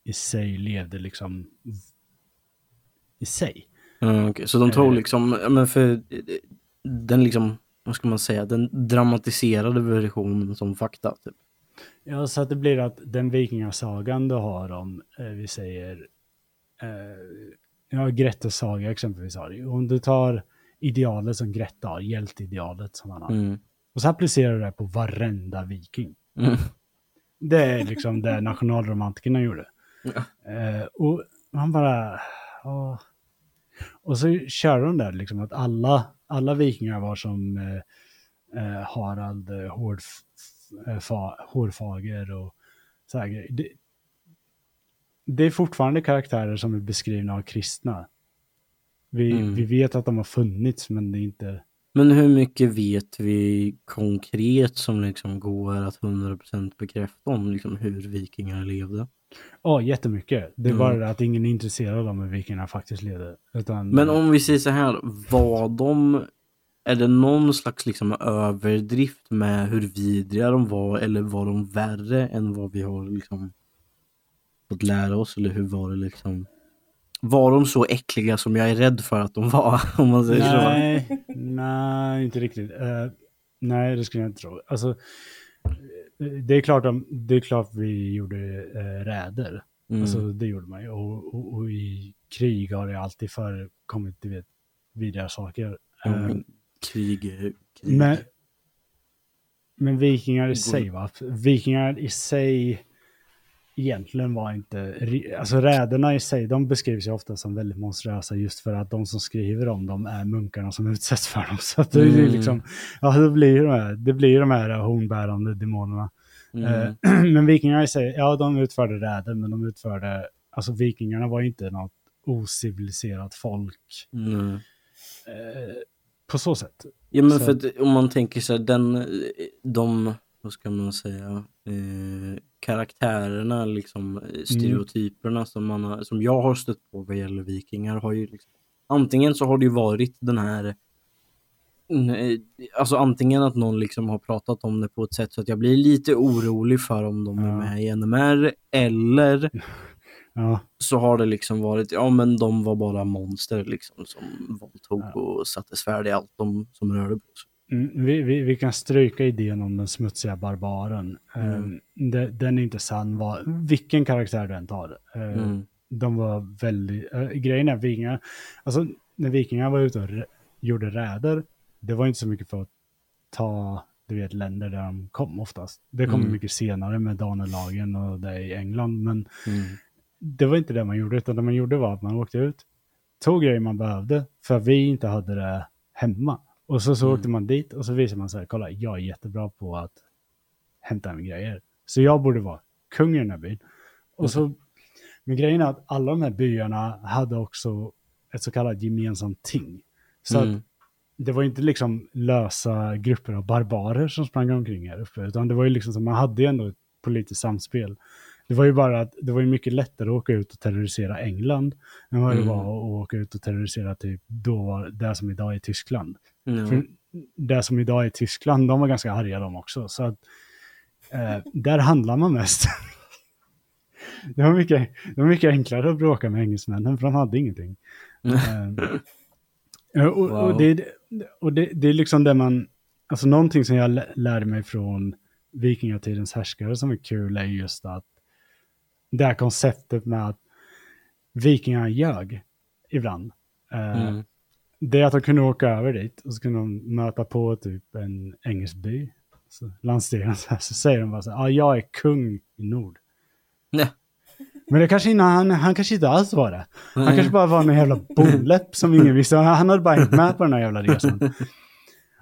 i sig levde liksom i sig. Ja, okej. Så de tog Eh. liksom, men för eh, den liksom, vad ska man säga, den dramatiserade versionen som fakta. Typ. Ja, så att det blir att den vikingasagan du har om, eh, vi säger eh, ja, Grettes saga exempelvis har det. Om du tar idealet som Greta har, hjälteidealet som han har. Mm. Och så applicerar du det på varenda viking. Mm. Det är liksom det nationalromantikerna gjorde. Ja. Eh, och man bara... åh. Och så kör de där liksom att alla, alla vikingar var som eh, eh, Harald eh, Hårf, fa, Hårfager och så här. Det, det är fortfarande karaktärer som är beskrivna av kristna. Vi, Mm. vi vet att de har funnits men det är inte... Men hur mycket vet vi konkret som liksom går att 100% bekräfta om liksom hur vikingar levde? Ja, jättemycket. Det är Mm. bara att ingen är intresserad av hur vikingarna faktiskt levde. Utan, Men om vi säger så här, var de... Är det någon slags liksom överdrift med hur vidriga de var eller var de värre än vad vi har liksom fått lära oss? Eller hur var det liksom? Var de så äckliga som jag är rädd för att de var? Om man säger så. Nej, nej, inte riktigt. Eh, nej, det skulle jag inte tro. Alltså, det är klart, om, det är klart vi gjorde uh, räder. Mm. Alltså, det gjorde man ju. Och, och, och i krig har det alltid förekommit, du vet, vidriga saker. Ja, Eh, men krig krig. men, men vikingar i sig, va? Vikingar i sig egentligen var inte... Alltså räderna i sig, de beskrivs ju ofta som väldigt monstruösa just för att de som skriver om dem är munkarna som utsätts för dem. Så det Mm. liksom... Ja, det blir de här, det blir de här hornbärande demonerna. Mm. Eh, men vikingar i sig, ja de utförde räder, men de utförde... Alltså vikingarna var inte något ociviliserat folk Mm. på så sätt. Ja men Så- för att om man tänker sig den, de, vad ska man säga, eh, karaktärerna, liksom eh, stereotyperna som, man har, som jag har stött på vad gäller vikingar har ju liksom, antingen så har det ju varit den här mm, eh, Alltså antingen att någon liksom har pratat om det på ett sätt så att jag blir lite orolig för om de är Ja. med i NMR eller Ja, så har det liksom varit, ja men de var bara monster liksom som våldtog Ja. och satte svärd i allt de som rörde på sig. Mm, vi, vi, vi kan stryka idén om den smutsiga barbaren. Mm. Det, den är inte sann, vad, vilken karaktär du än tar. Eh, Mm. De var väldigt... eh, grejen är vikingar, alltså när vikingar var ute och gjorde räder, det var inte så mycket för att ta, du vet, länder där de kom oftast. Det kom Mm. mycket senare med Danelagen och det i England, men Mm. det var inte det man gjorde, utan det man gjorde var att man åkte ut, tog grejer man behövde, för vi inte hade det hemma. Och så, så Mm. åkte man dit och så visade man så här, kolla, jag är jättebra på att hämta hem grejer. Så jag borde vara kung i den här byn. Och så, men grejen är att alla de här byarna hade också ett så kallat gemensamt ting. Så Mm. att det var inte liksom lösa grupper av barbarer som sprang omkring här uppe, utan det var ju liksom som man hade ju ändå ett politiskt samspel. Det var ju bara att det var ju mycket lättare att åka ut och terrorisera England än vad det Mm. var att åka ut och terrorisera typ då det som idag är Tyskland. För det som idag är Tyskland, de var ganska arga de också. Så att eh, där handlar man mest. det, var mycket, det var mycket enklare att bråka med engelsmännen för de hade ingenting. Eh, och, Wow. och, det, och det, det är liksom det man, alltså någonting som jag lä- lärde mig från vikingatidens härskare som är kul är just att det här konceptet med att vikingar ljög ibland. Eh, Mm. Det är att de kunde åka över dit och så kunde de möta på typ en engelsk by. Så landstigaren så, här, så säger de bara så här, ja jag är kung i nord. Nej. Men det kanske inte, han, han kanske inte alls var det. Han kanske bara var en jävla boläpp som ingen visste. Han hade bara hängt med på den här jävla resan.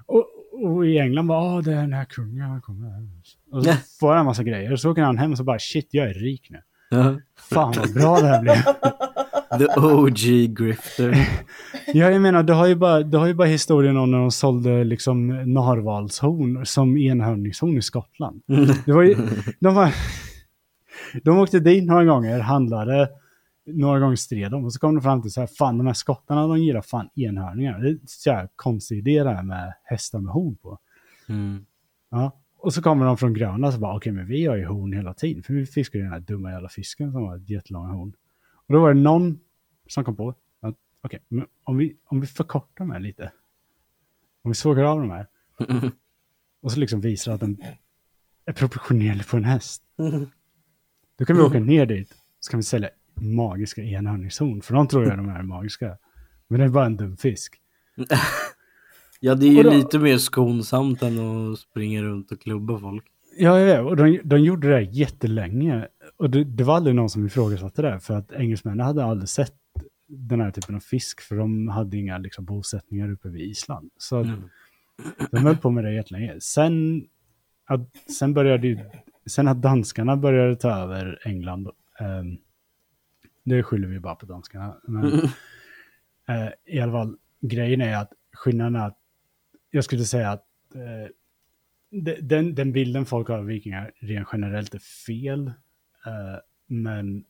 Och, och i England bara, åh det är den här kungen, han kommer här. Och så Nej. får han en massa grejer. Och så åker han hem och så bara, shit jag är rik nu. Ja. Fan vad bra det här blev. The OG grifter. Ja, jag menar, du har ju bara, du har ju bara historien om när de sålde liksom narvalshorn som enhörningshorn i Skottland. Det var ju, de, var, de åkte dit några gånger, handlade, några gånger stred de och så kom de fram till så här, fan de här skottarna de gillar fan enhörningar. Det är så här konstig idé det här med hästar med horn på. Mm. Ja. Och så kommer de från och så bara, okej men vi har ju horn hela tiden, för vi fiskar ju den här dumma jävla fisken som har ett jättelånga horn. Och då var det någon som kom på att, okej, men om vi, om vi förkortar de här lite, om vi sågar av de här, och så liksom visar att den är proportionerlig på en häst, då kan vi åka ner dit, så kan vi sälja magiska enhörningshorn. För de tror jag de är magiska. Men det är bara en dum fisk. Ja, det är ju då- lite mer skonsamt än att springa runt och klubba folk. Ja, ja, ja. och de, de gjorde det jättelänge. Och det, det var aldrig någon som ifrågasatte det. För att engelsmännen hade aldrig sett den här typen av fisk. För de hade inga liksom, bosättningar uppe vid Island. Så Mm. de höll på med det jättelänge. Sen, att, sen började ju, sen att danskarna började ta över England. ehm, det skyller vi bara på danskarna. Men, eh, I alla fall, grejen är att skillnaden är att jag skulle säga att eh, den, den bilden folk har av vikingar rent generellt är fel. Eh, men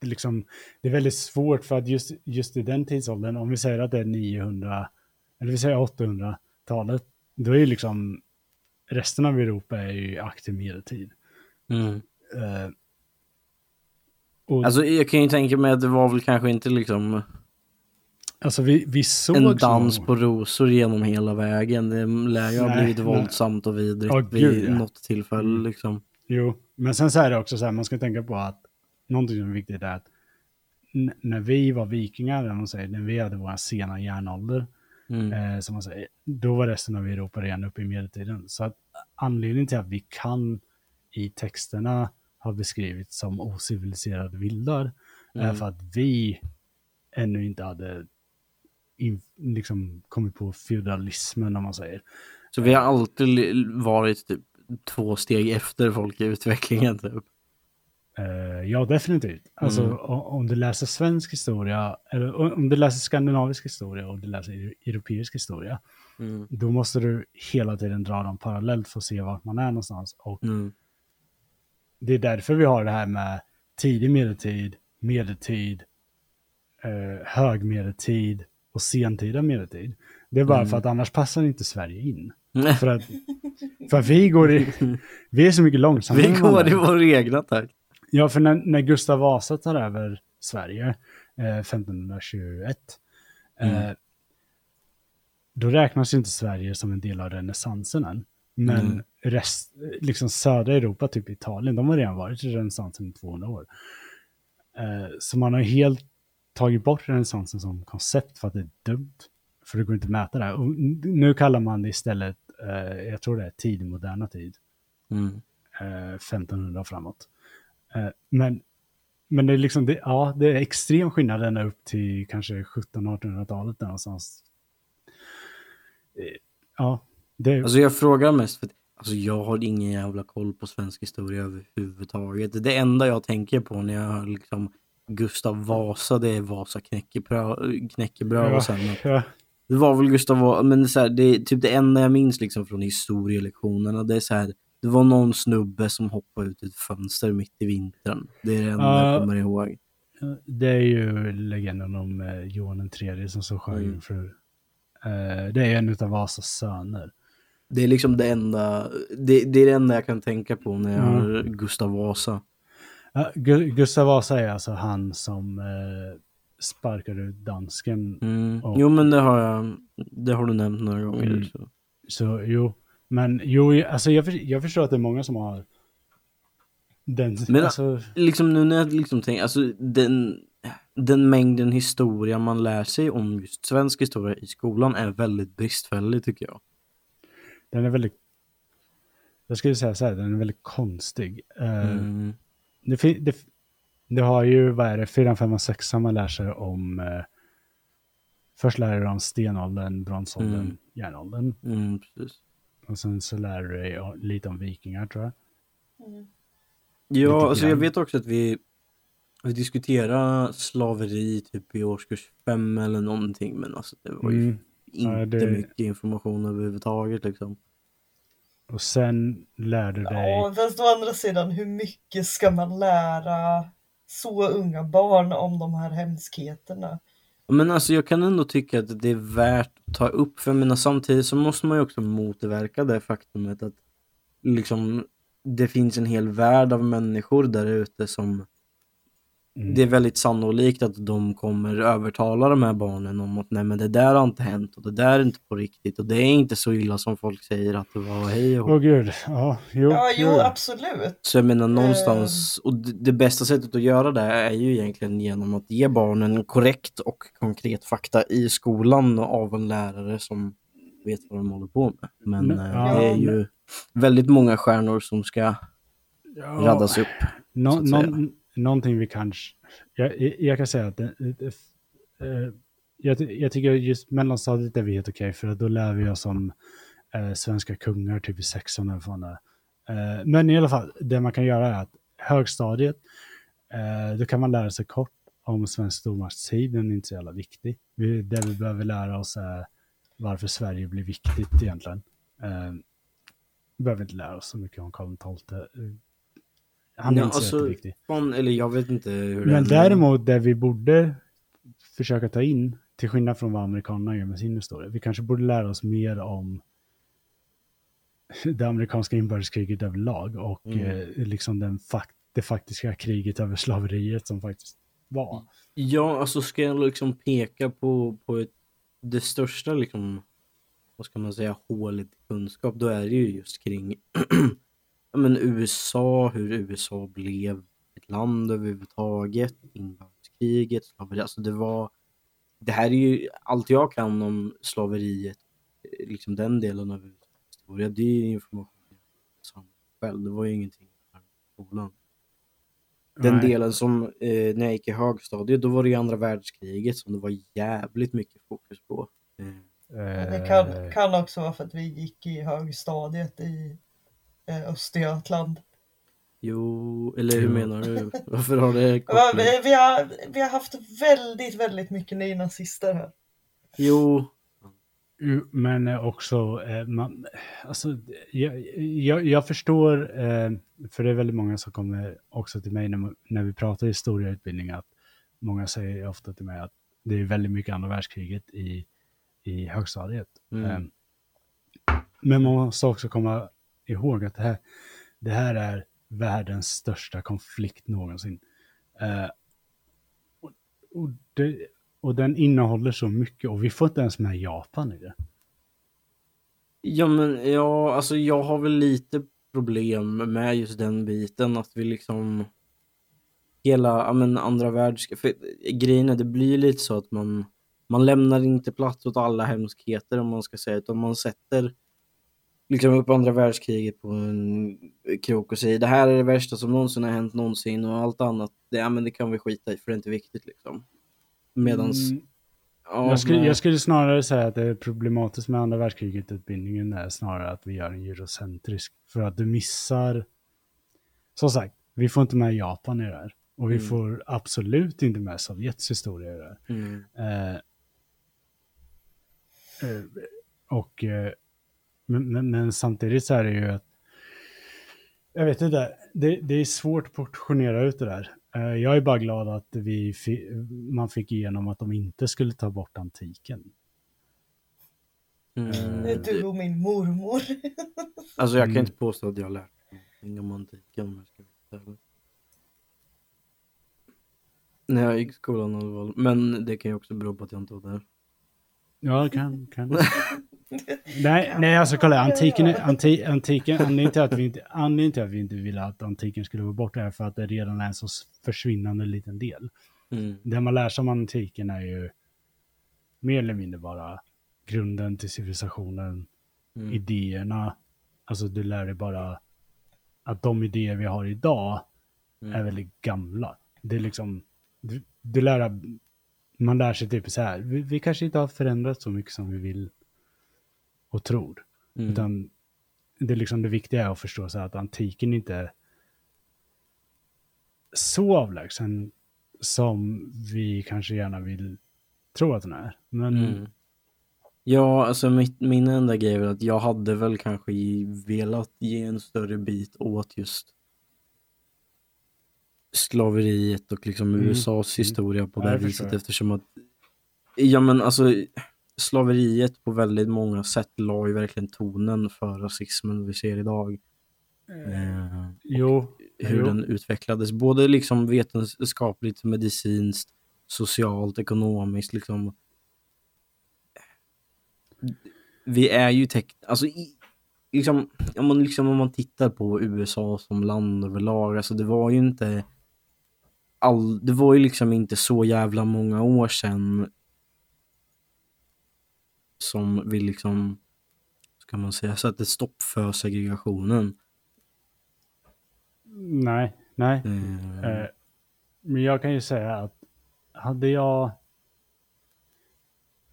det, är liksom, det är väldigt svårt för att just, just i den tidsåldern, om vi säger att det är 900, eller vi säger 800-talet, då är ju liksom resten av Europa är ju aktiv medeltid. Mm. Eh, och, alltså, Alltså jag kan ju tänka mig att det var väl kanske inte liksom alltså vi, vi såg en så- dans på rosor genom hela vägen. Det lär ju ha blivit nej. våldsamt och vidrigt vid gud, ja. något tillfälle Mm. liksom. Jo, men sen så är det också så här, man ska tänka på att någonting som är viktigt är att när vi var vikingar, eller man säger, när vi hade vår sena järnålder, Mm. eh, som man säger, då var resten av Europa redan uppe i medeltiden. Så att anledningen till att vi kan i texterna ha beskrivits som ociviliserade vildar är Mm. för att vi ännu inte hade in, liksom kommit på feudalismen, om man säger. Så vi har alltid varit typ två steg efter folk i utvecklingen typ. Eh, ja, definitivt. Alltså, Mm. om du läser svensk historia, eller om du läser skandinavisk historia och du läser eu- europeisk historia, Mm. då måste du hela tiden dra dem parallellt för att se vart man är någonstans. Och Mm. det är därför vi har det här med tidig medeltid, medeltid, eh, högmedeltid och sentida medeltid. Det är bara Mm. för att annars passar inte Sverige in. För att, för att vi går i, vi är så mycket långsammare. Vi går i vår egna takt. Ja, för när, när Gustav Vasa tar över Sverige eh, 1521, eh, Mm. då räknas ju inte Sverige som en del av renässansen än. Men Mm. rest, liksom södra Europa, typ Italien, de har redan varit i renässansen i 200 år. Eh, så man har helt tagit bort renässansen som koncept för att det är dumt. För det går inte att mäta det. här. Och nu kallar man det istället, eh, jag tror det är tidig moderna tid Mm. eh, 1500 och framåt. Eh, men, men det är liksom, det, ja, det är extrem skillnad ända upp till kanske 1700-1800-talet där någonstans. Eh, ja, det, Alltså jag frågar mest för att alltså jag har ingen jävla koll på svensk historia överhuvudtaget. Det enda jag tänker på när jag liksom Gustav Vasa, det är Vasa knäckebröd, och sen ja, Det var väl Gustav Vasa, men det är, så här, det är typ det enda jag minns liksom från historielektionerna. Det är så här, det var någon snubbe som hoppade ut ett fönster mitt i vintern. Det är det enda Ja. jag kommer ihåg. det är ju legenden om eh, Johan III som så sjöng Mm. för eh, det är en av Vasas söner. Det är liksom det enda, det, det är det enda jag kan tänka på när jag Ja. hör Gustav Vasa. Ja, Gu- Gustav Vasa är alltså han som eh, sparkade ut dansken Mm. Och- Jo men det har jag, det har du nämnt några gånger. Mm. Så. Så jo, men jo, alltså jag, jag förstår att det är många som har den, Men- alltså, Liksom nu när jag liksom tänker, alltså den, den mängden historia man lär sig om just svensk historia i skolan är väldigt bristfällig tycker jag. den är väldigt, jag skulle säga så här, den är väldigt konstig. Eh, Mm. Det, det, det har ju, vad är det, 4, 5 och 6 man lär sig om, eh, först lär du om stenåldern, bronsåldern, Mm. järnåldern. Mm, precis. Och sen så lär du dig lite om vikingar tror jag. Lite Ja, alltså jag vet också att vi, vi diskuterade slaveri typ i årskurs fem eller någonting, men alltså det var ju Mm. inte Ja, det- mycket information överhuvudtaget liksom. Och sen lär du dig, Ja, fast å andra sidan, hur mycket ska man lära så unga barn om de här hemskheterna? Men alltså jag kan ändå tycka att det är värt att ta upp, för jag menar samtidigt så måste man ju också motverka det faktumet att liksom det finns en hel värld av människor där ute som Mm. det är väldigt sannolikt att de kommer övertala de här barnen om att nej men det där har inte hänt och det där är inte på riktigt och det är inte så illa som folk säger att det var hej och. Åh gud, ja, jo. Ja, jo, jo. absolut. Så jag menar någonstans, och det, det bästa sättet att göra det är ju egentligen genom att ge barnen korrekt och konkret fakta i skolan av en lärare som vet vad de håller på med. Men Men- eh, ja, det är ju väldigt många stjärnor som ska Ja. raddas upp. Nå, så att säga. någon, någonting vi kanske... Jag, jag, kan säga att det, det, eh, jag, jag tycker just mellanstadiet är vi helt okej för då lär vi oss om eh, svenska kungar typ i sexan eller vad det är. Eh, men i alla fall, det man kan göra är att högstadiet, eh, då kan man lära sig kort om svensk stormaktstid, den är inte så jävla viktig. Vi, det vi behöver lära oss är varför Sverige blir viktigt egentligen. Eh, vi behöver inte lära oss så mycket om Karl XII. Han är Ja, inte så alltså, jätteviktig. Fan, eller jag vet inte hur Men är. däremot det vi borde försöka ta in, till skillnad från vad amerikanerna gör med sin historia, vi kanske borde lära oss mer om det amerikanska inbördeskriget överlag och Mm. eh, liksom den fak det faktiska kriget över slaveriet som faktiskt var. Ja, alltså ska jag liksom peka på, på ett, det största liksom, vad ska man säga, hålet i kunskap, då är det ju just kring men USA, hur USA blev ett land överhuvudtaget, inbördeskriget, slaveri, alltså det var, det här är ju allt jag kan om slaveriet, eh, liksom den delen av historia, det är ju information som själv, det var ju ingenting i skolan. Den Nej. delen som eh, när jag gick i högstadiet, då var det ju andra världskriget som det var jävligt mycket fokus på. Eh, Det Eh, kan, kan också vara för att vi gick i högstadiet i Östergötland. jo, eller hur menar du? Varför har det koppling? Vi, vi, har, vi har haft väldigt, väldigt mycket nynazister här. Jo, Jo, Men eh, också, eh, man, alltså, jag, jag, jag förstår, eh, för det är väldigt många som kommer också till mig när, när vi pratar historieutbildning, att många säger ofta till mig att det är väldigt mycket andra världskriget i, i högstadiet. Mm. Eh, men man måste också komma ihåg att det här, det här är världens största konflikt någonsin. Eh, och, och, det, och den innehåller så mycket och vi får inte ens med Japan i det. ja men ja, alltså jag har väl lite problem med just den biten att vi liksom hela, ja men andra världskriget, grejen är det blir lite så att man man lämnar inte plats åt alla hemskheter om man ska säga, utan man sätter liksom upp andra världskriget på en krok och säger det här är det värsta som någonsin har hänt någonsin och allt annat, det, ja, men det kan vi skita i för det är inte viktigt liksom. Medans, Mm, ja, jag, skulle, nej. jag skulle snarare säga att det är problematiskt med andra världskriget-utbildningen är snarare att vi gör en eurocentrisk. För att du missar, som sagt, vi får inte med Japan i det här. Och vi Mm. får absolut inte med Sovjets historia i det här. Mm. Eh, eh, och, eh, men, men, men samtidigt så är det ju att, jag vet inte, det, det är svårt att portionera ut det där. Eh, jag är bara glad att vi fi, man fick igenom att de inte skulle ta bort antiken. Mm. Det är du och min mormor. Alltså jag kan Mm. inte påstå att jag har lärt mig någonting om antiken om jag ska vara ärlig. När jag gick i skolan i alla fall. Men det kan ju också bero på att jag inte var där. Ja, kan, kan. nej, nej, alltså kolla, antiken, anti, antiken, anledningen till, att vi inte, anledningen till att vi inte ville att antiken skulle vara borta är för att det redan är en så försvinnande liten del. Mm. Det man lär sig om antiken är ju mer eller mindre bara grunden till civilisationen, Mm. idéerna. Alltså du lär dig bara att de idéer vi har idag Mm. är väldigt gamla. Det är liksom, du, du lär, man lär sig typ så här, vi, vi kanske inte har förändrat så mycket som vi vill och tror. Mm. Utan det, är liksom, det viktiga är att förstå så här att antiken inte är så avlägsen som vi kanske gärna vill tro att den är. Men Mm. Ja, alltså mitt, min enda grej är att jag hade väl kanske velat ge en större bit åt just slaveriet och liksom Mm. USAs Mm. historia på Ja, det jag viset eftersom att ja men alltså slaveriet på väldigt många sätt la ju verkligen tonen för rasismen vi ser idag. Eh, Jo, hur jo. den utvecklades. Både liksom vetenskapligt, medicinskt, socialt, ekonomiskt. Liksom. Vi är ju tech... Alltså, i, liksom, om, man, liksom, om man tittar på USA som land överlag, alltså det var ju inte... All, det var ju liksom inte så jävla många år sedan som vi liksom, ska man säga, satte stopp för segregationen. Nej, nej. Eh, Eh, men jag kan ju säga att hade jag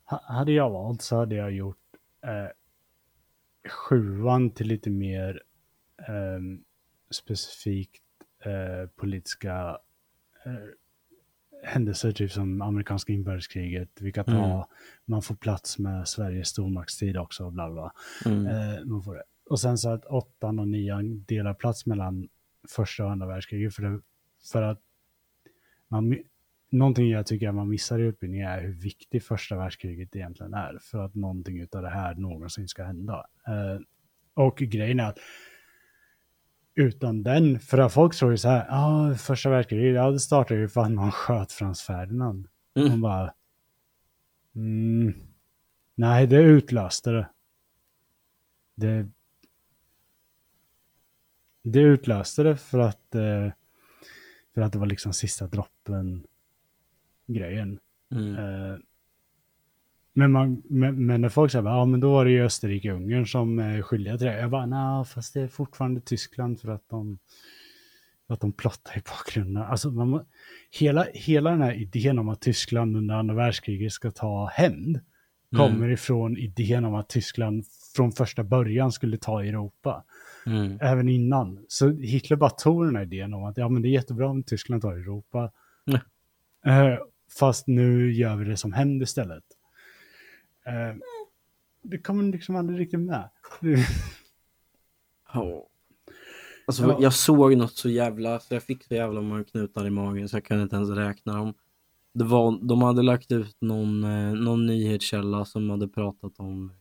ha- hade jag valt så hade jag gjort eh, sjuan till lite mer eh, specifikt eh, politiska eh, händelser, typ som amerikanska inbördeskriget. Vi kan ta, Mm. man får plats med Sveriges stormaktstid också, bla bla. mm, Eh, man får det. Och sen så att åttan och nian delar plats mellan första och andra världskriget. För, det, för att man, någonting jag tycker att man missar i utbildningen är hur viktigt första världskriget egentligen är. För att någonting utav det här någonsin ska hända. Eh, och grejen är att utan den, för att folk tror ju så här, ja, första världskriget, ja, det startade ju för att man sköt Frans Ferdinand. Mm. Man bara, mm, nej, det utlöste det. Det, det utlöste det för att, eh, för att det var liksom sista droppen grejen. mm. Eh, men, man, men, men när folk säger ja men då var det ju Österrike och Ungern som är skyldiga till det. Jag bara, nej fast det är fortfarande Tyskland för att de, för att de plottar i bakgrunden. Alltså man, hela, hela den här idén om att Tyskland under andra världskriget ska ta hämnd kommer ifrån idén om att Tyskland från första början skulle ta Europa. Mm. Även innan. Så Hitler bara tog den här idén om att ja, men det är jättebra om Tyskland tar Europa. Ja. Eh, fast nu gör vi det som hämnd istället. Eh, det kommer liksom aldrig riktigt med. Ja. Alltså, Ja. jag såg något så jävla, så jag fick så jävla många knutar i magen så jag kunde inte ens räkna dem. Det var, de hade lagt ut någon, eh, någon nyhetskälla som hade pratat om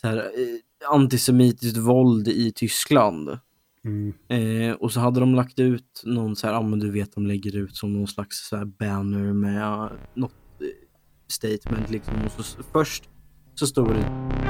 så här, eh, antisemitiskt våld i Tyskland. Mm. Eh, och så hade de lagt ut någon så här, ja men du vet de lägger ut som någon slags så här banner med något statement liksom. Och så, först så stod det